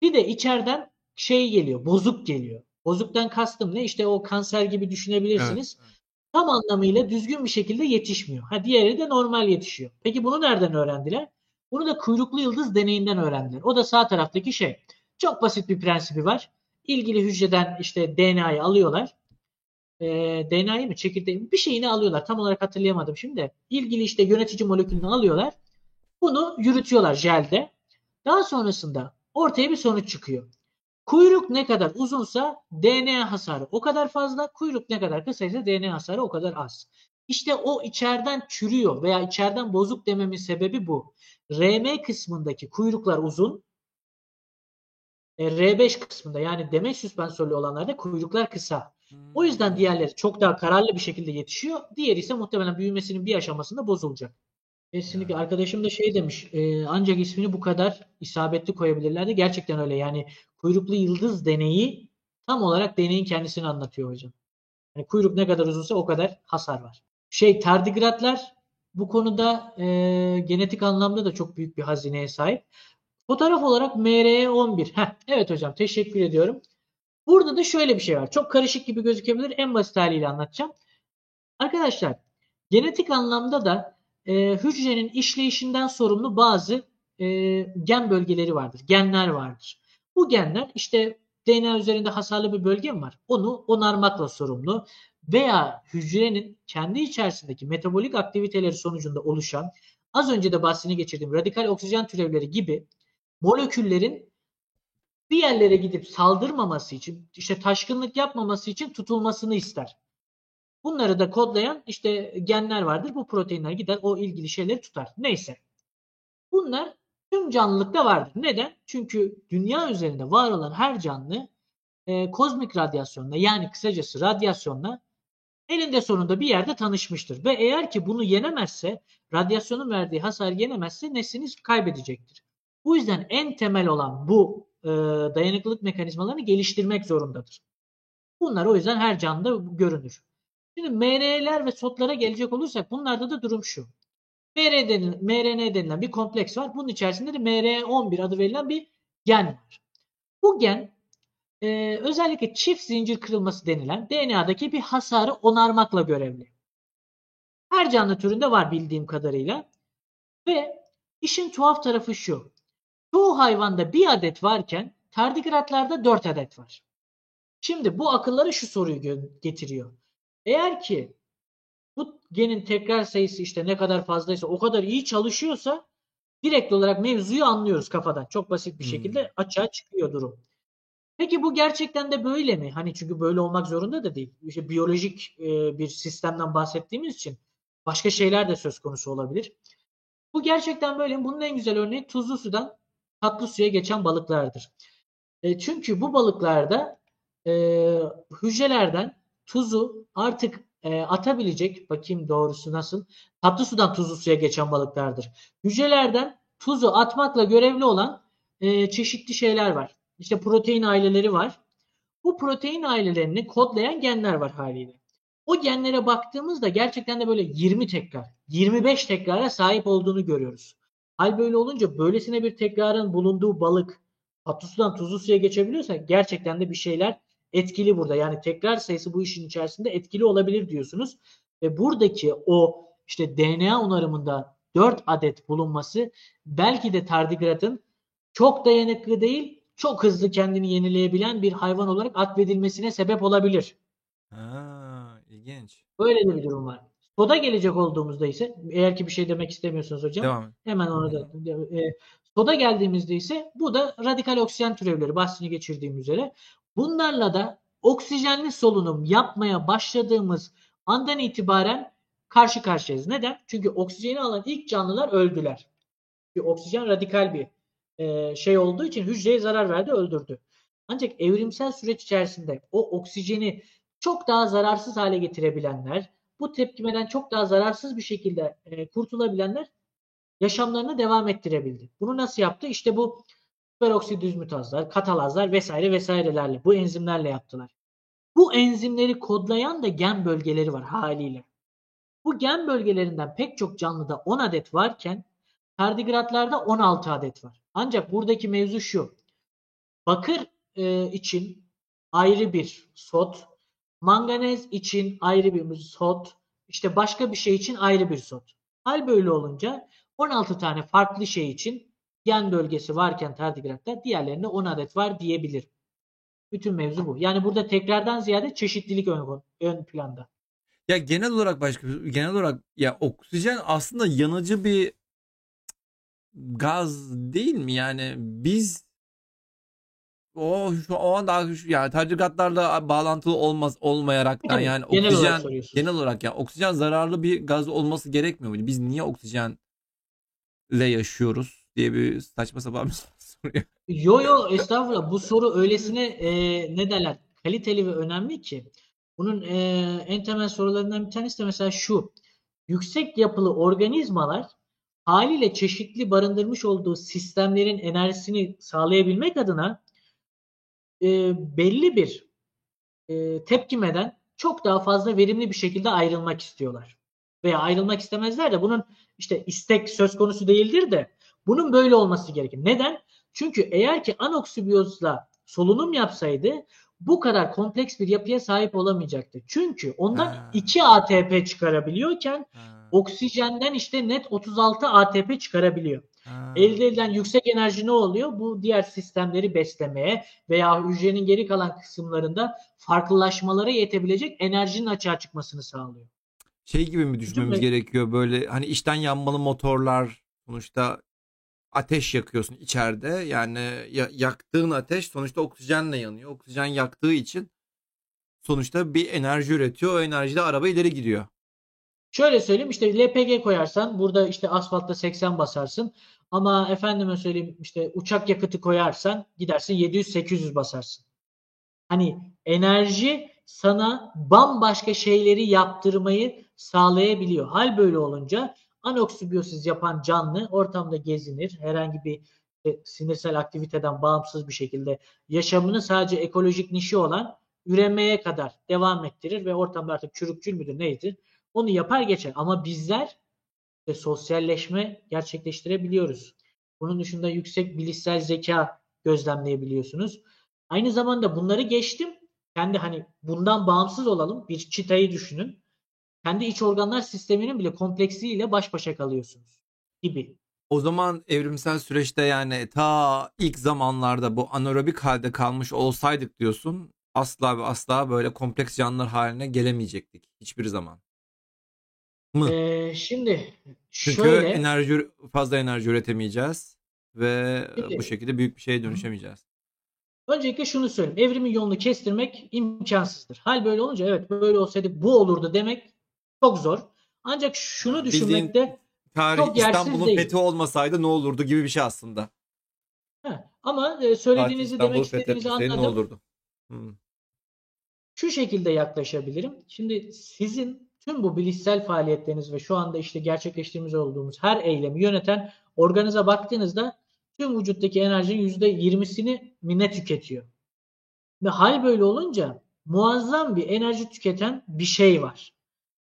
fide içeriden şey geliyor, bozuk geliyor. Bozuktan kastım ne? İşte o kanser gibi düşünebilirsiniz. Evet, evet. Tam anlamıyla düzgün bir şekilde yetişmiyor. Ha diğeri de normal yetişiyor. Peki bunu nereden öğrendiler? Bunu da kuyruklu yıldız deneyinden öğrendiler. O da sağ taraftaki şey. Çok basit bir prensibi var. İlgili hücreden işte DNA'yı alıyorlar. Ee, DNA'yı mı çekirdeği mi bir şeyini alıyorlar. Tam olarak hatırlayamadım şimdi. İlgili işte yönetici molekülünü alıyorlar. Bunu yürütüyorlar jelde. Daha sonrasında ortaya bir sonuç çıkıyor. Kuyruk ne kadar uzunsa DNA hasarı o kadar fazla, kuyruk ne kadar kısaysa DNA hasarı o kadar az. İşte o içeriden çürüyor veya içeriden bozuk dememin sebebi bu. RM kısmındaki kuyruklar uzun. E, R5 kısmında yani demeç süspansörlü olanlarda kuyruklar kısa. O yüzden diğerleri çok daha kararlı bir şekilde yetişiyor. Diğeri ise muhtemelen büyümesinin bir aşamasında bozulacak. Kesinlikle. Arkadaşım da şey demiş, e, ancak ismini bu kadar isabetli koyabilirlerdi. Gerçekten öyle. Yani kuyruklu yıldız deneyi tam olarak deneyin kendisini anlatıyor hocam. Yani kuyruk ne kadar uzunsa o kadar hasar var. Şey tardigratlar bu konuda e, genetik anlamda da çok büyük bir hazineye sahip. Fotoğraf olarak MRE11. Heh, evet hocam teşekkür ediyorum. Burada da şöyle bir şey var. Çok karışık gibi gözükebilir. En basit haliyle anlatacağım. Arkadaşlar genetik anlamda da e, hücrenin işleyişinden sorumlu bazı e, gen bölgeleri vardır. Genler vardır. Bu genler işte DNA üzerinde hasarlı bir bölge mi var? Onu onarmakla sorumlu veya hücrenin kendi içerisindeki metabolik aktiviteleri sonucunda oluşan az önce de bahsini geçirdiğim radikal oksijen türevleri gibi moleküllerin bir yerlere gidip saldırmaması için, işte taşkınlık yapmaması için tutulmasını ister. Bunları da kodlayan işte genler vardır. Bu proteinler gider o ilgili şeyleri tutar. Neyse. Bunlar tüm canlılıkta vardır. Neden? Çünkü dünya üzerinde var olan her canlı e, kozmik radyasyonla yani kısacası radyasyonla elinde sonunda bir yerde tanışmıştır. Ve eğer ki bunu yenemezse, radyasyonun verdiği hasar yenemezse neslini kaybedecektir. Bu yüzden en temel olan bu e, dayanıklılık mekanizmalarını geliştirmek zorundadır. Bunlar o yüzden her canlıda görünür. Şimdi MR'ler ve SOT'lara gelecek olursak bunlarda da durum şu. MRNA denilen bir kompleks var. Bunun içerisinde de MR11 adı verilen bir gen var. Bu gen e, özellikle çift zincir kırılması denilen DNA'daki bir hasarı onarmakla görevli. Her canlı türünde var bildiğim kadarıyla. Ve işin tuhaf tarafı şu. Çoğu hayvanda bir adet varken tardigratlarda dört adet var. Şimdi bu akıllara şu soruyu getiriyor. Eğer ki bu genin tekrar sayısı işte ne kadar fazlaysa o kadar iyi çalışıyorsa direkt olarak mevzuyu anlıyoruz kafadan. Çok basit bir hmm. şekilde açığa çıkıyor durum. Peki bu gerçekten de böyle mi? Hani çünkü böyle olmak zorunda da değil. İşte biyolojik e, bir sistemden bahsettiğimiz için başka şeyler de söz konusu olabilir. Bu gerçekten böyle mi? Bunun en güzel örneği tuzlu sudan tatlı suya geçen balıklardır. E, çünkü bu balıklarda e, hücrelerden tuzu artık e, atabilecek, bakayım doğrusu nasıl, tatlı sudan tuzlu suya geçen balıklardır. Hücrelerden tuzu atmakla görevli olan e, çeşitli şeyler var. İşte protein aileleri var. Bu protein ailelerini kodlayan genler var haliyle. O genlere baktığımızda gerçekten de böyle 20 tekrar, 25 tekrara sahip olduğunu görüyoruz. Hal böyle olunca böylesine bir tekrarın bulunduğu balık tatlı tuzlu suya geçebiliyorsa gerçekten de bir şeyler etkili burada. Yani tekrar sayısı bu işin içerisinde etkili olabilir diyorsunuz. Ve buradaki o işte DNA onarımında 4 adet bulunması belki de tardigratın çok dayanıklı değil, çok hızlı kendini yenileyebilen bir hayvan olarak atfedilmesine sebep olabilir. Ha, ilginç. Böyle de bir durum var. Soda gelecek olduğumuzda ise eğer ki bir şey demek istemiyorsunuz hocam Devam. hemen onu da e, soda geldiğimizde ise bu da radikal oksijen türevleri bahsini geçirdiğim üzere Bunlarla da oksijenli solunum yapmaya başladığımız andan itibaren karşı karşıyayız. Neden? Çünkü oksijeni alan ilk canlılar öldüler. Bir oksijen radikal bir e, şey olduğu için hücreye zarar verdi, öldürdü. Ancak evrimsel süreç içerisinde o oksijeni çok daha zararsız hale getirebilenler, bu tepkimeden çok daha zararsız bir şekilde e, kurtulabilenler yaşamlarını devam ettirebildi. Bunu nasıl yaptı? İşte bu peroksidizmutazlar, katalazlar vesaire vesairelerle bu enzimlerle yaptılar. Bu enzimleri kodlayan da gen bölgeleri var haliyle. Bu gen bölgelerinden pek çok canlıda 10 adet varken tardigratlarda 16 adet var. Ancak buradaki mevzu şu. Bakır e, için ayrı bir sot, manganez için ayrı bir sot, işte başka bir şey için ayrı bir sot. Hal böyle olunca 16 tane farklı şey için gen bölgesi varken tardigratta diğerlerinde 10 adet var diyebilir. Bütün mevzu bu. Yani burada tekrardan ziyade çeşitlilik ön, ön planda. Ya genel olarak başka genel olarak ya oksijen aslında yanıcı bir gaz değil mi? Yani biz o şu o anda yani tardigatlarla bağlantılı olmaz olmayaraktan evet, yani genel oksijen olarak genel olarak yani oksijen zararlı bir gaz olması gerekmiyor muydu? Biz niye oksijenle yaşıyoruz? diye bir saçma sapan bir soru soruyor. Yo yo estağfurullah bu soru öylesine e, ne derler kaliteli ve önemli ki. Bunun e, en temel sorularından bir tanesi de mesela şu. Yüksek yapılı organizmalar haliyle çeşitli barındırmış olduğu sistemlerin enerjisini sağlayabilmek adına e, belli bir e, tepkimeden çok daha fazla verimli bir şekilde ayrılmak istiyorlar. Veya ayrılmak istemezler de bunun işte istek söz konusu değildir de bunun böyle olması gerekir. Neden? Çünkü eğer ki anoksibiyozla solunum yapsaydı bu kadar kompleks bir yapıya sahip olamayacaktı. Çünkü ondan Ha. 2 ATP çıkarabiliyorken Ha, oksijenden işte net 36 ATP çıkarabiliyor. ha. Elde edilen yüksek enerji ne oluyor? Bu diğer sistemleri beslemeye veya hücrenin geri kalan kısımlarında farklılaşmalara yetebilecek enerjinin açığa çıkmasını sağlıyor. Şey gibi mi düşünmemiz Çünkü- gerekiyor böyle hani içten yanmalı motorlar sonuçta ateş yakıyorsun içeride yani ya- yaktığın ateş sonuçta oksijenle yanıyor. Oksijen yaktığı için sonuçta bir enerji üretiyor. O enerjiyle araba ileri gidiyor. Şöyle söyleyeyim işte LPG koyarsan burada işte asfaltta 80 basarsın ama efendime söyleyeyim işte uçak yakıtı koyarsan gidersin 700-800 basarsın. Hani enerji sana bambaşka şeyleri yaptırmayı sağlayabiliyor. Hal böyle olunca anoksibiyosiz yapan canlı ortamda gezinir. Herhangi bir e, sinirsel aktiviteden bağımsız bir şekilde yaşamını sadece ekolojik nişi olan üremeye kadar devam ettirir ve ortamda artık çürükçül müdür neydi onu yapar geçer. Ama bizler de sosyalleşme gerçekleştirebiliyoruz. Bunun dışında yüksek bilişsel zeka gözlemleyebiliyorsunuz. Aynı zamanda bunları geçtim. Kendi hani bundan bağımsız olalım. Bir çitayı düşünün. Kendi iç organlar sisteminin bile kompleksiyle baş başa kalıyorsunuz gibi. O zaman evrimsel süreçte yani ta ilk zamanlarda bu anaerobik halde kalmış olsaydık diyorsun asla ve asla böyle kompleks canlılar haline gelemeyecektik hiçbir zaman. Mı? Ee, şimdi Çünkü şöyle enerji fazla enerji üretemeyeceğiz ve Peki. bu şekilde büyük bir şeye dönüşemeyeceğiz. Öncelikle şunu söyleyeyim. Evrimin yolunu kestirmek imkansızdır. Hal böyle olunca evet böyle olsaydı bu olurdu demek çok zor. Ancak şunu Bildiğin düşünmekte Tarih Çok yersiz İstanbul'un değil. fethi olmasaydı ne olurdu gibi bir şey aslında. Heh, ama e, Fatih söylediğinizi İstanbul'u demek istediğinizi fethetmeseydi ne anladım. olurdu? Hmm. Şu şekilde yaklaşabilirim. Şimdi sizin tüm bu bilişsel faaliyetleriniz ve şu anda işte gerçekleştirmiş olduğumuz her eylemi yöneten organıza baktığınızda tüm vücuttaki enerjinin %20'sini mi ne tüketiyor? Ve hal böyle olunca muazzam bir enerji tüketen bir şey var.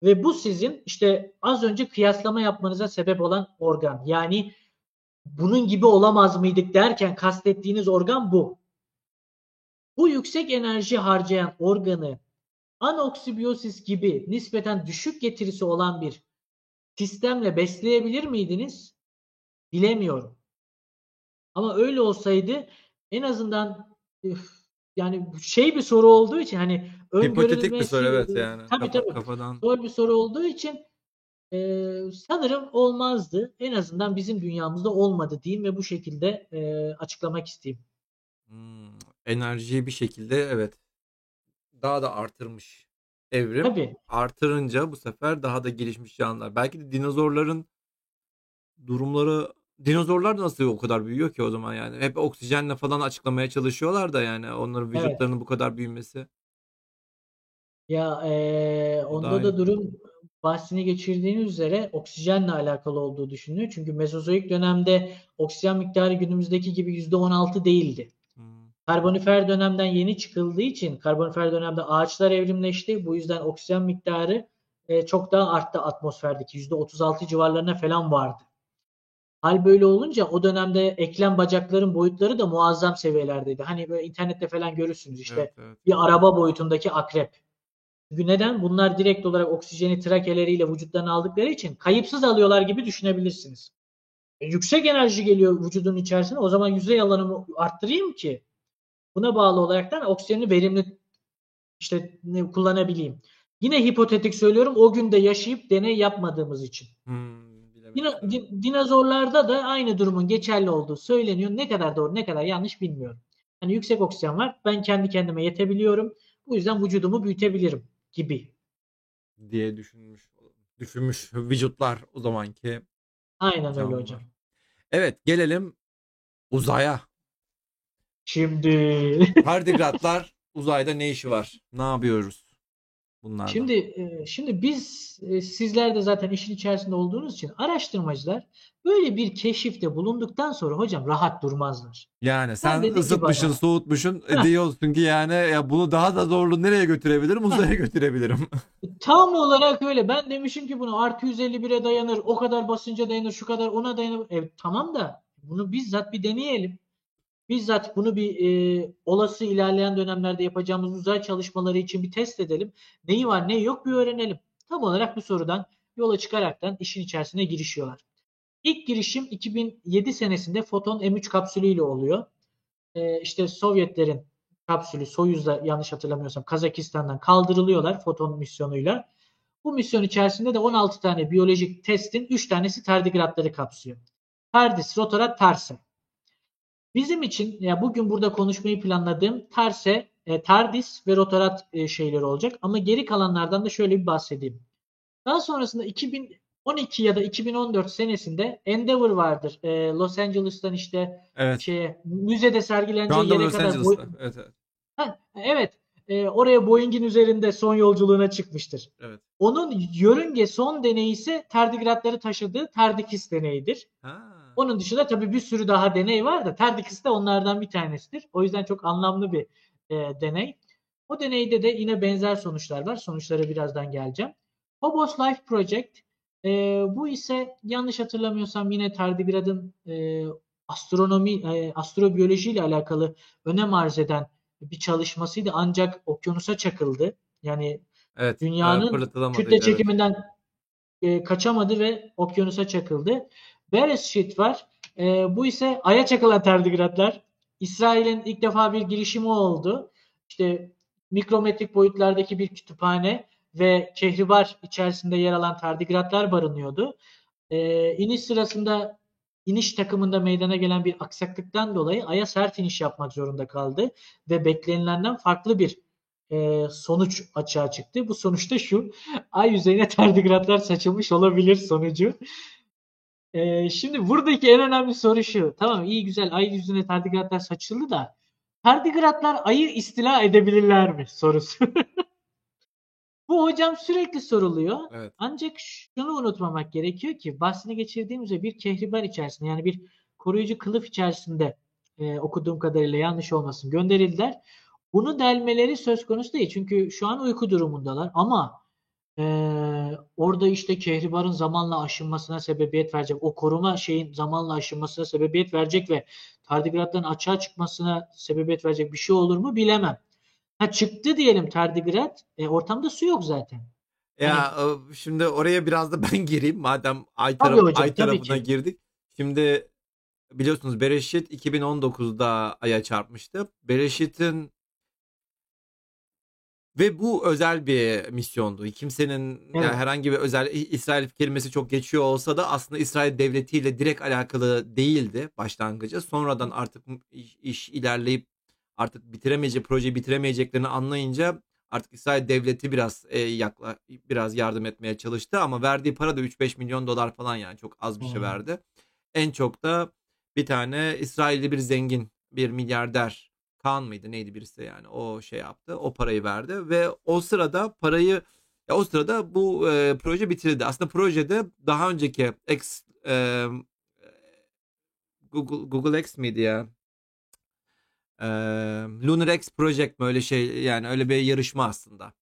Ve bu sizin işte az önce kıyaslama yapmanıza sebep olan organ. Yani bunun gibi olamaz mıydık derken kastettiğiniz organ bu. Bu yüksek enerji harcayan organı anoksibiyosis gibi nispeten düşük getirisi olan bir sistemle besleyebilir miydiniz? Bilemiyorum. Ama öyle olsaydı en azından üf, yani şey bir soru olduğu için hani Hipotetik bir soru evet yani. Tabii tabii. Kafadan. Zor bir soru olduğu için e, sanırım olmazdı. En azından bizim dünyamızda olmadı diyeyim ve bu şekilde e, açıklamak isteyeyim. Hmm, enerjiyi bir şekilde evet daha da artırmış evrim. Tabii. Artırınca bu sefer daha da gelişmiş canlılar. Belki de dinozorların durumları dinozorlar da nasıl o kadar büyüyor ki o zaman yani. Hep oksijenle falan açıklamaya çalışıyorlar da yani onların Evet. vücutlarının bu kadar büyümesi. Ya eee, O onda daha da iyi. durum bahsini geçirdiğiniz üzere oksijenle alakalı olduğu düşünülüyor. Çünkü Mezozoik dönemde oksijen miktarı günümüzdeki gibi %16 değildi. Hmm. Karbonifer dönemden yeni çıkıldığı için karbonifer dönemde ağaçlar evrimleşti. Bu yüzden oksijen miktarı e, çok daha arttı atmosferdeki. %36 civarlarına falan vardı. Hal böyle olunca o dönemde eklem bacakların boyutları da muazzam seviyelerdeydi. Hani böyle internette falan görürsünüz işte Evet, evet. bir araba boyutundaki akrep. Çünkü neden? Bunlar direkt olarak oksijeni trakeleriyle vücutlarına aldıkları için kayıpsız alıyorlar gibi düşünebilirsiniz. E, yüksek enerji geliyor vücudun içerisine. O zaman yüzey alanımı arttırayım ki buna bağlı olaraktan oksijeni verimli işte kullanabileyim. Yine hipotetik söylüyorum o günde yaşayıp deney yapmadığımız için. Hmm. Dino- di- dinozorlarda da aynı durumun geçerli olduğu söyleniyor. Ne kadar doğru ne kadar yanlış bilmiyorum. Hani yüksek oksijen var. Ben kendi kendime yetebiliyorum. Bu yüzden vücudumu büyütebilirim gibi. diye düşünmüş düşünmüş vücutlar o zamanki Aynen öyle canlılar. hocam. Evet gelelim uzaya. Şimdi Tardigratlar uzayda ne işi var? Ne yapıyoruz? Bunlardan? Şimdi e, şimdi biz e, sizler de zaten işin içerisinde olduğunuz için araştırmacılar böyle bir keşifte bulunduktan sonra hocam rahat durmazlar. Yani sen ki ısıtmışsın, bana- soğutmuşsun, e, diyorsun ki yani ya bunu daha da zorlu nereye götürebilirim? Uzaya götürebilirim. Tam olarak öyle. Ben demişim ki bunu artı 151'e dayanır, o kadar basınca dayanır, şu kadar ona dayanır. Evet tamam da bunu bizzat bir deneyelim. Bizzat bunu bir e, olası ilerleyen dönemlerde yapacağımız uzay çalışmaları için bir test edelim. Neyi var, neyi yok bir öğrenelim. Tam olarak bu sorudan yola çıkaraktan işin içerisine girişiyorlar. İlk girişim 2007 senesinde Foton M3 kapsülüyle oluyor. E, işte Sovyetlerin kapsülü Soyuz'da yanlış hatırlamıyorsam Kazakistan'dan kaldırılıyorlar Foton misyonuyla. Bu misyon içerisinde de 16 tane biyolojik testin 3 tanesi tardigratları kapsıyor. Tardis, Rotorat, Tarse. Bizim için ya bugün burada konuşmayı planladığım Tarse, e, Tardis ve Rotorat e, şeyleri olacak. Ama geri kalanlardan da şöyle bir bahsedeyim. Daha sonrasında 2012 ya da 2014 senesinde Endeavour vardır. E, Los Angeles'tan işte Evet. şeye müzede sergileneceği yere Los kadar boy- Evet, evet. Ha, evet. E, oraya Boeing'in üzerinde son yolculuğuna çıkmıştır. Evet. Onun yörünge son deneyi ise tardigratları taşıdığı Tardikis deneyidir. Ha. Onun dışında tabii bir sürü daha deney var da Tardikis de onlardan bir tanesidir. O yüzden çok anlamlı bir e, deney. O deneyde de yine benzer sonuçlar var. Sonuçlara birazdan geleceğim. Phobos Life Project e, bu ise yanlış hatırlamıyorsam yine tardigradın e, astronomi, e, astrobiyoloji ile alakalı önem arz eden bir çalışmasıydı. Ancak okyanusa çakıldı. Yani Evet. Dünyanın e, kütle Evet. çekiminden e, kaçamadı ve okyanusa çakıldı. Beresheet var. E, bu ise Ay'a çakılan tardigratlar. İsrail'in ilk defa bir girişimi oldu. İşte mikrometrik boyutlardaki bir kütüphane ve kehribar içerisinde yer alan tardigratlar barınıyordu. E, iniş sırasında iniş takımında meydana gelen bir aksaklıktan dolayı Ay'a sert iniş yapmak zorunda kaldı ve beklenilenden farklı bir e, sonuç açığa çıktı. Bu sonuçta şu. Ay yüzeyine tardigratlar saçılmış olabilir sonucu. E, şimdi buradaki en önemli soru şu. Tamam iyi güzel ay yüzüne tardigratlar saçıldı da tardigratlar ayı istila edebilirler mi sorusu. Bu hocam sürekli soruluyor. Evet. Ancak şunu unutmamak gerekiyor ki bahsini geçirdiğim üzere bir kehribar içerisinde yani bir koruyucu kılıf içerisinde e, okuduğum kadarıyla yanlış olmasın gönderildiler. Bunu delmeleri söz konusu değil. Çünkü şu an uyku durumundalar ama orada işte kehribarın zamanla aşınmasına sebebiyet verecek. O koruma şeyin zamanla aşınmasına sebebiyet verecek ve tardigratların açığa çıkmasına sebebiyet verecek bir şey olur mu bilemem. Ha çıktı diyelim tardigrat. E, ortamda su yok zaten. Ya e, şimdi oraya biraz da ben gireyim madem ay, taraf, hocam, ay tarafına girdik. Şimdi biliyorsunuz Bereşit 2019'da aya çarpmıştı. Bereşit'in ve bu özel bir misyondu. Kimsenin yani Evet. herhangi bir özel İsrail kelimesi çok geçiyor olsa da aslında İsrail devletiyle direkt alakalı değildi başlangıcı. Sonradan artık iş, iş ilerleyip artık bitiremeyecek projeyi bitiremeyeceklerini anlayınca artık İsrail devleti biraz e, yakla biraz yardım etmeye çalıştı ama verdiği para da 3-5 milyon dolar falan yani çok az bir şey verdi. En çok da bir tane İsrailli bir zengin bir milyarder Kaan mıydı neydi birisi yani o şey yaptı o parayı verdi ve o sırada parayı ya o sırada bu e, proje bitirildi. Aslında projede daha önceki X e, Google Google X miydi ya? E, Lunar X Project mi öyle şey yani öyle bir yarışma aslında.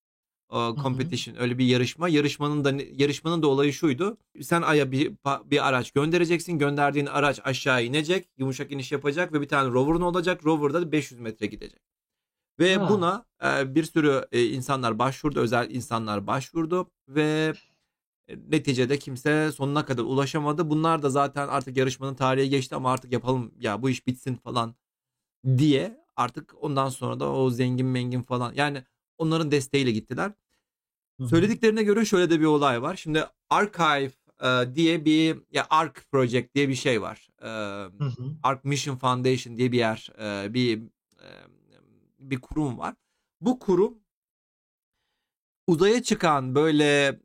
O hı. competition öyle bir yarışma. Yarışmanın da yarışmanın da olayı şuydu. Sen aya bir bir araç göndereceksin. Gönderdiğin araç aşağı inecek, yumuşak iniş yapacak ve bir tane rover'ın olacak. Rover'da da 500 metre gidecek. Ve Ha. buna e, bir sürü e, insanlar başvurdu, özel insanlar başvurdu ve e, neticede kimse sonuna kadar ulaşamadı. Bunlar da zaten artık yarışmanın tarihi geçti ama artık yapalım ya bu iş bitsin falan diye artık ondan sonra da o zengin mengin falan yani onların desteğiyle gittiler. Hı hı. Söylediklerine göre şöyle de bir olay var. Şimdi Archive e, diye bir ya Arc Project diye bir şey var. E, Hı hı. Arc Mission Foundation diye bir yer, e, bir e, bir kurum var. Bu kurum uzaya çıkan böyle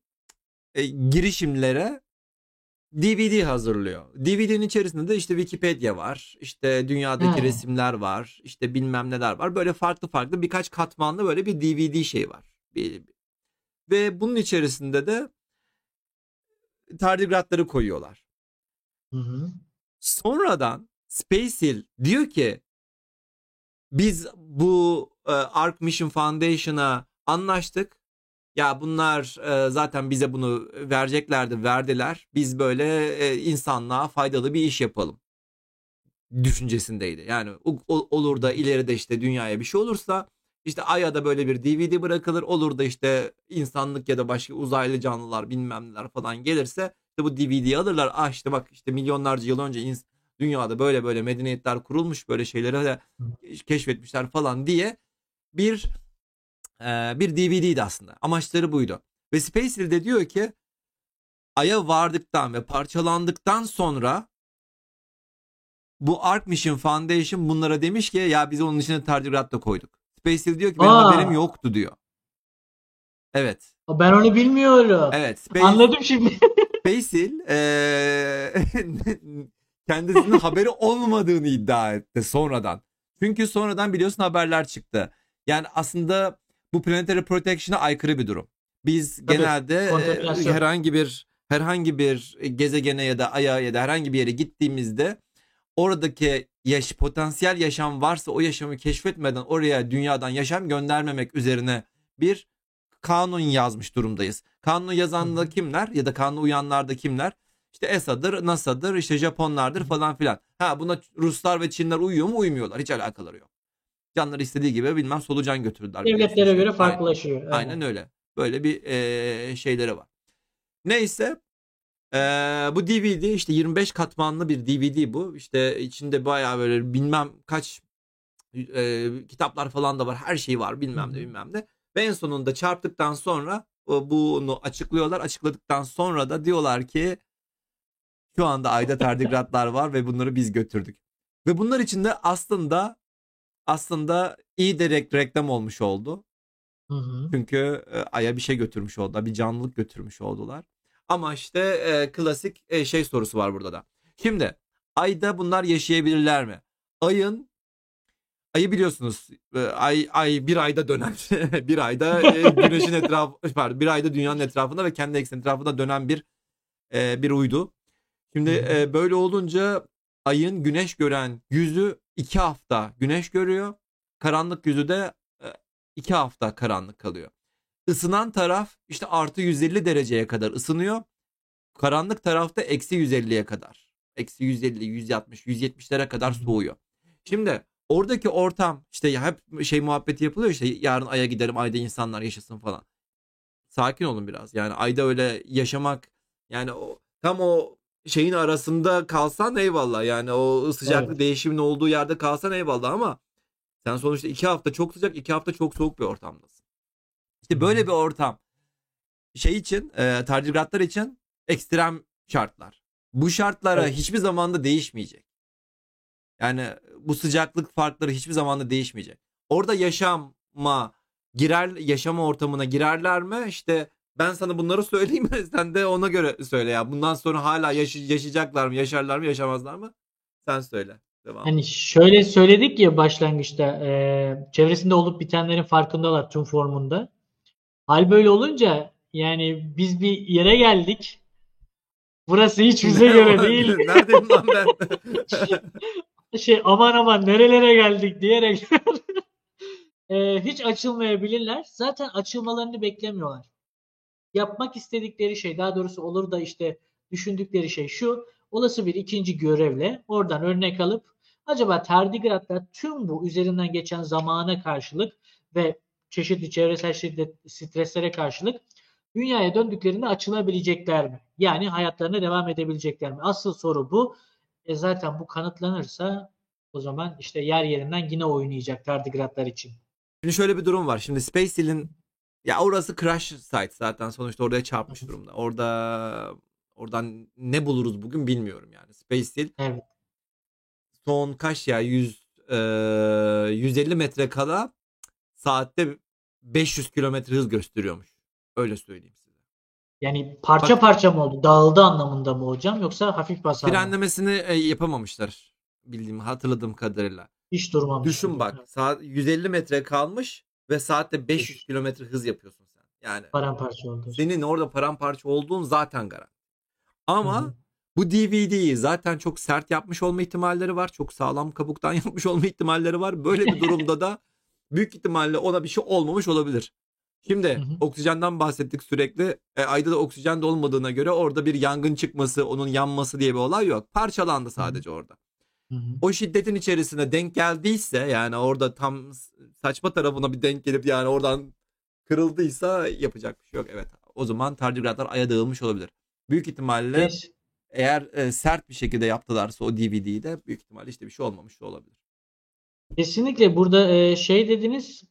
e, girişimlere DVD hazırlıyor. DVD'nin içerisinde de işte Wikipedia var. işte dünyadaki He. resimler var. işte bilmem neler var. Böyle farklı farklı birkaç katmanlı böyle bir DVD şey var. Bir, ve bunun içerisinde de tardigratları koyuyorlar. Hı hı. Sonradan Space Hill diyor ki biz bu e, Ark Mission Foundation'a anlaştık. Ya bunlar e, zaten bize bunu vereceklerdi, verdiler. Biz böyle e, insanlığa faydalı bir iş yapalım düşüncesindeydi. Yani o- olur da ileride işte dünyaya bir şey olursa işte Ay'a da böyle bir DVD bırakılır. Olur da işte insanlık ya da başka uzaylı canlılar bilmem neler falan gelirse işte bu DVD'yi alırlar. Ah işte bak işte milyonlarca yıl önce ins- dünyada böyle böyle medeniyetler kurulmuş böyle şeyleri de keşfetmişler falan diye bir bir DVD'ydi aslında. Amaçları buydu. Ve Space Hill de diyor ki Ay'a vardıktan ve parçalandıktan sonra bu Ark Mission Foundation bunlara demiş ki ya biz onun içine tardigrat da koyduk. Space Hill diyor ki benim Aa. haberim yoktu diyor. Evet. Ben onu bilmiyorum. Evet. Space, Anladım şimdi. Space Hill eee, kendisinin haberi olmadığını iddia etti sonradan. Çünkü sonradan biliyorsun haberler çıktı. Yani aslında bu Planetary Protection'a aykırı bir durum. Biz Tabii, genelde e, herhangi bir herhangi bir gezegene ya da aya ya da herhangi bir yere gittiğimizde oradaki yaş potansiyel yaşam varsa o yaşamı keşfetmeden oraya dünyadan yaşam göndermemek üzerine bir kanun yazmış durumdayız. Kanunu yazan da Hı kimler ya da kanuna uyanlar da kimler? İşte ESA'dır, NASA'dır, işte Japonlardır falan filan. Ha buna Ruslar ve Çinler uyuyor mu? Uymuyorlar. Hiç alakaları yok. Canları istediği gibi bilmem solucan götürdüler. Devletlere göre Aynen. farklılaşıyor. Evet. Aynen öyle. Böyle bir eee, şeyleri var. Neyse eee, bu DVD işte 25 katmanlı bir DVD bu. İşte içinde bayağı böyle bilmem kaç eee, kitaplar falan da var. Her şey var bilmem ne bilmem ne. Ve en sonunda çarptıktan sonra bunu açıklıyorlar. Açıkladıktan sonra da diyorlar ki şu anda ayda tardigratlar var ve bunları biz götürdük. Ve bunlar içinde aslında aslında iyi de rek- reklam olmuş oldu. Hı hı. Çünkü e, Ay'a bir şey götürmüş oldular. Bir canlılık götürmüş oldular. Ama işte e, klasik e, şey sorusu var burada da. Şimdi Ay'da bunlar yaşayabilirler mi? Ay'ın Ay'ı biliyorsunuz. e, Ay ay bir ayda dönen. bir ayda e, güneşin etrafı pardon bir ayda dünyanın etrafında ve kendi ekseni etrafında dönen bir e, bir uydu. Şimdi e, böyle olunca ayın güneş gören yüzü iki hafta güneş görüyor. Karanlık yüzü de e, iki hafta karanlık kalıyor. Isınan taraf işte artı 150 dereceye kadar ısınıyor. Karanlık tarafta eksi 150'ye kadar. Eksi 150, 160, 170'lere kadar soğuyor. Şimdi oradaki ortam işte hep şey muhabbeti yapılıyor işte yarın aya gidelim ayda insanlar yaşasın falan. Sakin olun biraz. Yani ayda öyle yaşamak yani o tam o şeyin arasında kalsan eyvallah. Yani o sıcaklık Evet. değişimin olduğu yerde kalsan eyvallah ama sen sonuçta iki hafta çok sıcak, iki hafta çok soğuk bir ortamdasın. İşte böyle bir ortam şey için, e, tardigratlar için ekstrem şartlar. Bu şartlara Evet. hiçbir zamanda değişmeyecek. Yani bu sıcaklık farkları hiçbir zamanda değişmeyecek. Orada yaşama girer yaşama ortamına girerler mi? İşte ben sana bunları söyleyeyim? Sen de ona göre söyle ya. Bundan sonra hala yaşı- yaşayacaklar mı? Yaşarlar mı? Yaşamazlar mı? Sen söyle. Devam. Hani şöyle söyledik ya başlangıçta e, çevresinde olup bitenlerin farkındalar tüm formunda. Hal böyle olunca yani biz bir yere geldik. Burası hiç bize göre değil. Neredeyim lan ben? Şey aman aman nerelere geldik diyerek e, hiç açılmayabilirler. Zaten açılmalarını beklemiyorlar. Yapmak istedikleri şey daha doğrusu olur da işte düşündükleri şey şu. Olası bir ikinci görevle oradan örnek alıp acaba tardigratlar tüm bu üzerinden geçen zamana karşılık ve çeşitli çevresel şiddet, streslere karşılık dünyaya döndüklerinde açılabilecekler mi? Yani hayatlarına devam edebilecekler mi? Asıl soru bu. E zaten bu kanıtlanırsa o zaman işte yer yerinden yine oynayacak tardigratlar için. Şimdi şöyle bir durum var. Şimdi Space Hill'in ya orası crash site zaten sonuçta oraya çarpmış durumda. Orada oradan ne buluruz bugün bilmiyorum yani. Space Hill Evet. son kaç ya 100 e, 150 metre kala saatte 500 kilometre hız gösteriyormuş. Öyle söyleyeyim size. Yani parça Bak- parça mı oldu? Dağıldı anlamında mı hocam? Yoksa hafif basar mı? Frenlemesini e, yapamamışlar bildiğim hatırladığım kadarıyla. Hiç durmamış. Düşün bak saat 150 metre kalmış ve saatte 500 kilometre hız yapıyorsun sen. Yani Paramparça oldu. senin orada paramparça olduğun zaten garanti. Ama Hı hı. bu DVD'yi zaten çok sert yapmış olma ihtimalleri var. Çok sağlam kabuktan yapmış olma ihtimalleri var. Böyle bir durumda da büyük ihtimalle ona bir şey olmamış olabilir. Şimdi Hı hı. oksijenden bahsettik sürekli. E, ayda da oksijen de olmadığına göre orada bir yangın çıkması, onun yanması diye bir olay yok. Parçalandı sadece orada. Hı hı. O şiddetin içerisine denk geldiyse yani orada tam saçma tarafına bir denk gelip yani oradan kırıldıysa yapacak bir şey yok. Evet o zaman tardigratlar aya dağılmış olabilir. Büyük ihtimalle Kes- eğer e, sert bir şekilde yaptılarsa o DVD'yi de büyük ihtimalle işte bir şey olmamış da olabilir. Kesinlikle burada e, şey dediniz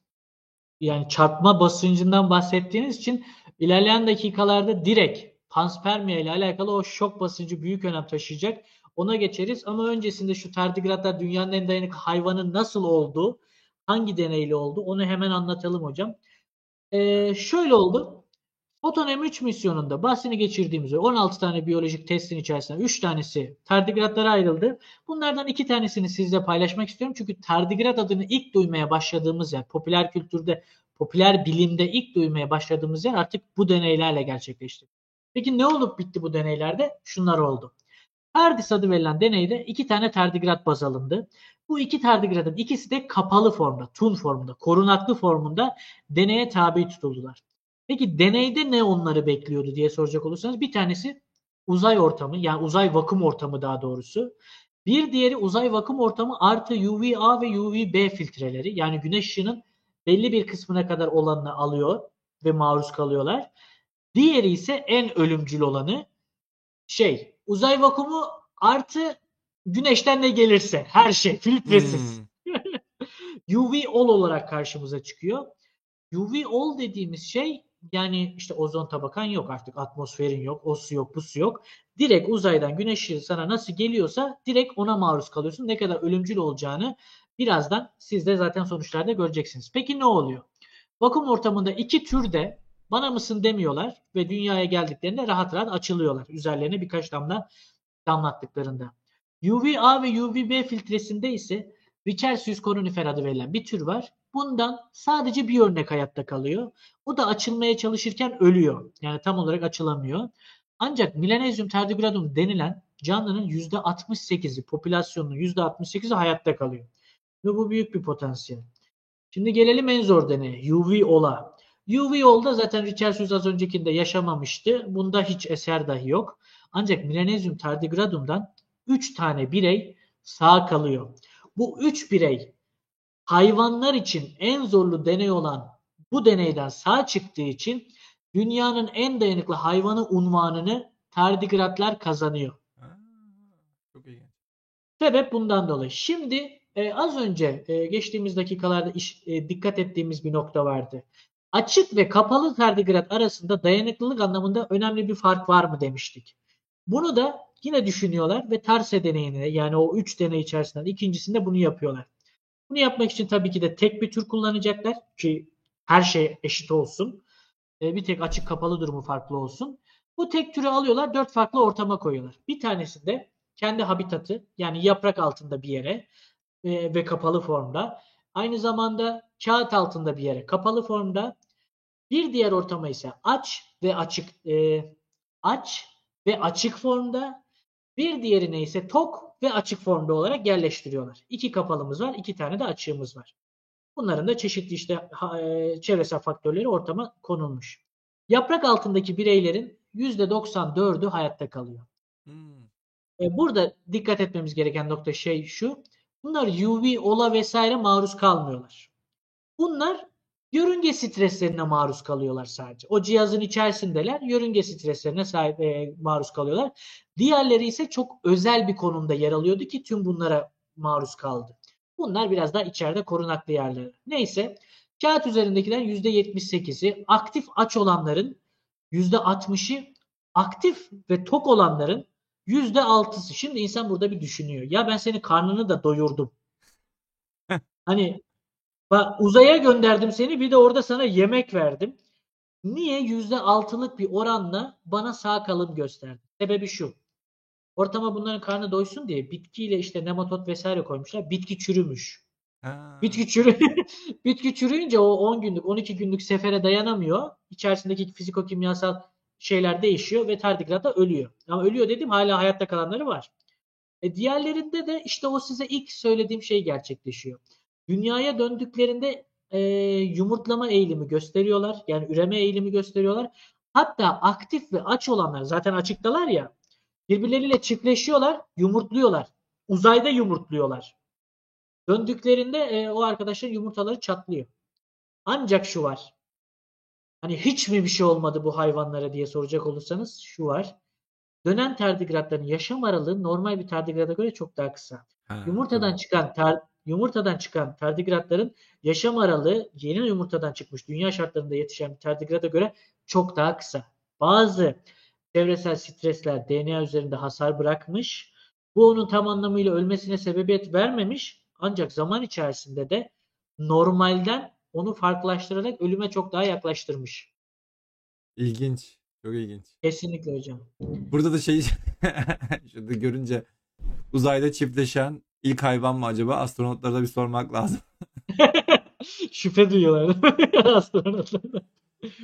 yani çarpma basıncından bahsettiğiniz için ilerleyen dakikalarda direkt panspermia ile alakalı o şok basıncı büyük önem taşıyacak. Ona geçeriz ama öncesinde şu tardigratlar dünyanın en dayanıklı hayvanı nasıl oldu, hangi deneyle oldu onu hemen anlatalım hocam. E, şöyle oldu. Photon M3 misyonunda bahsini geçirdiğimiz üzere 16 tane biyolojik testin içerisinde 3 tanesi tardigratlara ayrıldı. Bunlardan 2 tanesini sizle paylaşmak istiyorum. Çünkü tardigrat adını ilk duymaya başladığımız yer, popüler kültürde, popüler bilimde ilk duymaya başladığımız yer artık bu deneylerle gerçekleşti. Peki ne olup bitti bu deneylerde? Şunlar oldu. TARDIS adı verilen deneyde iki tane tardigrat baz alındı. Bu iki tardigratın ikisi de kapalı formda, tun formunda, korunaklı formunda deneye tabi tutuldular. Peki deneyde ne onları bekliyordu diye soracak olursanız bir tanesi uzay ortamı yani uzay vakum ortamı daha doğrusu. Bir diğeri uzay vakum ortamı artı UVA ve UVB filtreleri yani güneş ışığının belli bir kısmına kadar olanını alıyor ve maruz kalıyorlar. Diğeri ise en ölümcül olanı şey uzay vakumu artı güneşten ne gelirse her şey filtresiz. Hmm. UV all olarak karşımıza çıkıyor. UV all dediğimiz şey yani işte ozon tabakan yok artık atmosferin yok o su yok bu su yok. Direkt uzaydan güneş ışığı sana nasıl geliyorsa direkt ona maruz kalıyorsun. Ne kadar ölümcül olacağını birazdan siz de zaten sonuçlarda göreceksiniz. Peki ne oluyor? Vakum ortamında iki türde bana mısın demiyorlar ve dünyaya geldiklerinde rahat rahat açılıyorlar. Üzerlerine birkaç damla damlattıklarında. UVA ve UVB filtresinde ise Richardius coronifer adı verilen bir tür var. Bundan sadece bir örnek hayatta kalıyor. O da açılmaya çalışırken ölüyor. Yani tam olarak açılamıyor. Ancak Milenazium tardigradum denilen canlının %68'i, popülasyonunun %68'i hayatta kalıyor. Ve bu büyük bir potansiyel. Şimdi gelelim en zor deneye. UV ola. UV olda zaten Richardius az öncekinde yaşamamıştı. Bunda hiç eser dahi yok. Ancak Milenazium tardigradum'dan 3 tane birey sağ kalıyor. Bu 3 birey hayvanlar için en zorlu deney olan bu deneyden sağ çıktığı için dünyanın en dayanıklı hayvanı unvanını tardigratlar kazanıyor. Ha, Çok ilginç. Sebep bundan dolayı. Şimdi e, az önce e, geçtiğimiz dakikalarda iş- e, dikkat ettiğimiz bir nokta vardı. Açık ve kapalı tardigrat arasında dayanıklılık anlamında önemli bir fark var mı demiştik. Bunu da yine düşünüyorlar ve Tarse deneyine yani o 3 deney içerisinden ikincisinde bunu yapıyorlar. Bunu yapmak için tabii ki de tek bir tür kullanacaklar ki her şey eşit olsun. E, bir tek açık kapalı durumu farklı olsun. Bu tek türü alıyorlar dört farklı ortama koyuyorlar. Bir tanesinde kendi habitatı yani yaprak altında bir yere e, ve kapalı formda. Aynı zamanda kağıt altında bir yere kapalı formda. Bir diğer ortama ise aç ve açık e, aç ve açık formda. Bir diğerine ise tok ve açık formda olarak yerleştiriyorlar. İki kapalımız var, iki tane de açığımız var. Bunların da çeşitli işte e, çevresel faktörleri ortama konulmuş. Yaprak altındaki bireylerin %94'ü hayatta kalıyor. Hmm. E, Burada dikkat etmemiz gereken nokta şey şu. Bunlar UV, ola vesaire maruz kalmıyorlar. Bunlar yörünge streslerine maruz kalıyorlar sadece. O cihazın içerisindeler, yörünge streslerine sahip e, maruz kalıyorlar. Diğerleri ise çok özel bir konumda yer alıyordu ki tüm bunlara maruz kaldı. Bunlar biraz daha içeride korunaklı yerler. Neyse, kağıt üzerindekilerin %78'i, aktif aç olanların %60'ı, aktif ve tok olanların Yüzde altısı. Şimdi insan burada bir düşünüyor. Ya ben senin karnını da doyurdum. hani bak uzaya gönderdim seni bir de orada sana yemek verdim. Niye yüzde altılık bir oranla bana sağ kalım gösterdin? Sebebi şu. Ortama bunların karnı doysun diye bitkiyle işte nematot vesaire koymuşlar. Bitki çürümüş. Ha. Bitki çürü bitki çürüyünce o 10 günlük 12 günlük sefere dayanamıyor. İçerisindeki fiziko-kimyasal şeyler değişiyor ve tardigrada ölüyor. Ama ölüyor dedim hala hayatta kalanları var. E diğerlerinde de işte o size ilk söylediğim şey gerçekleşiyor. Dünyaya döndüklerinde e, yumurtlama eğilimi gösteriyorlar. Yani üreme eğilimi gösteriyorlar. Hatta aktif ve aç olanlar zaten açıktalar ya birbirleriyle çiftleşiyorlar, yumurtluyorlar. Uzayda yumurtluyorlar. Döndüklerinde e, o arkadaşların yumurtaları çatlıyor. Ancak şu var. Hani hiç mi bir şey olmadı bu hayvanlara diye soracak olursanız şu var. Dönen tardigratların yaşam aralığı normal bir tardigrada göre çok daha kısa. Ha, Yumurtadan tamam. çıkan tar- yumurtadan çıkan tardigratların yaşam aralığı yeni yumurtadan çıkmış dünya şartlarında yetişen bir tardigrada göre çok daha kısa. Bazı çevresel stresler DNA üzerinde hasar bırakmış. Bu onun tam anlamıyla ölmesine sebebiyet vermemiş. Ancak zaman içerisinde de normalden onu farklılaştırarak ölüme çok daha yaklaştırmış. İlginç. Çok ilginç. Kesinlikle hocam. Burada da şey şurada görünce uzayda çiftleşen ilk hayvan mı acaba? Astronotlara da bir sormak lazım. Şüphe duyuyorlar astronotlar.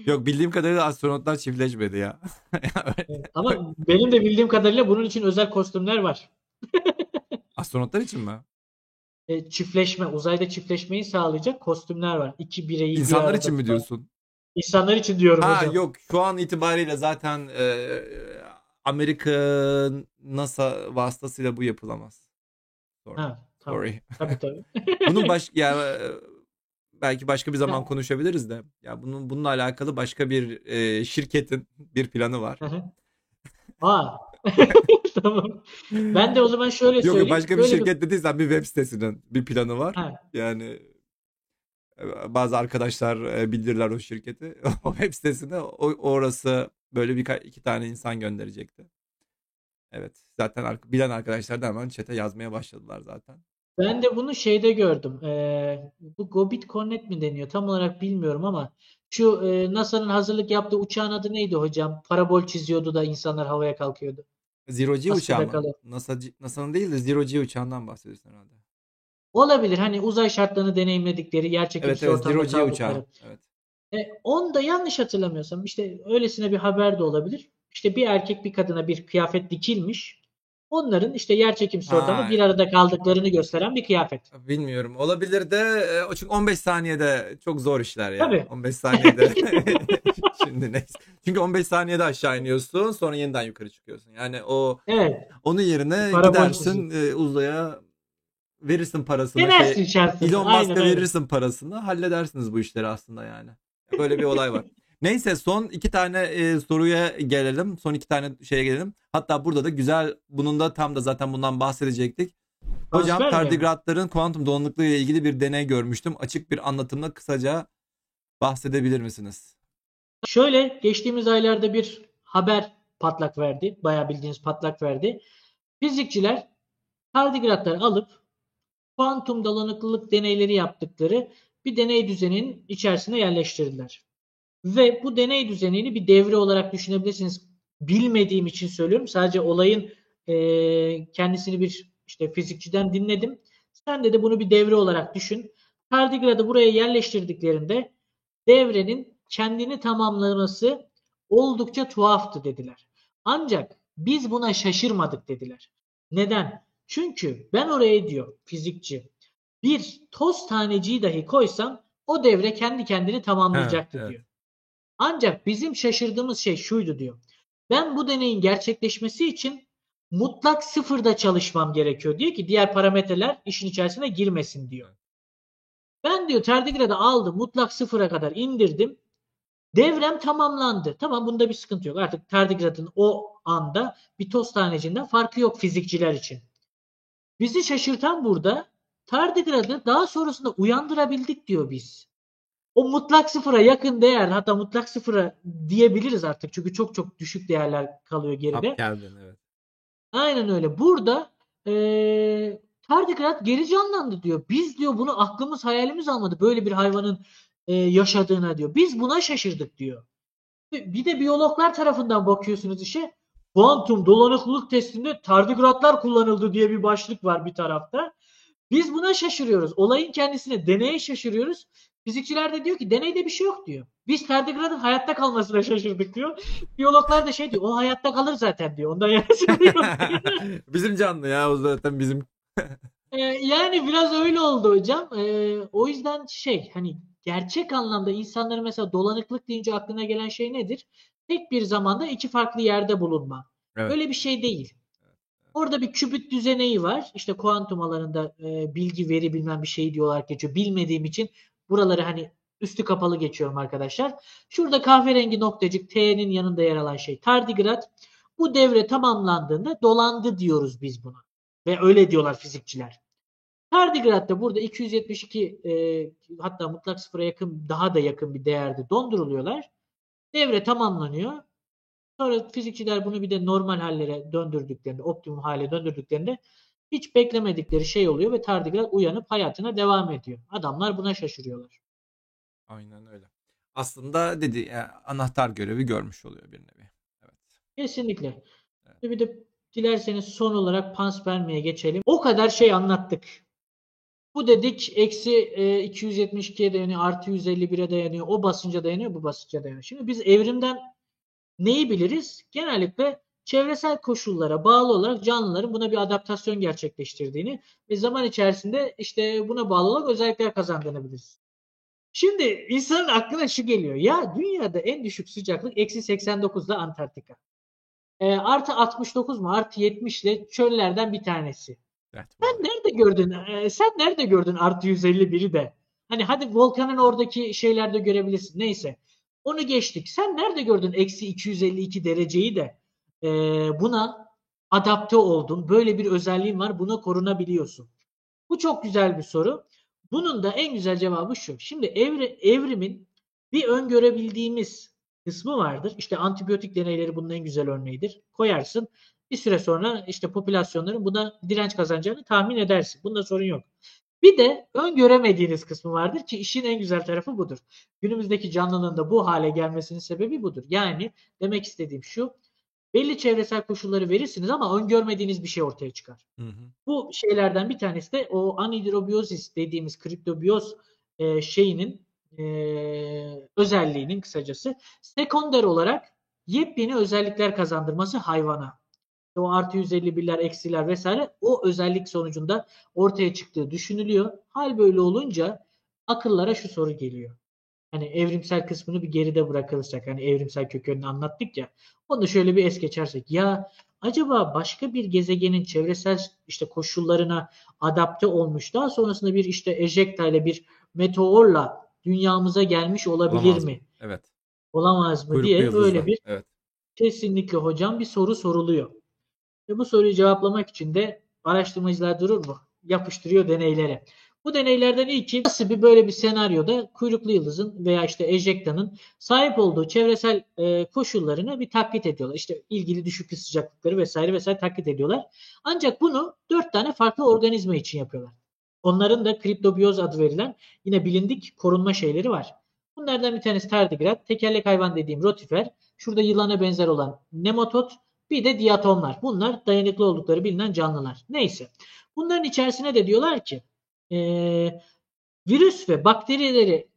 Yok bildiğim kadarıyla astronotlar çiftleşmedi ya. Ama benim de bildiğim kadarıyla bunun için özel kostümler var. Astronotlar için mi? E, çiftleşme, uzayda çiftleşmeyi sağlayacak kostümler var. İki bireyi bir İnsanlar arada için mi diyorsun? İnsanlar için diyorum Ha hocam. yok şu an itibariyle zaten e, Amerika NASA vasıtasıyla bu yapılamaz. Sorry. Ha, tamam. Sorry. Tabii tabii. Bunun baş ya belki başka bir zaman Ya. konuşabiliriz de. Ya bunun bununla alakalı başka bir e, şirketin bir planı var. Hı hı. Aa. tamam. Ben de o zaman şöyle Yok söyleyeyim. yok başka bir şirket dediysen bir web sitesinin bir planı var. Ha, Yani e, bazı arkadaşlar e, bildirler o şirketi. O web sitesine o, orası böyle bir iki tane insan gönderecekti. Evet. Zaten bilen arkadaşlar da hemen chat'e yazmaya başladılar zaten. Ben de bunu şeyde gördüm. Ee, bu Gobit Connect mi deniyor? Tam olarak bilmiyorum ama şu e, NASA'nın hazırlık yaptığı uçağın adı neydi hocam? Parabol çiziyordu da insanlar havaya kalkıyordu. Zero G uçağı mı? kalıyor. NASA, NASA'nın değil de Zero G uçağından bahsediyorsun herhalde. Olabilir. Hani uzay şartlarını deneyimledikleri, yer Evet çekimsiz evet ortamda Zero G uçağı. Evet. E, onda yanlış hatırlamıyorsam işte öylesine bir haber de olabilir. İşte bir erkek bir kadına bir kıyafet dikilmiş. Onların işte yer çekimsiz Ha. ortamda bir arada kaldıklarını gösteren bir kıyafet. Bilmiyorum. Olabilir de e, çünkü 15 saniyede çok zor işler ya. Tabii. 15 saniyede. Şimdi neyse. Çünkü 15 saniyede aşağı iniyorsun, sonra yeniden yukarı çıkıyorsun. Yani o Evet. onun yerine Parabol gidersin e, uzaya verirsin parasını. Denersin Şey. Elon Musk'a verirsin parasını. Halledersiniz bu işleri aslında yani. Böyle bir olay var. Neyse son iki tane e, soruya gelelim. Son iki tane şeye gelelim. Hatta burada da güzel bunun da tam da zaten bundan bahsedecektik. Hocam mi? tardigratların kuantum dolanıklığı ile ilgili bir deney görmüştüm. Açık bir anlatımla kısaca bahsedebilir misiniz? Şöyle geçtiğimiz aylarda bir haber patlak verdi. Bayağı bildiğiniz patlak verdi. Fizikçiler tardigratları alıp kuantum dolanıklılık deneyleri yaptıkları bir deney düzeninin içerisine yerleştirdiler. Ve bu deney düzenini bir devre olarak düşünebilirsiniz. Bilmediğim için söylüyorum. Sadece olayın eee, kendisini bir işte fizikçiden dinledim. Sen de de bunu bir devre olarak düşün. Tardigradı buraya yerleştirdiklerinde devrenin kendini tamamlaması oldukça tuhaftı dediler. Ancak biz buna şaşırmadık dediler. Neden? Çünkü ben oraya diyor fizikçi bir toz taneciği dahi koysam o devre kendi kendini tamamlayacaktı evet. diyor. Ancak bizim şaşırdığımız şey şuydu diyor. Ben bu deneyin gerçekleşmesi için mutlak sıfırda çalışmam gerekiyor diyor ki diğer parametreler işin içerisine girmesin diyor. Ben diyor tardigrada aldım mutlak sıfıra kadar indirdim. Devrem tamamlandı. Tamam bunda bir sıkıntı yok. Artık tardigradın o anda bir toz taneciğinden farkı yok fizikçiler için. Bizi şaşırtan burada tardigradı daha sonrasında uyandırabildik diyor biz. O mutlak sıfıra yakın değer hatta mutlak sıfıra diyebiliriz artık. Çünkü çok çok düşük değerler kalıyor geride. Hap geldin evet. Aynen öyle. Burada eee tardigrat geri canlandı diyor. Biz diyor bunu aklımız hayalimiz almadı. Böyle bir hayvanın eee, yaşadığına diyor. Biz buna şaşırdık diyor. Bir de biyologlar tarafından bakıyorsunuz işe. Kuantum dolanıklılık testinde tardigratlar kullanıldı diye bir başlık var bir tarafta. Biz buna şaşırıyoruz. Olayın kendisine, deneye şaşırıyoruz. Fizikçiler de diyor ki deneyde bir şey yok diyor. Biz tardigradın hayatta kalmasına şaşırdık diyor. Biyologlar da şey diyor o hayatta kalır zaten diyor. Ondan yarısı diyor. bizim canlı ya o zaten bizim. Ee, yani biraz öyle oldu hocam. Ee, o yüzden şey hani gerçek anlamda insanların mesela dolanıklık deyince aklına gelen şey nedir? Tek bir zamanda iki farklı yerde bulunma. Evet. Öyle bir şey değil. Orada bir kübit düzeneği var. İşte kuantum alanında e, bilgi veri bilmem bir şey diyorlar geçiyor. Bilmediğim için buraları hani üstü kapalı geçiyorum arkadaşlar. Şurada kahverengi noktacık T'nin yanında yer alan şey tardigrat. Bu devre tamamlandığında dolandı diyoruz biz buna. Ve öyle diyorlar fizikçiler. Tardigrat'ta burada 272 e, hatta mutlak sıfıra yakın daha da yakın bir değerde donduruluyorlar. Devre tamamlanıyor. Sonra fizikçiler bunu bir de normal hallere döndürdüklerinde, optimum hale döndürdüklerinde hiç beklemedikleri şey oluyor ve tardigrat uyanıp hayatına devam ediyor. Adamlar buna şaşırıyorlar. Aynen öyle. Aslında dedi yani anahtar görevi görmüş oluyor bir nevi. Evet. Kesinlikle. Evet. Bir de dilerseniz son olarak panspermiye geçelim. O kadar şey anlattık. Bu dedik eksi e, 272'ye dayanıyor, artı 151'e dayanıyor, o basınca dayanıyor, bu basınca dayanıyor. Şimdi biz evrimden neyi biliriz? Genellikle çevresel koşullara bağlı olarak canlıların buna bir adaptasyon gerçekleştirdiğini ve zaman içerisinde işte buna bağlı olarak özellikler kazandığını biliriz. Şimdi insanın aklına şu geliyor. Ya dünyada en düşük sıcaklık eksi 89'da Antarktika. E, artı 69 mu artı 70 ile çöllerden bir tanesi. Evet. Sen nerede gördün? e, sen nerede gördün artı 151'i de? Hani hadi volkanın oradaki şeylerde görebilirsin. Neyse. Onu geçtik. Sen nerede gördün eksi 252 dereceyi de? E, buna adapte oldun. Böyle bir özelliğin var. Buna korunabiliyorsun. Bu çok güzel bir soru. Bunun da en güzel cevabı şu. Şimdi evri, evrimin bir öngörebildiğimiz kısmı vardır. İşte antibiyotik deneyleri bunun en güzel örneğidir. Koyarsın. Bir süre sonra işte popülasyonların buna direnç kazanacağını tahmin edersin. Bunda sorun yok. Bir de öngöremediğiniz kısmı vardır ki işin en güzel tarafı budur. Günümüzdeki canlının da bu hale gelmesinin sebebi budur. Yani demek istediğim şu. Belli çevresel koşulları verirsiniz ama öngörmediğiniz bir şey ortaya çıkar. Hı hı. Bu şeylerden bir tanesi de o anhidrobiyozis dediğimiz kriptobiyoz e, şeyinin e, özelliğinin kısacası sekonder olarak yepyeni özellikler kazandırması hayvana. O artı 151'ler, eksiler vesaire o özellik sonucunda ortaya çıktığı düşünülüyor. Hal böyle olunca akıllara şu soru geliyor. Hani evrimsel kısmını bir geride bırakırsak hani evrimsel kökenini anlattık ya. Onu da şöyle bir es geçersek ya acaba başka bir gezegenin çevresel işte koşullarına adapte olmuş daha sonrasında bir işte ejecta ile bir meteorla dünyamıza gelmiş olabilir Olamaz mi? Evet. Olamaz mı Kuyruklu diye yıldızlar. öyle bir Evet. kesinlikle hocam bir soru soruluyor. Ve bu soruyu cevaplamak için de araştırmacılar durur mu? Yapıştırıyor deneylere. Bu deneylerden ilki nasıl bir böyle bir senaryoda kuyruklu yıldızın veya işte ejectanın sahip olduğu çevresel e, koşullarını bir taklit ediyorlar. İşte ilgili düşük sıcaklıkları vesaire vesaire taklit ediyorlar. Ancak bunu dört tane farklı organizma için yapıyorlar. Onların da kriptobiyoz adı verilen yine bilindik korunma şeyleri var. Bunlardan bir tanesi tardigrat, tekerlek hayvan dediğim rotifer, şurada yılana benzer olan nematod, bir de diatomlar. Bunlar dayanıklı oldukları bilinen canlılar. Neyse. Bunların içerisine de diyorlar ki e, virüs ve bakterileri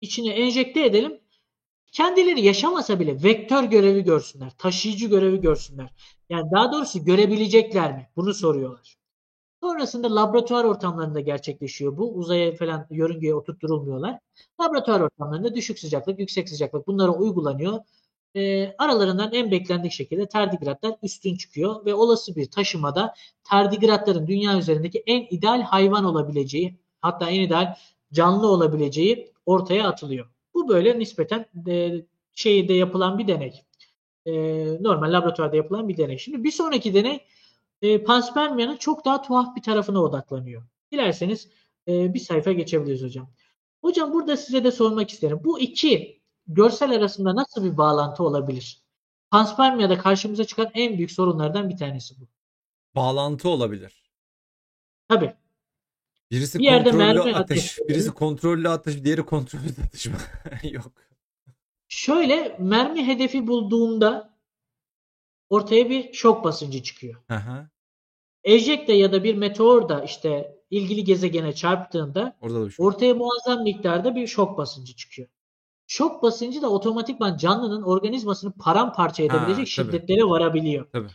içine enjekte edelim. Kendileri yaşamasa bile vektör görevi görsünler. Taşıyıcı görevi görsünler. Yani daha doğrusu görebilecekler mi? Bunu soruyorlar. Sonrasında laboratuvar ortamlarında gerçekleşiyor bu. Uzaya falan yörüngeye oturtturulmuyorlar. Laboratuvar ortamlarında düşük sıcaklık, yüksek sıcaklık bunlara uygulanıyor. E, aralarından en beklendik şekilde tardigratlar üstün çıkıyor ve olası bir taşımada tardigratların dünya üzerindeki en ideal hayvan olabileceği hatta en ideal canlı olabileceği ortaya atılıyor. Bu böyle nispeten e, şeyde yapılan bir deney. E, normal laboratuvarda yapılan bir deney. Şimdi bir sonraki deney e, panspermiyanın çok daha tuhaf bir tarafına odaklanıyor. Dilerseniz e, bir sayfa geçebiliriz hocam. Hocam burada size de sormak isterim. Bu iki görsel arasında nasıl bir bağlantı olabilir? Panspermiyada karşımıza çıkan en büyük sorunlardan bir tanesi bu. Bağlantı olabilir. Tabii. Birisi Bir yerde kontrollü mermi atış, ateşi- birisi kontrollü atış, diğeri kontrollü atış mı? Yok. Şöyle mermi hedefi bulduğunda ortaya bir şok basıncı çıkıyor. Ejecta ya da bir meteor da işte ilgili gezegene çarptığında Orada da bir şey. ortaya muazzam miktarda bir şok basıncı çıkıyor. Şok basıncı da otomatikman canlının organizmasını paramparça edebilecek tabii. şiddetlere varabiliyor. Tabii.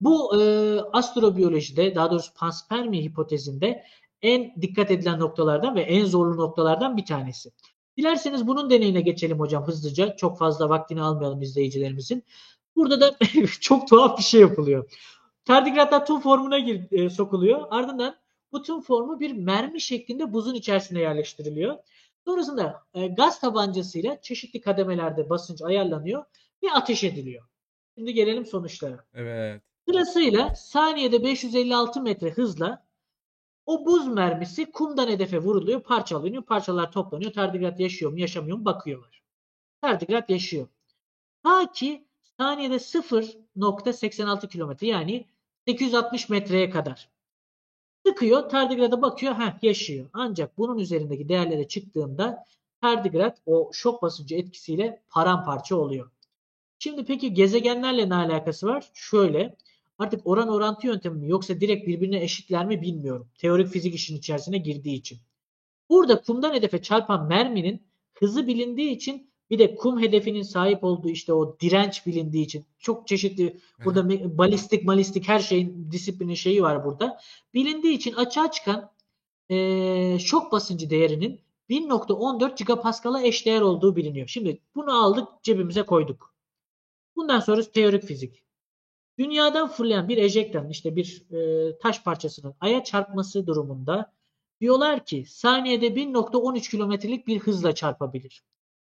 Bu e, astrobiyolojide daha doğrusu panspermi hipotezinde en dikkat edilen noktalardan ve en zorlu noktalardan bir tanesi. Dilerseniz bunun deneyine geçelim hocam hızlıca. Çok fazla vaktini almayalım izleyicilerimizin. Burada da çok tuhaf bir şey yapılıyor. Tardigratlar tüm formuna gir, e, sokuluyor. Ardından bu tüm formu bir mermi şeklinde buzun içerisine yerleştiriliyor. Sonrasında e, gaz tabancasıyla çeşitli kademelerde basınç ayarlanıyor ve ateş ediliyor. Şimdi gelelim sonuçlara. Evet. Sırasıyla saniyede 556 metre hızla o buz mermisi kumdan hedefe vuruluyor, parçalanıyor, parçalar toplanıyor. Tardigrat yaşıyor mu, yaşamıyor mu bakıyorlar. Tardigrat yaşıyor. Ta ki saniyede 0.86 kilometre yani 860 metreye kadar. Sıkıyor, tardigrada bakıyor, ha yaşıyor. Ancak bunun üzerindeki değerlere çıktığında tardigrat o şok basıncı etkisiyle paramparça oluyor. Şimdi peki gezegenlerle ne alakası var? Şöyle, artık oran orantı yöntemi mi yoksa direkt birbirine eşitler mi bilmiyorum. Teorik fizik işin içerisine girdiği için. Burada kumdan hedefe çarpan merminin hızı bilindiği için bir de kum hedefinin sahip olduğu işte o direnç bilindiği için çok çeşitli burada balistik malistik her şeyin disiplini şeyi var burada. Bilindiği için açığa çıkan eee, şok basıncı değerinin 1.14 gigapascal'a eşdeğer olduğu biliniyor. Şimdi bunu aldık cebimize koyduk. Bundan sonrası teorik fizik. Dünyadan fırlayan bir ejektanın işte bir e, taş parçasının aya çarpması durumunda diyorlar ki saniyede 1.13 kilometrelik bir hızla çarpabilir.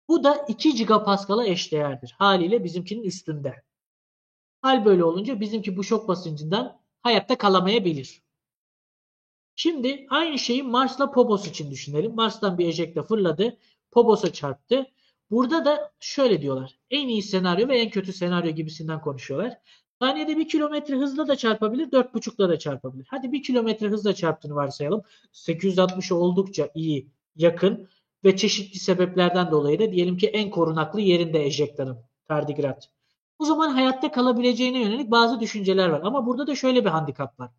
Bu da 2 gigapascal'a eşdeğerdir. Haliyle bizimkinin üstünde. Hal böyle olunca bizimki bu şok basıncından hayatta kalamayabilir. Şimdi aynı şeyi Mars'la Phobos için düşünelim. Mars'tan bir ejekta fırladı. Phobos'a çarptı. Burada da şöyle diyorlar. En iyi senaryo ve en kötü senaryo gibisinden konuşuyorlar. Saniyede 1 kilometre hızla da çarpabilir, 4,5'la da çarpabilir. Hadi 1 kilometre hızla çarptığını varsayalım. 860'a oldukça iyi, yakın ve çeşitli sebeplerden dolayı da diyelim ki en korunaklı yerinde ejektanın tardigrat. O zaman hayatta kalabileceğine yönelik bazı düşünceler var. Ama burada da şöyle bir handikap var.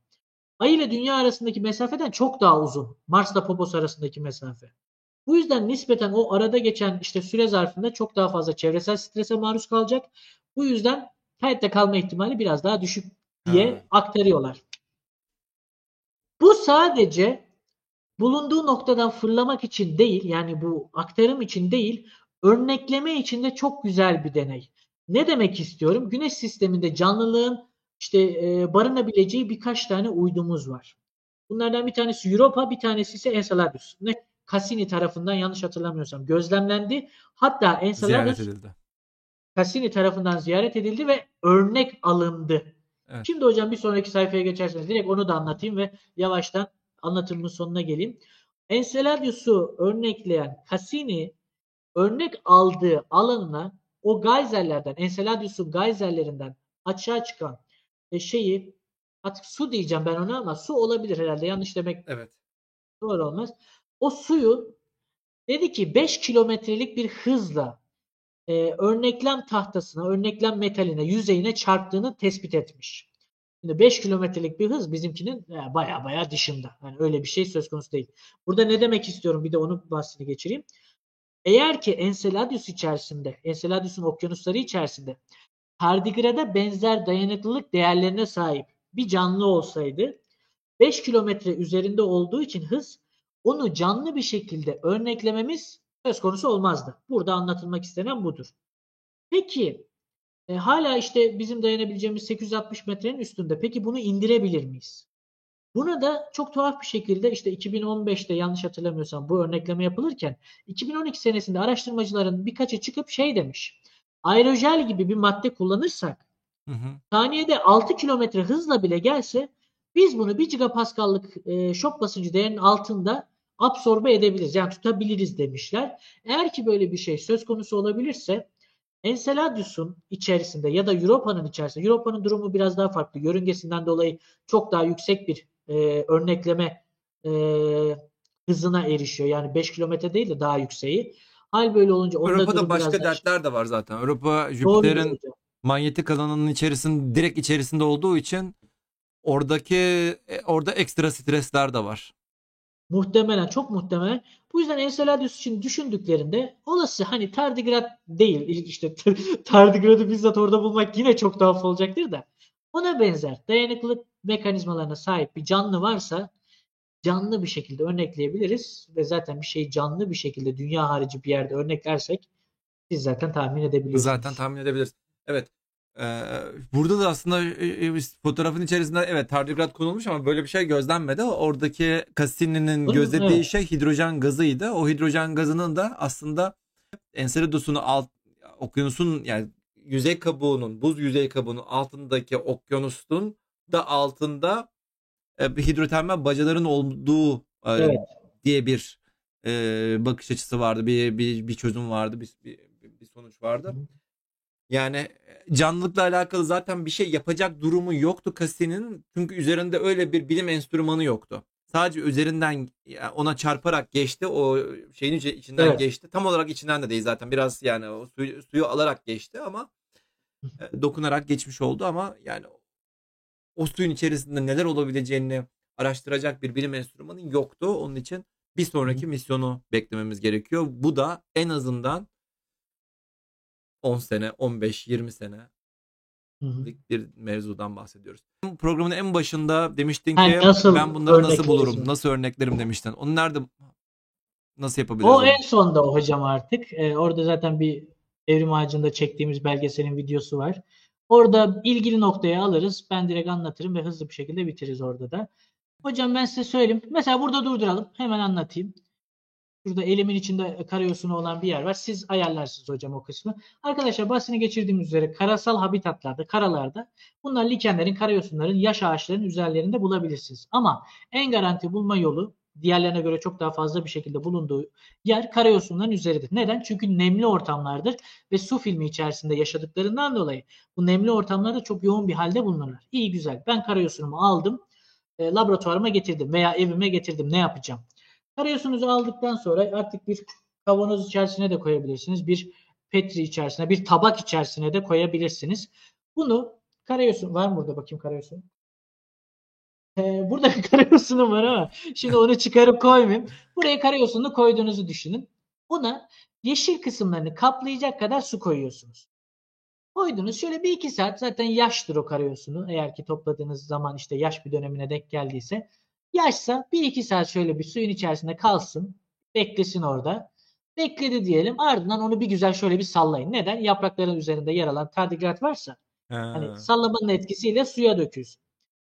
Ay ile Dünya arasındaki mesafeden çok daha uzun. Mars'la Phobos arasındaki mesafe. Bu yüzden nispeten o arada geçen işte süre zarfında çok daha fazla çevresel strese maruz kalacak. Bu yüzden hayatta kalma ihtimali biraz daha düşük diye Ha. aktarıyorlar. Bu sadece bulunduğu noktadan fırlamak için değil yani bu aktarım için değil örnekleme için de çok güzel bir deney. Ne demek istiyorum? Güneş sisteminde canlılığın işte e, barınabileceği birkaç tane uydumuz var. Bunlardan bir tanesi Europa, bir tanesi ise Enceladus. Ne Cassini tarafından yanlış hatırlamıyorsam gözlemlendi. Hatta Enceladus. Cassini tarafından ziyaret edildi ve örnek alındı. Evet. Şimdi hocam bir sonraki sayfaya geçerseniz direkt onu da anlatayım ve yavaştan anlatımın sonuna geleyim. Enceladus'u örnekleyen Cassini örnek aldığı alanına o geyserlerden, Enceladus'un geyserlerinden açığa çıkan e, şeyi artık su diyeceğim ben ona ama su olabilir herhalde yanlış demek Evet. doğru olmaz. O suyu dedi ki 5 kilometrelik bir hızla e, örneklem tahtasına, örneklem metaline, yüzeyine çarptığını tespit etmiş. Şimdi 5 kilometrelik bir hız bizimkinin e, baya baya dışında. Yani öyle bir şey söz konusu değil. Burada ne demek istiyorum bir de onun bahsini geçireyim. Eğer ki Enceladus içerisinde, Enceladus'un okyanusları içerisinde tardigrada benzer dayanıklılık değerlerine sahip bir canlı olsaydı 5 kilometre üzerinde olduğu için hız onu canlı bir şekilde örneklememiz söz konusu olmazdı. Burada anlatılmak istenen budur. Peki e, hala işte bizim dayanabileceğimiz 860 metrenin üstünde. Peki bunu indirebilir miyiz? Bunu da çok tuhaf bir şekilde işte 2015'te yanlış hatırlamıyorsam bu örnekleme yapılırken 2012 senesinde araştırmacıların birkaçı çıkıp şey demiş. Aerojel gibi bir madde kullanırsak Hı hı. saniyede 6 kilometre hızla bile gelse biz bunu 1 gigapascal'lık e, şok basıncı değerinin altında absorbe edebiliriz. Yani tutabiliriz demişler. Eğer ki böyle bir şey söz konusu olabilirse Enceladus'un içerisinde ya da Europa'nın içerisinde Europa'nın durumu biraz daha farklı. Yörüngesinden dolayı çok daha yüksek bir e, örnekleme e, hızına erişiyor. Yani 5 kilometre değil de daha yükseği. Hal böyle olunca Avrupa'da başka dertler de var zaten. Avrupa Jüpiter'in manyetik alanının içerisinde direkt içerisinde olduğu için oradaki e, orada ekstra stresler de var. Muhtemelen çok muhtemelen. Bu yüzden Enceladus için düşündüklerinde olası hani tardigrat değil işte tardigradı bizzat orada bulmak yine çok tuhaf olacaktır da ona benzer dayanıklılık mekanizmalarına sahip bir canlı varsa canlı bir şekilde örnekleyebiliriz ve zaten bir şeyi canlı bir şekilde dünya harici bir yerde örneklersek siz zaten tahmin edebiliyorsunuz. Zaten tahmin edebiliriz. Evet. Ee, burada da aslında e, e, fotoğrafın içerisinde evet tardigrat konulmuş ama böyle bir şey gözlenmedi. Oradaki Cassini'nin gözetlediği evet. şey hidrojen gazıydı. O hidrojen gazının da aslında Enceladus'un alt okyanusun yani yüzey kabuğunun buz yüzey kabuğunun altındaki okyanusun da altında e, hidrotermal bacaların olduğu e, evet. diye bir e, bakış açısı vardı. Bir bir bir çözüm vardı. Bir bir, bir sonuç vardı. Hı. Yani canlılıkla alakalı zaten bir şey yapacak durumu yoktu Cassini'nin. Çünkü üzerinde öyle bir bilim enstrümanı yoktu. Sadece üzerinden ona çarparak geçti. O şeyin içinden evet. geçti. Tam olarak içinden de değil zaten. Biraz yani o suyu, suyu alarak geçti ama dokunarak geçmiş oldu ama yani o suyun içerisinde neler olabileceğini araştıracak bir bilim enstrümanı yoktu. Onun için bir sonraki misyonu beklememiz gerekiyor. Bu da en azından 10 sene, 15, 20 sene bir mevzudan bahsediyoruz. Programın en başında demiştin ki yani ben bunları nasıl bulurum, nasıl örneklerim demiştin. Onu nerede nasıl yapabiliriz? O en sonda o hocam artık. Ee, orada zaten bir evrim ağacında çektiğimiz belgeselin videosu var. Orada ilgili noktaya alırız. Ben direkt anlatırım ve hızlı bir şekilde bitiririz orada da. Hocam ben size söyleyeyim. Mesela burada durduralım. Hemen anlatayım. Şurada elimin içinde karayosunu olan bir yer var. Siz ayarlarsınız hocam o kısmı. Arkadaşlar basını geçirdiğimiz üzere karasal habitatlarda, karalarda bunlar likenlerin, karayosunların, yaş ağaçlarının üzerlerinde bulabilirsiniz. Ama en garanti bulma yolu diğerlerine göre çok daha fazla bir şekilde bulunduğu yer karayosunların üzeridir. Neden? Çünkü nemli ortamlardır ve su filmi içerisinde yaşadıklarından dolayı bu nemli ortamlarda çok yoğun bir halde bulunurlar. İyi güzel. Ben karayosunumu aldım, e, laboratuvarıma getirdim veya evime getirdim. Ne yapacağım? Karayosunuzu aldıktan sonra artık bir kavanoz içerisine de koyabilirsiniz. Bir petri içerisine, bir tabak içerisine de koyabilirsiniz. Bunu karayosun var mı burada bakayım karayosun? Ee, burada bir karayosunum var ama şimdi onu çıkarıp koymayayım. Buraya karayosunu koyduğunuzu düşünün. Ona yeşil kısımlarını kaplayacak kadar su koyuyorsunuz. Koydunuz şöyle bir iki saat zaten yaştır o karayosunu. Eğer ki topladığınız zaman işte yaş bir dönemine denk geldiyse. Yaşsa bir iki saat şöyle bir suyun içerisinde kalsın. Beklesin orada. Bekledi diyelim. Ardından onu bir güzel şöyle bir sallayın. Neden? Yaprakların üzerinde yer alan tardigrat varsa hani sallamanın etkisiyle suya dökülsün.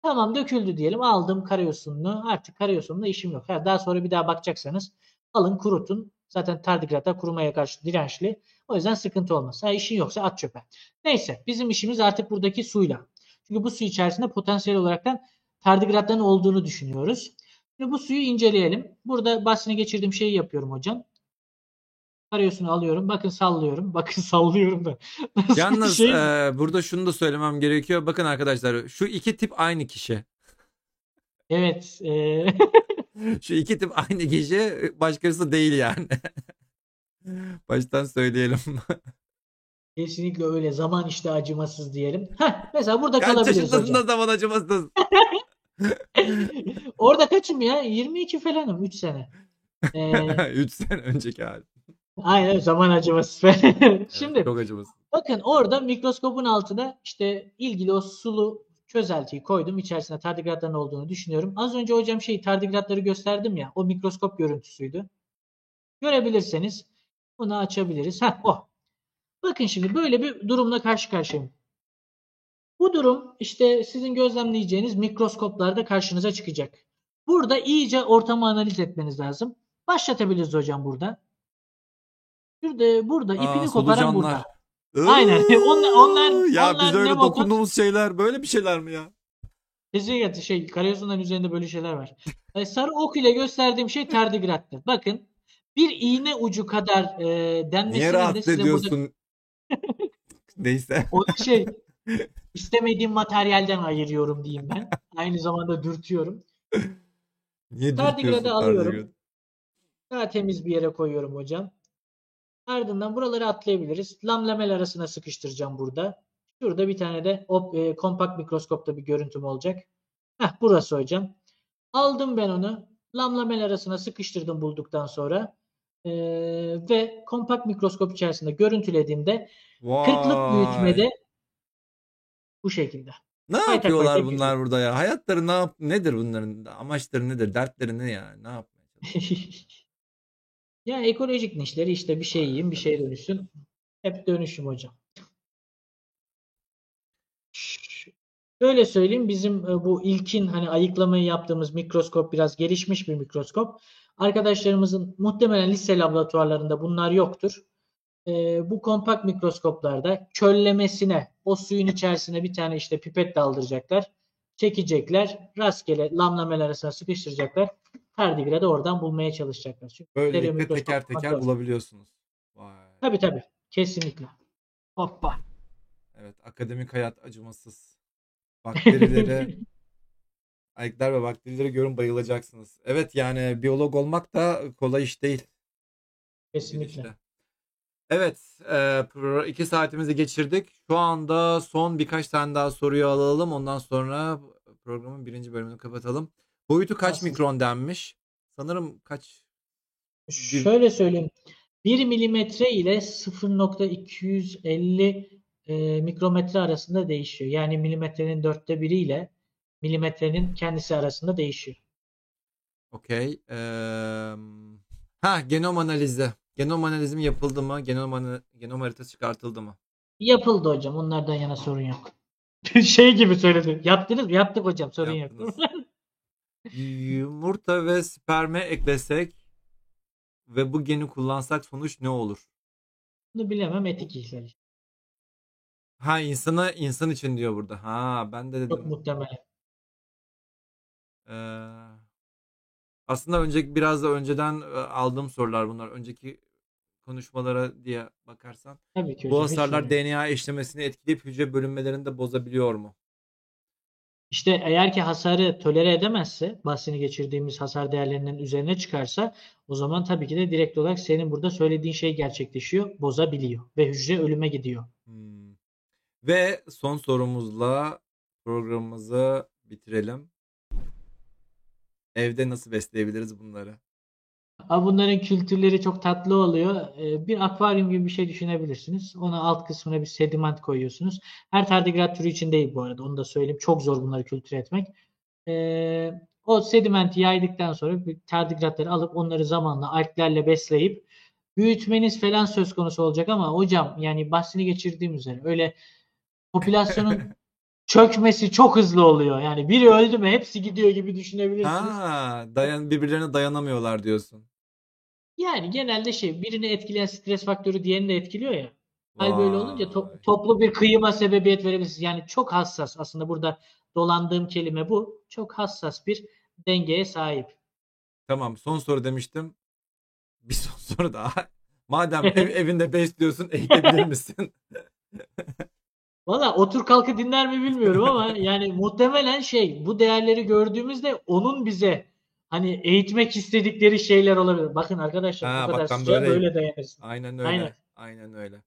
Tamam döküldü diyelim. Aldım karyosununu. Artık karyosunla işim yok. daha sonra bir daha bakacaksanız alın kurutun. Zaten tardigrata kurumaya karşı dirençli. O yüzden sıkıntı olmaz. Ha, işin yoksa at çöpe. Neyse bizim işimiz artık buradaki suyla. Çünkü bu su içerisinde potansiyel olaraktan tardigratların olduğunu düşünüyoruz. Şimdi bu suyu inceleyelim. Burada bahsini geçirdiğim şeyi yapıyorum hocam. Karyosunu alıyorum. Bakın sallıyorum. Bakın sallıyorum da. Nasıl Yalnız şey... e, burada şunu da söylemem gerekiyor. Bakın arkadaşlar şu iki tip aynı kişi. Evet. E... şu iki tip aynı kişi başkası değil yani. Baştan söyleyelim. Kesinlikle öyle. Zaman işte acımasız diyelim. Heh, mesela burada Kaç kalabiliriz hocam. Kaç yaşındasın zaman acımasız? Orada kaçım ya? 22 falanım. 3 sene. Ee, 3 sene önceki hali. Aynen zaman acımasız. Şimdi çok acımasız. Bakın orada mikroskopun altına işte ilgili o sulu çözeltiyi koydum. İçerisinde tardigratların olduğunu düşünüyorum. Az önce hocam şey tardigratları gösterdim ya. O mikroskop görüntüsüydü. Görebilirseniz bunu açabiliriz. Heh o. Bakın şimdi böyle bir durumla karşı karşıyayım. Bu durum işte sizin gözlemleyeceğiniz mikroskoplarda karşınıza çıkacak. Burada iyice ortamı analiz etmeniz lazım. Başlatabiliriz hocam burada. Şurada burada Aa, ipini koparan burada. Aynen. onlar, onlar, ya onlar biz öyle ne dokunduğumuz şeyler böyle bir şeyler mi ya? Kesinlikle şey karayozunların üzerinde böyle şeyler var. E, sarı ok ile gösterdiğim şey tardigrattır. Bakın bir iğne ucu kadar e, denmesinin Niye rahatsız ediyorsun? Burada... Neyse. O şey istemediğim materyalden ayırıyorum diyeyim ben. Aynı zamanda dürtüyorum. Niye Tardigrad'ı alıyorum. Daha temiz bir yere koyuyorum hocam. Ardından buraları atlayabiliriz. Lamlamel arasına sıkıştıracağım burada. Şurada bir tane de op, e, kompakt mikroskopta bir görüntüm olacak. Heh, burası hocam. Aldım ben onu. Lam lamel arasına sıkıştırdım bulduktan sonra. Ee, ve kompakt mikroskop içerisinde görüntülediğimde kırklık büyütmede bu şekilde. Ne Hayta yapıyorlar bunlar geliyor. burada ya? Hayatları ne yap nedir bunların? Amaçları nedir? Dertleri ne ya? Ne çalışıyorlar? ya ekolojik nişleri işte bir şey yiyeyim, bir şey dönüşsün. Hep dönüşüm hocam. Şöyle söyleyeyim bizim e, bu ilkin hani ayıklamayı yaptığımız mikroskop biraz gelişmiş bir mikroskop. Arkadaşlarımızın muhtemelen lise laboratuvarlarında bunlar yoktur. E, bu kompakt mikroskoplarda çöllemesine o suyun içerisine bir tane işte pipet daldıracaklar. Çekecekler. Rastgele lamlamel arasına sıkıştıracaklar. Tardigrade oradan bulmaya çalışacaklar. Çünkü Böylelikle teker teker zor. bulabiliyorsunuz. Vay. Tabii tabii. Kesinlikle. Hoppa. Evet, akademik hayat acımasız. Bakterileri, ayıklar ve bakterileri görün bayılacaksınız. Evet yani biyolog olmak da kolay iş değil. Kesinlikle. işte. Evet, e, pro- iki saatimizi geçirdik. Şu anda son birkaç tane daha soruyu alalım. Ondan sonra programın birinci bölümünü kapatalım. Boyutu kaç Nasıl? mikron denmiş? Sanırım kaç? Şöyle söyleyeyim. 1 milimetre ile 0.250 e, mikrometre arasında değişiyor. Yani milimetrenin dörtte biri ile milimetrenin kendisi arasında değişiyor. Okey. Eee, ha genom analizi. Genom analizi mi yapıldı mı? Genom, ana- genom haritası çıkartıldı mı? Yapıldı hocam. Onlardan yana sorun yok. Şey gibi söyledim. Yaptınız mı? Yaptık hocam. Sorun yok. Yaptınız. Yumurta ve sperme eklesek ve bu geni kullansak sonuç ne olur? Bunu bilemem. Etik ihlal. Ha insana insan için diyor burada. Ha ben de Çok dedim. muhtemelen. Eee, aslında önceki biraz da önceden e, aldığım sorular bunlar. Önceki konuşmalara diye bakarsan. Tabii ki Bu hocam. hasarlar. DNA eşlemesini etkileyip hücre bölünmelerini de bozabiliyor mu? İşte eğer ki hasarı tolere edemezse, bahsini geçirdiğimiz hasar değerlerinin üzerine çıkarsa o zaman tabii ki de direkt olarak senin burada söylediğin şey gerçekleşiyor, bozabiliyor ve hücre ölüme gidiyor. Hmm. Ve son sorumuzla programımızı bitirelim. Evde nasıl besleyebiliriz bunları? Ama bunların kültürleri çok tatlı oluyor. Ee, Bir akvaryum gibi bir şey düşünebilirsiniz. Ona alt kısmına bir sediment koyuyorsunuz. Her tardigrat türü için değil bu arada. Onu da söyleyeyim. Çok zor bunları kültür etmek. Ee, o sedimenti yaydıktan sonra bir tardigratları alıp onları zamanla alglerle besleyip büyütmeniz falan söz konusu olacak ama hocam yani bahsini geçirdiğim üzere öyle popülasyonun çökmesi çok hızlı oluyor. Yani biri öldü mü hepsi gidiyor gibi düşünebilirsiniz. Ha, dayan birbirlerine dayanamıyorlar diyorsun. Yani genelde şey birini etkileyen stres faktörü diğerini de etkiliyor ya. Hal böyle olunca to- toplu bir kıyıma sebebiyet verebilirsiniz. Yani çok hassas aslında burada dolandığım kelime bu. Çok hassas bir dengeye sahip. Tamam, son soru demiştim. Bir son soru daha. Madem ev, evinde besliyorsun, eğitebilir misin? Valla otur kalkı dinler mi bilmiyorum ama yani muhtemelen şey bu değerleri gördüğümüzde onun bize hani eğitmek istedikleri şeyler olabilir. Bakın arkadaşlar Ha, bu kadar bak böyleyim. böyle dayanırsın. Aynen öyle. Aynen. Aynen öyle.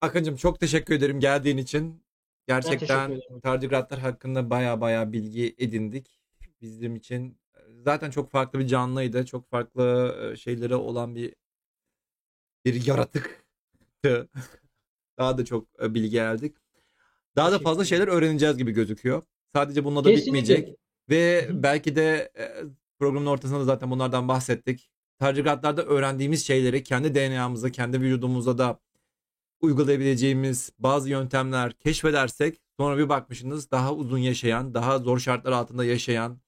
Akıncım çok teşekkür ederim geldiğin için. Gerçekten tardigratlar hakkında baya baya bilgi edindik. Bizim için zaten çok farklı bir canlıydı. Çok farklı e, şeyleri olan bir bir yaratıktı. Daha da çok e, bilgi aldık. Daha da fazla şeyler öğreneceğiz gibi gözüküyor. Sadece bununla da Kesinlikle. bitmeyecek. Ve belki de e, programın ortasında da zaten bunlardan bahsettik. Tardigratlarda öğrendiğimiz şeyleri kendi DNA'mıza, kendi vücudumuza da uygulayabileceğimiz bazı yöntemler keşfedersek sonra bir bakmışsınız daha uzun yaşayan, daha zor şartlar altında yaşayan,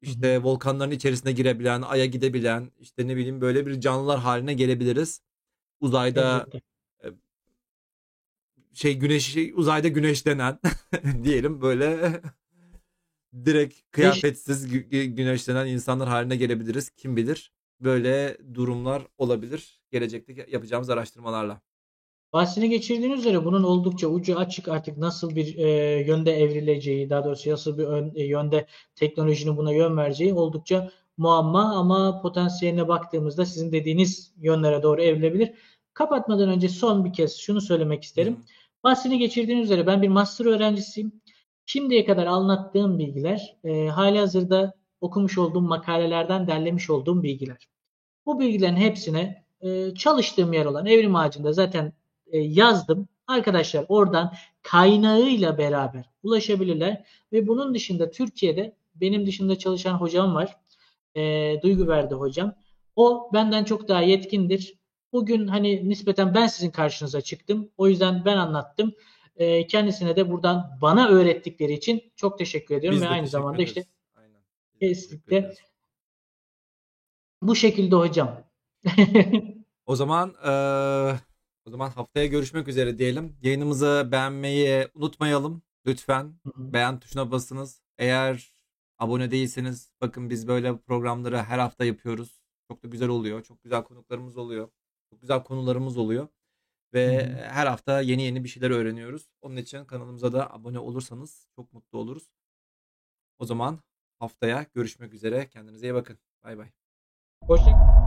işte volkanların içerisine girebilen, aya gidebilen, işte ne bileyim böyle bir canlılar haline gelebiliriz. Uzayda Elbette. şey güneş uzayda güneşlenen diyelim böyle direkt kıyafetsiz gü- gü- güneşlenen insanlar haline gelebiliriz. Kim bilir? Böyle durumlar olabilir gelecekte yapacağımız araştırmalarla. Bahsini geçirdiğiniz üzere bunun oldukça ucu açık artık nasıl bir e, yönde evrileceği, daha doğrusu nasıl bir ön- e, yönde teknolojinin buna yön vereceği oldukça muamma ama potansiyeline baktığımızda sizin dediğiniz yönlere doğru evrilebilir. Kapatmadan önce son bir kez şunu söylemek isterim. Bahsini geçirdiğiniz üzere ben bir master öğrencisiyim. Şimdiye kadar anlattığım bilgiler e, hali hazırda okumuş olduğum makalelerden derlemiş olduğum bilgiler. Bu bilgilerin hepsine e, çalıştığım yer olan Evrim Ağacı'nda zaten e, yazdım. Arkadaşlar oradan kaynağıyla beraber ulaşabilirler ve bunun dışında Türkiye'de benim dışında çalışan hocam var. E, Duygu verdi hocam. O benden çok daha yetkindir. Bugün hani nispeten ben sizin karşınıza çıktım. O yüzden ben anlattım. E, kendisine de buradan bana öğrettikleri için çok teşekkür ediyorum Biz ve aynı zamanda işte ederiz. Aynen. De teşekkür kesinlikle bu şekilde hocam. O zaman eee, o zaman haftaya görüşmek üzere diyelim. Yayınımızı beğenmeyi unutmayalım. Lütfen Hı hı. beğen tuşuna basınız. Eğer abone değilseniz bakın biz böyle programları her hafta yapıyoruz. Çok da güzel oluyor. Çok güzel konuklarımız oluyor. Çok güzel konularımız oluyor. Ve Hı hı. her hafta yeni yeni bir şeyler öğreniyoruz. Onun için kanalımıza da abone olursanız çok mutlu oluruz. O zaman haftaya görüşmek üzere. Kendinize iyi bakın. Bay bay. Hoşça